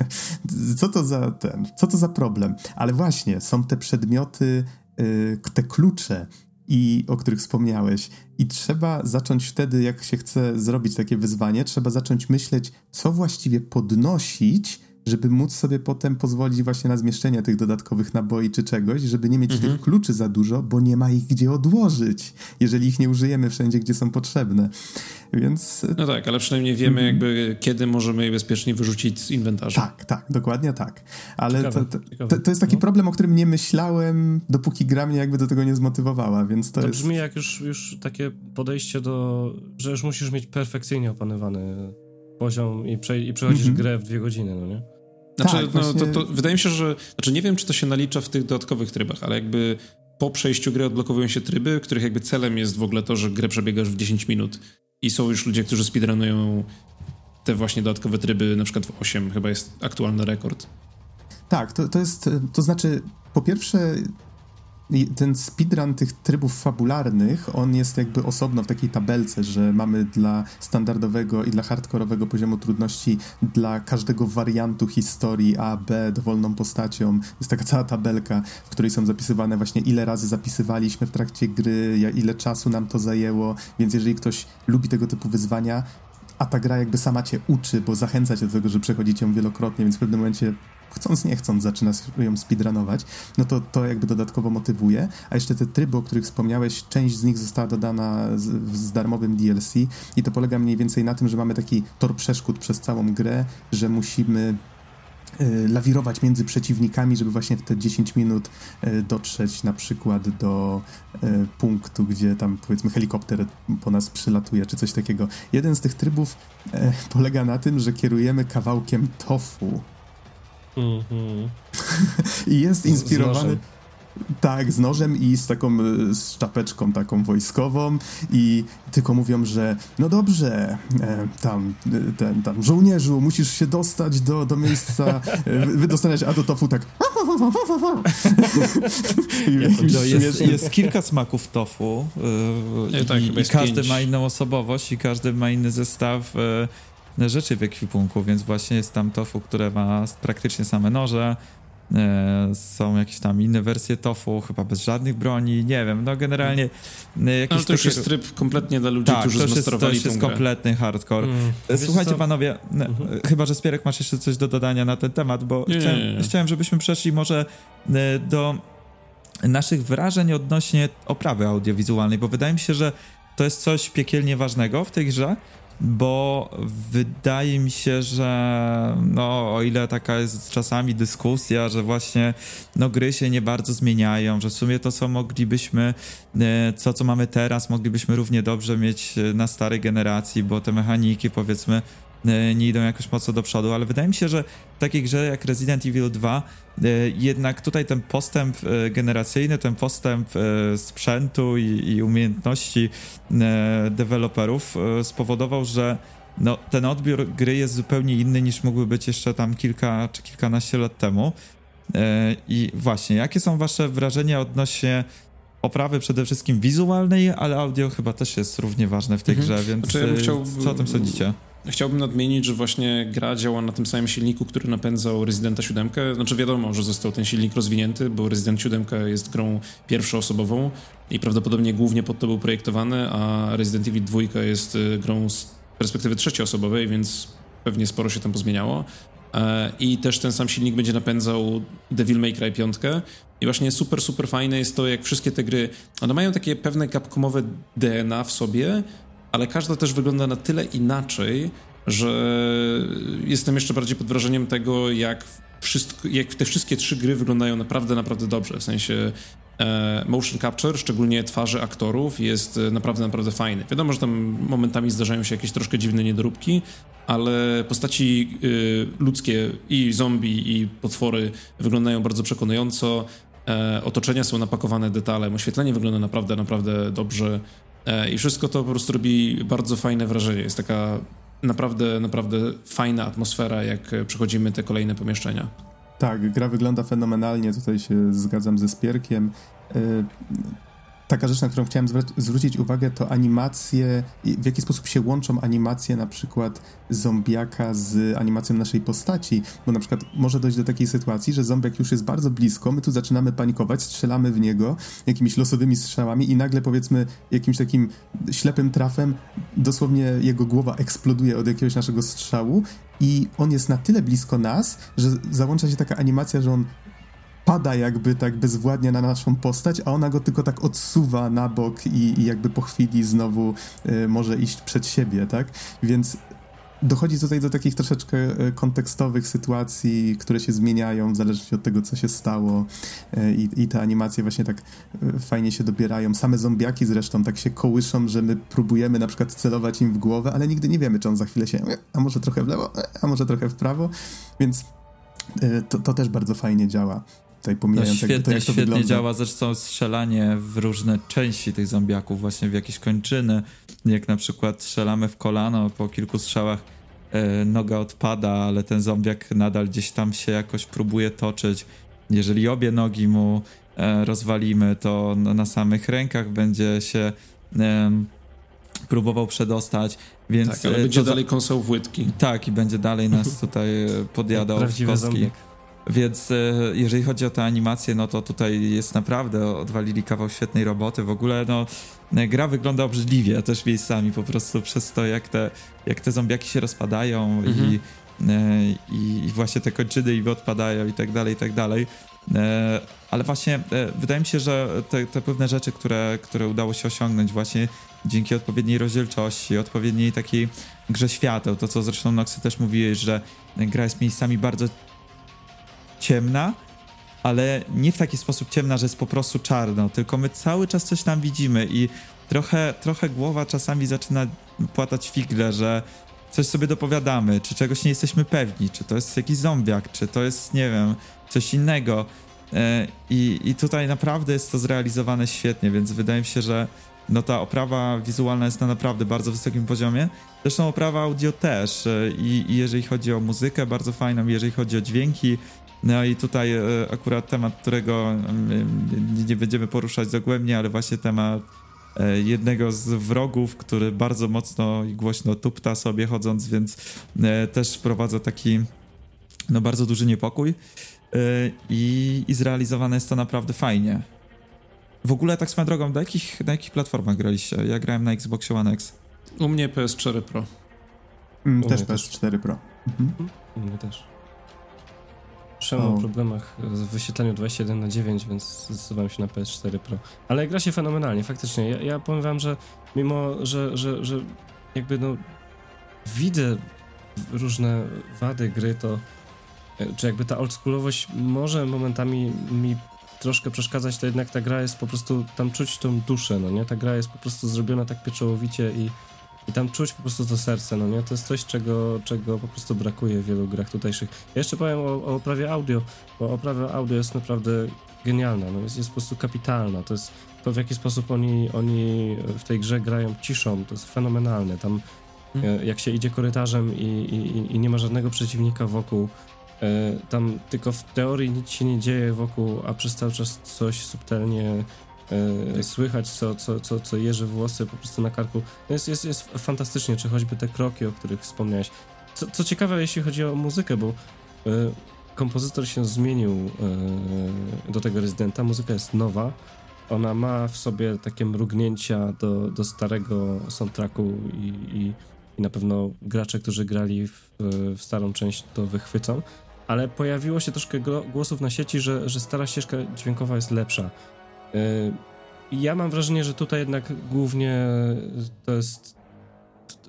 co to za ten, co to za problem? Ale właśnie, są te przedmioty, yy, te klucze, i o których wspomniałeś. I trzeba zacząć wtedy, jak się chce zrobić takie wyzwanie, trzeba zacząć myśleć, co właściwie podnosić, żeby móc sobie potem pozwolić właśnie na zmieszczenie tych dodatkowych naboi czy czegoś, żeby nie mieć mhm. tych kluczy za dużo, bo nie ma ich gdzie odłożyć, jeżeli ich nie użyjemy wszędzie, gdzie są potrzebne. Więc... No tak, ale przynajmniej wiemy mhm. jakby, kiedy możemy je bezpiecznie wyrzucić z inwentarza. Tak, tak, dokładnie tak. Ale ciekawe, to, to, to, jest taki no. problem, o którym nie myślałem, dopóki gra mnie jakby do tego nie zmotywowała, więc to, to jest... brzmi jak już, już takie podejście do, że już musisz mieć perfekcyjnie opanowany poziom i, prze, i przechodzisz mhm. grę w dwie godziny, no nie? Znaczy, tak, no, właśnie... to, to, wydaje mi się, że. Znaczy, nie wiem, czy to się nalicza w tych dodatkowych trybach, ale jakby po przejściu gry odblokowują się tryby, których jakby celem jest w ogóle to, że grę przebiegasz w 10 minut. I są już ludzie, którzy speedrunują te właśnie dodatkowe tryby, na przykład w 8 chyba jest aktualny rekord. Tak, to, to jest. To znaczy, po pierwsze, ten speedrun tych trybów fabularnych, on jest jakby osobno w takiej tabelce, że mamy dla standardowego i dla hardkorowego poziomu trudności dla każdego wariantu historii A, B, dowolną postacią. Jest taka cała tabelka, w której są zapisywane właśnie ile razy zapisywaliśmy w trakcie gry, ile czasu nam to zajęło, więc jeżeli ktoś lubi tego typu wyzwania, a ta gra jakby sama cię uczy, bo zachęca cię do tego, że przechodzicie ją wielokrotnie, więc w pewnym momencie chcąc nie chcąc zaczyna ją speedrunować, no to to jakby dodatkowo motywuje. A jeszcze te tryby, o których wspomniałeś, część z nich została dodana z, z darmowym DLC i to polega mniej więcej na tym, że mamy taki tor przeszkód przez całą grę, że musimy y, lawirować między przeciwnikami, żeby właśnie w te 10 minut y, dotrzeć na przykład do y, punktu, gdzie tam powiedzmy helikopter po nas przylatuje, czy coś takiego. Jeden z tych trybów polega na tym, że kierujemy kawałkiem tofu Mm-hmm. I jest inspirowany. Tak, z nożem i z taką e, z czapeczką taką wojskową i tylko mówią, że no dobrze, e, tam, e, ten, tam żołnierzu, musisz się dostać do, do miejsca, wydostaniać, a do tofu tak jest, jest, kilka smaków tofu yy, tak, i, i każdy pięć. ma inną osobowość i każdy ma inny zestaw rzeczy w ekwipunku, więc właśnie jest tam tofu, które ma praktycznie same noże, E, są jakieś tam inne wersje tofu, chyba bez żadnych broni, nie wiem, no generalnie e, jakieś Ale to już jest tryb kompletnie dla ludzi, tak, którzy to zmasterowali to już jest kompletny hardcore. Mm. E, słuchajcie panowie, mhm. chyba, że Spierek masz jeszcze coś do dodania na ten temat, bo nie, chciałem, nie, nie. chciałem, żebyśmy przeszli może do naszych wrażeń odnośnie oprawy audiowizualnej, bo wydaje mi się, że to jest coś piekielnie ważnego w tej grze, bo wydaje mi się, że no, o ile taka jest czasami dyskusja, że właśnie no, gry się nie bardzo zmieniają, że w sumie to, co moglibyśmy, e, co, co mamy teraz, moglibyśmy równie dobrze mieć e, na starej generacji, bo te mechaniki, powiedzmy, nie idą jakoś mocno do przodu, ale wydaje mi się, że w takiej grze jak Resident Evil 2 e, jednak tutaj ten postęp e, generacyjny, ten postęp sprzętu i, i umiejętności deweloperów spowodował, że no, ten odbiór gry jest zupełnie inny niż mógłby być jeszcze tam kilka czy kilkanaście lat temu. I właśnie, jakie są wasze wrażenia odnośnie oprawy przede wszystkim wizualnej, ale audio chyba też jest równie ważne w tej mhm. grze, więc znaczy, ja chciał... co o tym sądzicie? Chciałbym nadmienić, że właśnie gra działa na tym samym silniku, który napędzał Residenta 7. Znaczy wiadomo, że został ten silnik rozwinięty, bo Resident 7 jest grą pierwszoosobową i prawdopodobnie głównie pod to był projektowany, a Resident Evil 2 jest y, grą z perspektywy trzecioosobowej, więc pewnie sporo się tam pozmieniało. E, I też ten sam silnik będzie napędzał Devil May Cry 5. I właśnie super, super fajne jest to, jak wszystkie te gry, one mają takie pewne capcomowe DNA w sobie, ale każda też wygląda na tyle inaczej, że jestem jeszcze bardziej pod wrażeniem tego, jak, wszystko, jak te wszystkie trzy gry wyglądają naprawdę, naprawdę dobrze. W sensie e, motion capture, szczególnie twarzy aktorów, jest naprawdę, naprawdę fajny. Wiadomo, że tam momentami zdarzają się jakieś troszkę dziwne niedoróbki, ale postaci y, ludzkie i zombie, i potwory wyglądają bardzo przekonująco. E, otoczenia są napakowane detalem, oświetlenie wygląda naprawdę, naprawdę dobrze. E, I wszystko to po prostu robi bardzo fajne wrażenie. Jest taka naprawdę, naprawdę fajna atmosfera, jak przechodzimy te kolejne pomieszczenia. Tak, gra wygląda fenomenalnie, tutaj się zgadzam ze Spierkiem. Taka rzecz, na którą chciałem zwrócić uwagę, to animacje, w jaki sposób się łączą animacje na przykład zombiaka z animacją naszej postaci, bo na przykład może dojść do takiej sytuacji, że zombiak już jest bardzo blisko, my tu zaczynamy panikować, strzelamy w niego jakimiś losowymi strzałami i nagle powiedzmy jakimś takim ślepym trafem dosłownie jego głowa eksploduje od jakiegoś naszego strzału i on jest na tyle blisko nas, że załącza się taka animacja, że on pada jakby tak bezwładnie na naszą postać, a ona go tylko tak odsuwa na bok i, i jakby po chwili znowu y, może iść przed siebie, tak? Więc dochodzi tutaj do takich troszeczkę y, kontekstowych sytuacji, które się zmieniają w zależności od tego, co się stało y, i, i te animacje właśnie tak fajnie się dobierają. Same zombiaki zresztą tak się kołyszą, że my próbujemy na przykład celować im w głowę, ale nigdy nie wiemy, czy on za chwilę się a może trochę w lewo, a może trochę w prawo, więc to, to też bardzo fajnie działa tutaj pomijając no, świetnie, jak, to, jak to świetnie wygląda. działa zresztą strzelanie w różne części tych zombiaków, właśnie w jakieś kończyny, jak na przykład strzelamy w kolano, po kilku strzałach e, noga odpada, ale ten zombiak nadal gdzieś tam się jakoś próbuje toczyć. Jeżeli obie nogi mu e, rozwalimy, to na, na samych rękach będzie się e, próbował przedostać, więc... Tak, ale będzie to, dalej kąsał w łydki. Tak, i będzie dalej nas tutaj e, podjadał Prawdziwy w kostki. Zombiak. Więc e, jeżeli chodzi o tę animację, no to tutaj jest naprawdę, odwalili kawał świetnej roboty. W ogóle, no, e, gra wygląda obrzydliwie też miejscami po prostu przez to, jak te, jak te zombiaki się rozpadają mhm. i, e, i, i właśnie te kończyny im odpadają i tak dalej, i tak dalej. Ale właśnie wydaje mi się, że te, te pewne rzeczy, które, które udało się osiągnąć właśnie dzięki odpowiedniej rozdzielczości, odpowiedniej takiej grze świateł, to co zresztą Noxy też mówiłeś, że gra jest miejscami bardzo ciemna, ale nie w taki sposób ciemna, że jest po prostu czarno, tylko my cały czas coś tam widzimy i trochę, trochę głowa czasami zaczyna płatać figle, że coś sobie dopowiadamy, czy czegoś nie jesteśmy pewni, czy to jest jakiś zombiak, czy to jest, nie wiem, coś innego. E, I, I tutaj naprawdę jest to zrealizowane świetnie, więc wydaje mi się, że no ta oprawa wizualna jest na naprawdę bardzo wysokim poziomie. Zresztą oprawa audio też. E, I, I, jeżeli chodzi o muzykę, bardzo fajną, jeżeli chodzi o dźwięki, no i tutaj e, akurat temat, którego nie będziemy poruszać dogłębnie, ale właśnie temat e, jednego z wrogów, który bardzo mocno i głośno tupta sobie chodząc, więc e, też wprowadza taki no bardzo duży niepokój. i, i zrealizowane jest to naprawdę fajnie. W ogóle tak swoją drogą, na jakich, na jakich platformach graliście? Ja grałem na Xbox One X. U mnie PS4 Pro. Mm, też PS4 Pro. Mhm. U mnie też. Przemam o problemach w wyświetlaniu 21 na 9, więc zdecydowałem się na PS4 Pro. Ale gra się fenomenalnie, faktycznie. Ja, ja powiem wam, że mimo, że, że, że jakby no widzę różne wady gry, to czy jakby ta oldschoolowość może momentami mi troszkę przeszkadzać, to jednak ta gra jest po prostu, tam czuć tą duszę, no nie? Ta gra jest po prostu zrobiona tak pieczołowicie i, i tam czuć po prostu to serce, no nie? To jest coś, czego, czego po prostu brakuje w wielu grach tutejszych. Ja jeszcze powiem o, o oprawie audio, bo oprawa audio jest naprawdę genialna, no jest, jest po prostu kapitalna, to jest to w jaki sposób oni, oni w tej grze grają ciszą, to jest fenomenalne, tam hmm. jak się idzie korytarzem i, i, i nie ma żadnego przeciwnika wokół, E, tam tylko w teorii nic się nie dzieje wokół, a przez cały czas coś subtelnie słychać, co, co, co, co jeży włosy po prostu na karku. Jest, jest, jest fantastycznie, czy choćby te kroki, o których wspomniałeś. Co, co ciekawe, jeśli chodzi o muzykę, bo e, kompozytor się zmienił do tego rezydenta, muzyka jest nowa, ona ma w sobie takie mrugnięcia do, do starego soundtracku i, i, i na pewno gracze, którzy grali w, w starą część to wychwycą ale pojawiło się troszkę głosów na sieci, że, że stara ścieżka dźwiękowa jest lepsza. Ja mam wrażenie, że tutaj jednak głównie to jest,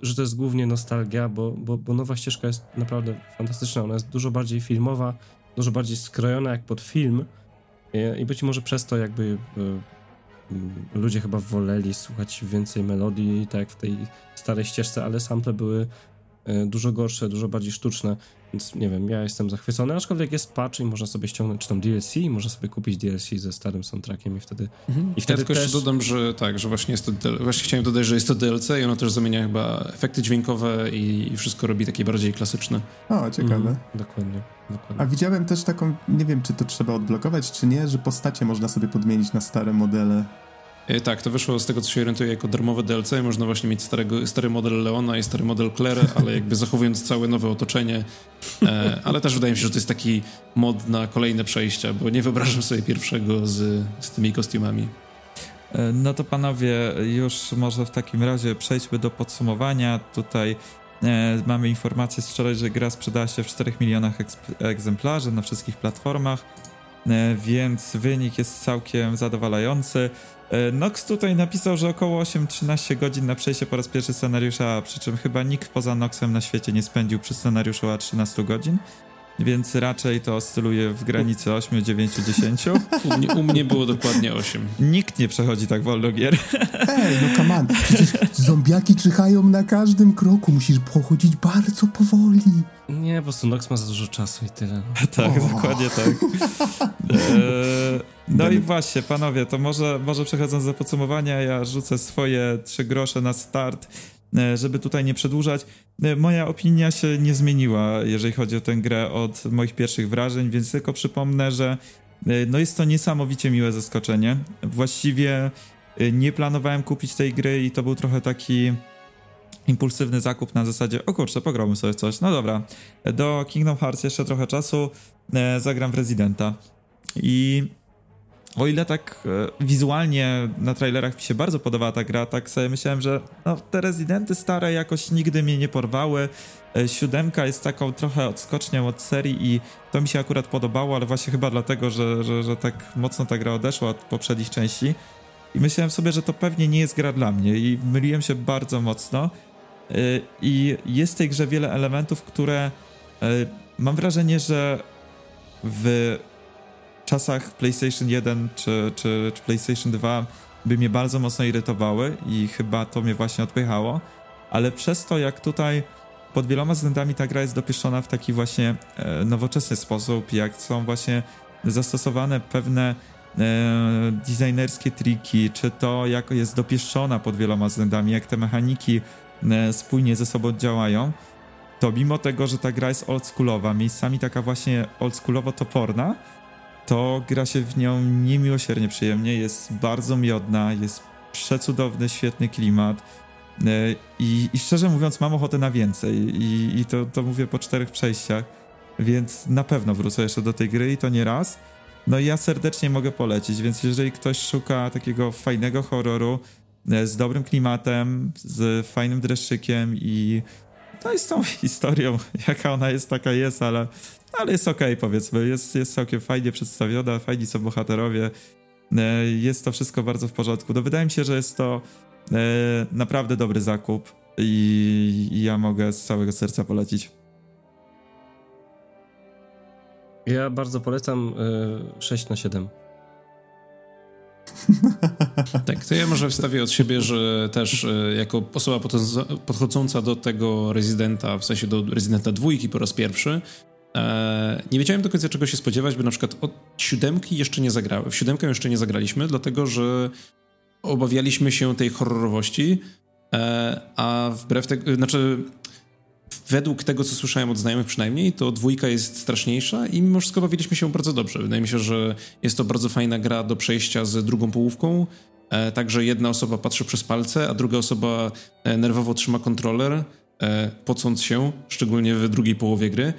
że to jest głównie nostalgia, bo, bo, bo nowa ścieżka jest naprawdę fantastyczna. Ona jest dużo bardziej filmowa, dużo bardziej skrojona jak pod film i być może przez to jakby y, ludzie chyba woleli słuchać więcej melodii, tak jak w tej starej ścieżce, ale sample były dużo gorsze, dużo bardziej sztuczne. Więc nie wiem, ja jestem zachwycony, aczkolwiek jest patch i można sobie ściągnąć, czy tam DLC, i można sobie kupić DLC ze starym soundtrackiem i wtedy... Mhm. I wtedy ja tylko też... jeszcze dodam, że tak, że właśnie jest to, właśnie chciałem dodać, że jest to DLC i ono też zamienia chyba efekty dźwiękowe i, i wszystko robi takie bardziej klasyczne. O, ciekawe. Mhm. Dokładnie, dokładnie. A widziałem też taką, nie wiem, czy to trzeba odblokować, czy nie, że postacie można sobie podmienić na stare modele. E, tak, to wyszło z tego, co się orientuję, jako darmowe DLC. Można właśnie mieć starego, stary model Leona i stary model Claire, ale jakby zachowując całe nowe otoczenie. E, ale też wydaje mi się, że to jest taki mod na kolejne przejścia, bo nie wyobrażam sobie pierwszego z, z tymi kostiumami. E, no to panowie, już może w takim razie przejdźmy do podsumowania. Tutaj e, mamy informację z wczoraj, że gra sprzedała się w 4 milionach egzemplarzy na wszystkich platformach, e, więc wynik jest całkiem zadowalający. E, Nox tutaj napisał, że około 8-13 godzin na przejście po raz pierwszy scenariusza, przy czym chyba nikt poza Noxem na świecie nie spędził przy scenariuszu a 13 godzin. Więc raczej to oscyluje w granicy 8, 9, 10. U mnie, u mnie było dokładnie 8. Nikt nie przechodzi tak wolno gier. Ej, no come on. Przecież zombiaki czyhają na każdym kroku. Musisz pochodzić bardzo powoli. Nie, po prostu Nox ma za dużo czasu i tyle. tak, oh. dokładnie tak. E, no i właśnie, panowie, to może, może przechodząc do podsumowania, ja rzucę swoje trzy grosze na start, żeby tutaj nie przedłużać. E, moja opinia się nie zmieniła, jeżeli chodzi o tę grę od moich pierwszych wrażeń, więc tylko przypomnę, że no jest to niesamowicie miłe zaskoczenie. Właściwie nie planowałem kupić tej gry i to był trochę taki impulsywny zakup na zasadzie, o kurczę, pograłbym sobie coś. No dobra, do Kingdom Hearts jeszcze trochę czasu, e, zagram w Residenta. I o ile tak e, wizualnie na trailerach mi się bardzo podobała ta gra, tak sobie myślałem, że no, te Residenty stare jakoś nigdy mnie nie porwały. E, siódemka jest taką trochę odskocznią od serii i to mi się akurat podobało, ale właśnie chyba dlatego, że, że, że tak mocno ta gra odeszła od poprzednich części. I myślałem sobie, że to pewnie nie jest gra dla mnie i myliłem się bardzo mocno. Y, I jest w tej grze wiele elementów, które mam wrażenie, że w czasach PlayStation 1 czy, czy, czy PlayStation 2 by mnie bardzo mocno irytowały i chyba to mnie właśnie odpychało, ale przez to jak tutaj pod wieloma względami ta gra jest dopieszczona w taki właśnie e, nowoczesny sposób, jak są właśnie zastosowane pewne e, designerskie triki, czy to jak jest dopieszczona pod wieloma względami, jak te mechaniki E, spójnie ze sobą działają, to mimo tego, że ta gra jest oldschoolowa, miejscami taka właśnie oldschoolowo toporna, to gra się w nią niemiłosiernie przyjemnie, jest bardzo miodna, jest przecudowny, świetny klimat e, i, i szczerze mówiąc mam ochotę na więcej i, i to, to mówię po czterech przejściach. więc na pewno wrócę jeszcze do tej gry i to nie raz. No i ja serdecznie mogę polecić, więc jeżeli ktoś szuka takiego fajnego horroru e, z dobrym klimatem, z fajnym dreszczykiem i no i z tą historią, jaka ona jest, taka jest, ale, ale jest okej okay, powiedzmy, jest, jest całkiem fajnie przedstawiona, fajni są bohaterowie, e, jest to wszystko bardzo w porządku. No wydaje mi się, że jest to e, naprawdę dobry zakup i, i ja mogę z całego serca polecić. Ja bardzo polecam y, 6 na 7. tak, to ja może wstawię od siebie, że też y, jako osoba podchodząca do tego rezydenta, w sensie do rezydenta dwójki po raz pierwszy, e, nie wiedziałem do końca czego się spodziewać, bo na przykład od siódemki jeszcze nie zagrałem. W siódemkę jeszcze nie zagraliśmy, dlatego że obawialiśmy się tej horrorowości, e, a wbrew tego, znaczy według tego, co słyszałem od znajomych przynajmniej, to dwójka jest straszniejsza i mimo wszystko bawiliśmy się bardzo dobrze. Wydaje mi się, że jest to bardzo fajna gra do przejścia z drugą połówką, e, także jedna osoba patrzy przez palce, a druga osoba e, nerwowo trzyma kontroler, e, pocąc się, szczególnie w drugiej połowie gry.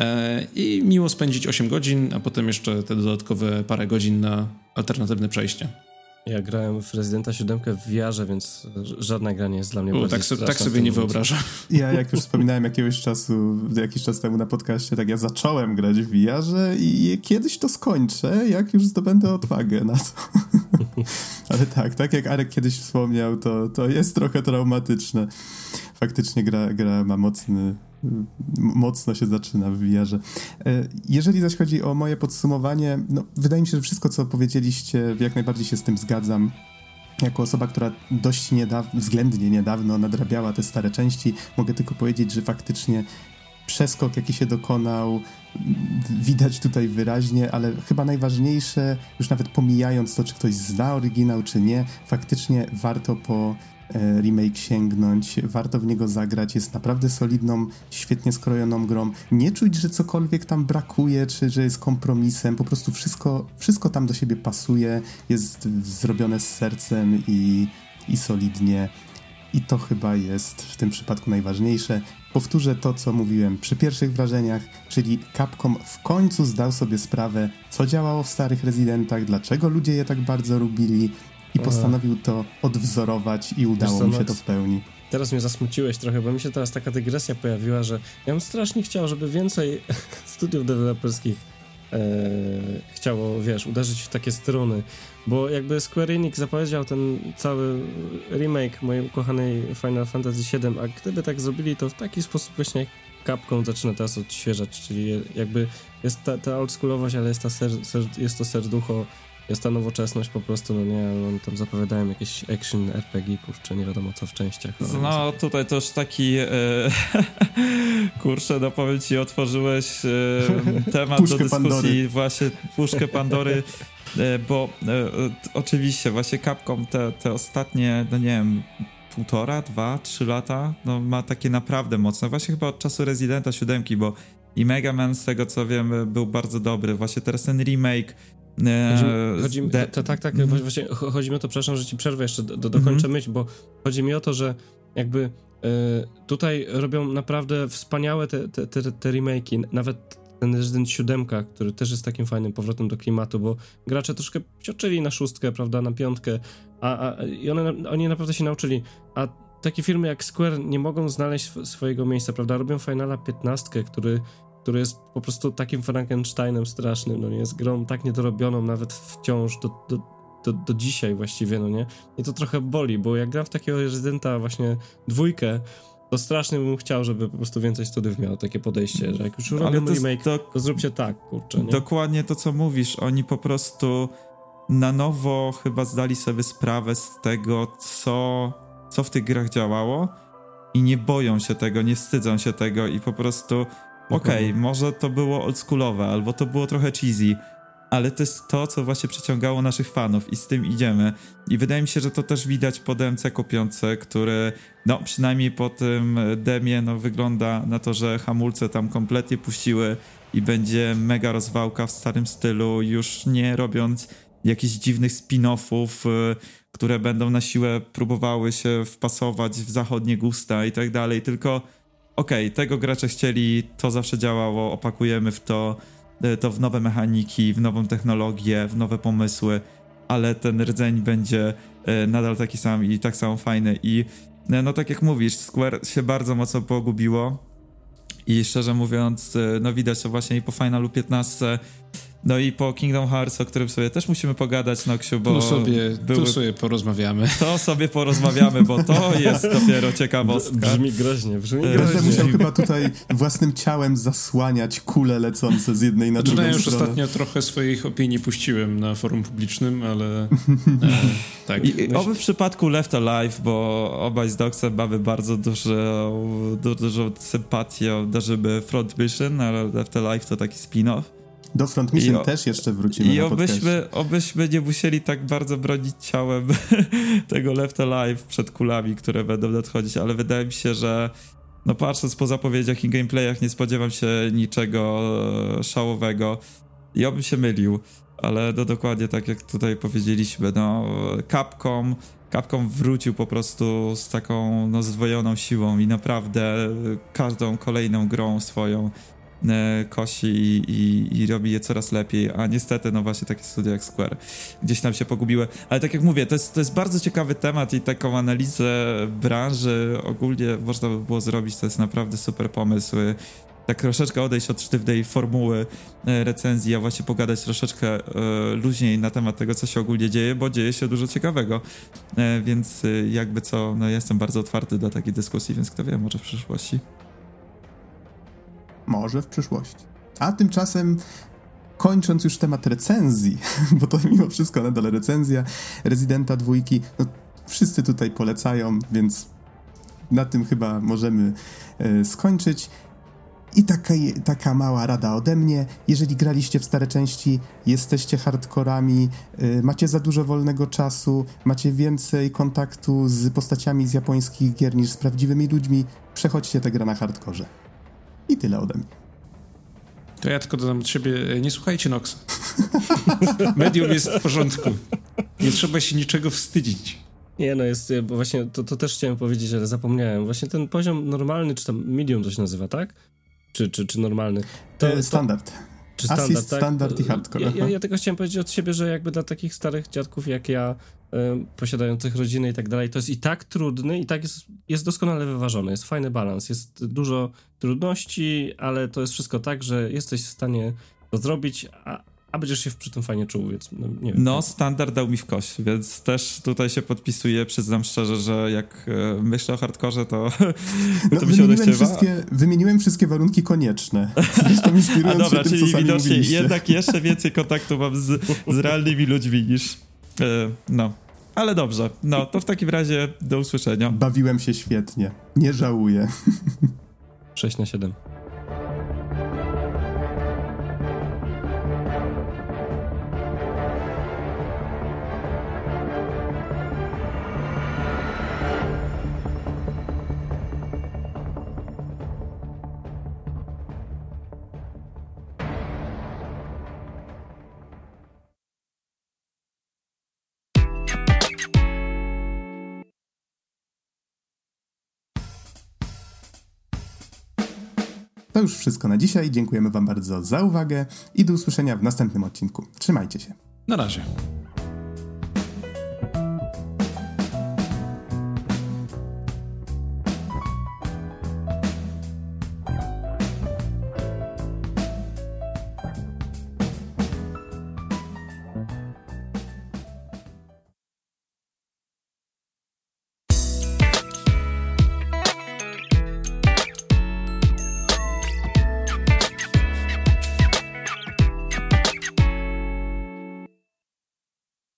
E, I miło spędzić 8 godzin, a potem jeszcze te dodatkowe parę godzin na alternatywne przejście. Ja grałem w Residenta 7 w VR, więc żadna gra nie jest dla mnie U, tak, so, tak sobie nie wyobrażam. Ja, jak już wspominałem jakiegoś czasu, jakiś czas temu na podcaście, tak ja zacząłem grać w VR i kiedyś to skończę, jak już zdobędę odwagę na to. Ale tak, tak jak Arek kiedyś wspomniał, to, to jest trochę traumatyczne. Faktycznie gra, gra ma mocny, mocno się zaczyna w VR-ze. E, jeżeli zaś chodzi o moje podsumowanie, no, wydaje mi się, że wszystko, co powiedzieliście, jak najbardziej się z tym zgadzam. Jako osoba, która dość niedawno, względnie niedawno nadrabiała te stare części, mogę tylko powiedzieć, że faktycznie przeskok, jaki się dokonał, widać tutaj wyraźnie, ale chyba najważniejsze, już nawet pomijając to, czy ktoś zna oryginał, czy nie, faktycznie warto po remake sięgnąć, warto w niego zagrać, jest naprawdę solidną, świetnie skrojoną grą. Nie czuć, że cokolwiek tam brakuje, czy że jest kompromisem, po prostu wszystko, wszystko tam do siebie pasuje, jest zrobione z sercem i, i solidnie. I to chyba jest w tym przypadku najważniejsze. Powtórzę to, co mówiłem przy pierwszych wrażeniach, czyli Capcom w końcu zdał sobie sprawę, co działało w starych Residentach, dlaczego ludzie je tak bardzo lubili, i postanowił to odwzorować i udało mi się to w pełni. Teraz mnie zasmuciłeś trochę, bo mi się teraz taka dygresja pojawiła, że ja bym strasznie chciał, żeby więcej studiów deweloperskich e, chciało, wiesz, uderzyć w takie struny, bo jakby Square Enix zapowiedział ten cały remake mojej ukochanej Final Fantasy VII, a gdyby tak zrobili, to w taki sposób właśnie Capcom zaczyna teraz odświeżać, czyli jakby jest ta, ta oldschoolowość, ale jest, ta ser, ser, jest to serducho jest ta nowoczesność po prostu, no nie, no, tam zapowiadają jakieś action RPG, kurczę, nie wiadomo co w częściach. No tutaj też taki e, kurczę, no powiem ci, otworzyłeś e, temat do dyskusji, Pandory. właśnie puszkę Pandory, e, bo oczywiście właśnie Capcom te, te ostatnie, no nie wiem, półtora, dwa, trzy lata, no ma takie naprawdę mocne, właśnie chyba od czasu Residenta 7, bo i Mega Man, z tego co wiem, był bardzo dobry. Właśnie teraz ten remake, Chodzi, chodzi mi, to, tak, tak, mm. właśnie chodzi mi o to, przepraszam, że ci przerwę jeszcze, do, do, dokończę mm myśl, bo chodzi mi o to, że jakby y, tutaj robią naprawdę wspaniałe te, te, te, te remake'i, nawet ten Resident 7, który też jest takim fajnym powrotem do klimatu, bo gracze troszkę cioczyli na szóstkę, prawda, na piątkę, a, a i one, oni naprawdę się nauczyli, a takie firmy jak Square nie mogą znaleźć swojego miejsca, prawda, robią Finala 15, który który jest po prostu takim Frankensteinem strasznym, no nie, jest grą tak niedorobioną nawet wciąż do, do, do, do dzisiaj właściwie, no nie. I to trochę boli, bo jak gram w takiego rezydenta właśnie dwójkę, to strasznie bym chciał, żeby po prostu więcej studiów miało takie podejście, że jak już robią to remake, to, to zróbcie tak, kurczę, nie? Dokładnie to, co mówisz. Oni po prostu na nowo chyba zdali sobie sprawę z tego, co, co w tych grach działało i nie boją się tego, nie wstydzą się tego i po prostu Okej, okay, może to było oldschoolowe, albo to było trochę cheesy, ale to jest to, co właśnie przyciągało naszych fanów i z tym idziemy. I wydaje mi się, że to też widać po DMC kopiące, który, no przynajmniej po tym demie, no wygląda na to, że hamulce tam kompletnie puściły i będzie mega rozwałka w starym stylu, już nie robiąc jakichś dziwnych spin-offów, y, które będą na siłę próbowały się wpasować w zachodnie gusta i tak dalej, tylko okej, okay, tego gracze chcieli, to zawsze działało, opakujemy w to, e, to w nowe mechaniki, w nową technologię, w nowe pomysły, ale ten rdzeń będzie e, nadal taki sam i tak samo fajny i no tak jak mówisz, Square się bardzo mocno pogubiło i szczerze mówiąc, no widać to właśnie i po Finalu 15 no i po Kingdom Hearts, o którym sobie też musimy pogadać, Noksiu, bo... Tu sobie, były... tu sobie porozmawiamy. To sobie porozmawiamy, bo to jest dopiero ciekawostka. Brzmi groźnie, brzmi groźnie. Będę musiał chyba tutaj własnym ciałem zasłaniać kule lecące z jednej na drugą ja już ostatnio trochę swoich opinii puściłem na forum publicznym, ale... e, tak. I, oby w przypadku Left Alive, bo obaj z Dogsem mamy bardzo dużo, dużą sympatię, darzymy Front Mission, ale Left Alive to taki spin-off. Do Front Mission o, też jeszcze wrócimy. I obyśmy, obyśmy nie musieli tak bardzo bronić ciałem tego Left Alive przed kulami, które będą nadchodzić, ale wydaje mi się, że no patrząc po zapowiedziach i gameplayach nie spodziewam się niczego e, szałowego. I obym się mylił, ale no dokładnie tak jak tutaj powiedzieliśmy, no Capcom Capcom wrócił po prostu z taką no, zdwojoną siłą i naprawdę każdą kolejną grą swoją kosi i, i, i, robi je coraz lepiej, a niestety, no właśnie takie studia jak Square gdzieś tam się pogubiły. Ale tak jak mówię, to jest, to jest bardzo ciekawy temat i taką analizę branży ogólnie można by było zrobić, to jest naprawdę super pomysł. Tak troszeczkę odejść od sztywnej formuły e, recenzji, a właśnie pogadać troszeczkę e, luźniej na temat tego, co się ogólnie dzieje, bo dzieje się dużo ciekawego. Więc jakby co, no jestem bardzo otwarty do takiej dyskusji, więc kto wie, może w przyszłości. Może w przyszłości. A tymczasem kończąc już temat recenzji, bo to mimo wszystko nadal recenzja Rezydenta dwójki, no wszyscy tutaj polecają, więc na tym chyba możemy e, skończyć. I taka, taka mała rada ode mnie. Jeżeli graliście w stare części, jesteście hardkorami, y, macie za dużo wolnego czasu, macie więcej kontaktu z postaciami z japońskich gier niż z prawdziwymi ludźmi, przechodźcie tę grę na hardkorze. I tyle ode mnie. To ja tylko dodam od siebie, nie słuchajcie Noxa. Medium jest w porządku. Nie trzeba się niczego wstydzić. Nie, no jest, bo właśnie to, to też chciałem powiedzieć, ale zapomniałem. Właśnie ten poziom normalny, czy tam medium to się nazywa, tak? Czy, czy, czy normalny? To, e, standard. Czy standard, Assist, tak? standard i hardcore. Ja, ja, ja, tylko chciałem powiedzieć od siebie, że jakby dla takich starych dziadków jak ja, posiadających rodziny i tak dalej, to jest i tak trudny, i tak jest, jest doskonale wyważony. Jest fajny balans, jest dużo trudności, ale to jest wszystko tak, że jesteś w stanie to zrobić, a, a będziesz się przy tym fajnie czuł, więc no, nie wiem. No, standard dał mi w kość, więc też tutaj się podpisuję, przyznam szczerze, że jak e, myślę o hardkorze, to, no, to mi się odechciewa. Wszystkie, wymieniłem wszystkie warunki konieczne. Zresztą A dobra, tym, czyli widocznie jednak jeszcze więcej kontaktu mam z, z realnymi ludźmi niż... E, no, ale dobrze. No, to w takim razie do usłyszenia. Bawiłem się świetnie. Nie żałuję. 6 na 7. To już wszystko na dzisiaj. Dziękujemy Wam bardzo za uwagę i do usłyszenia w następnym odcinku. Trzymajcie się. Na razie.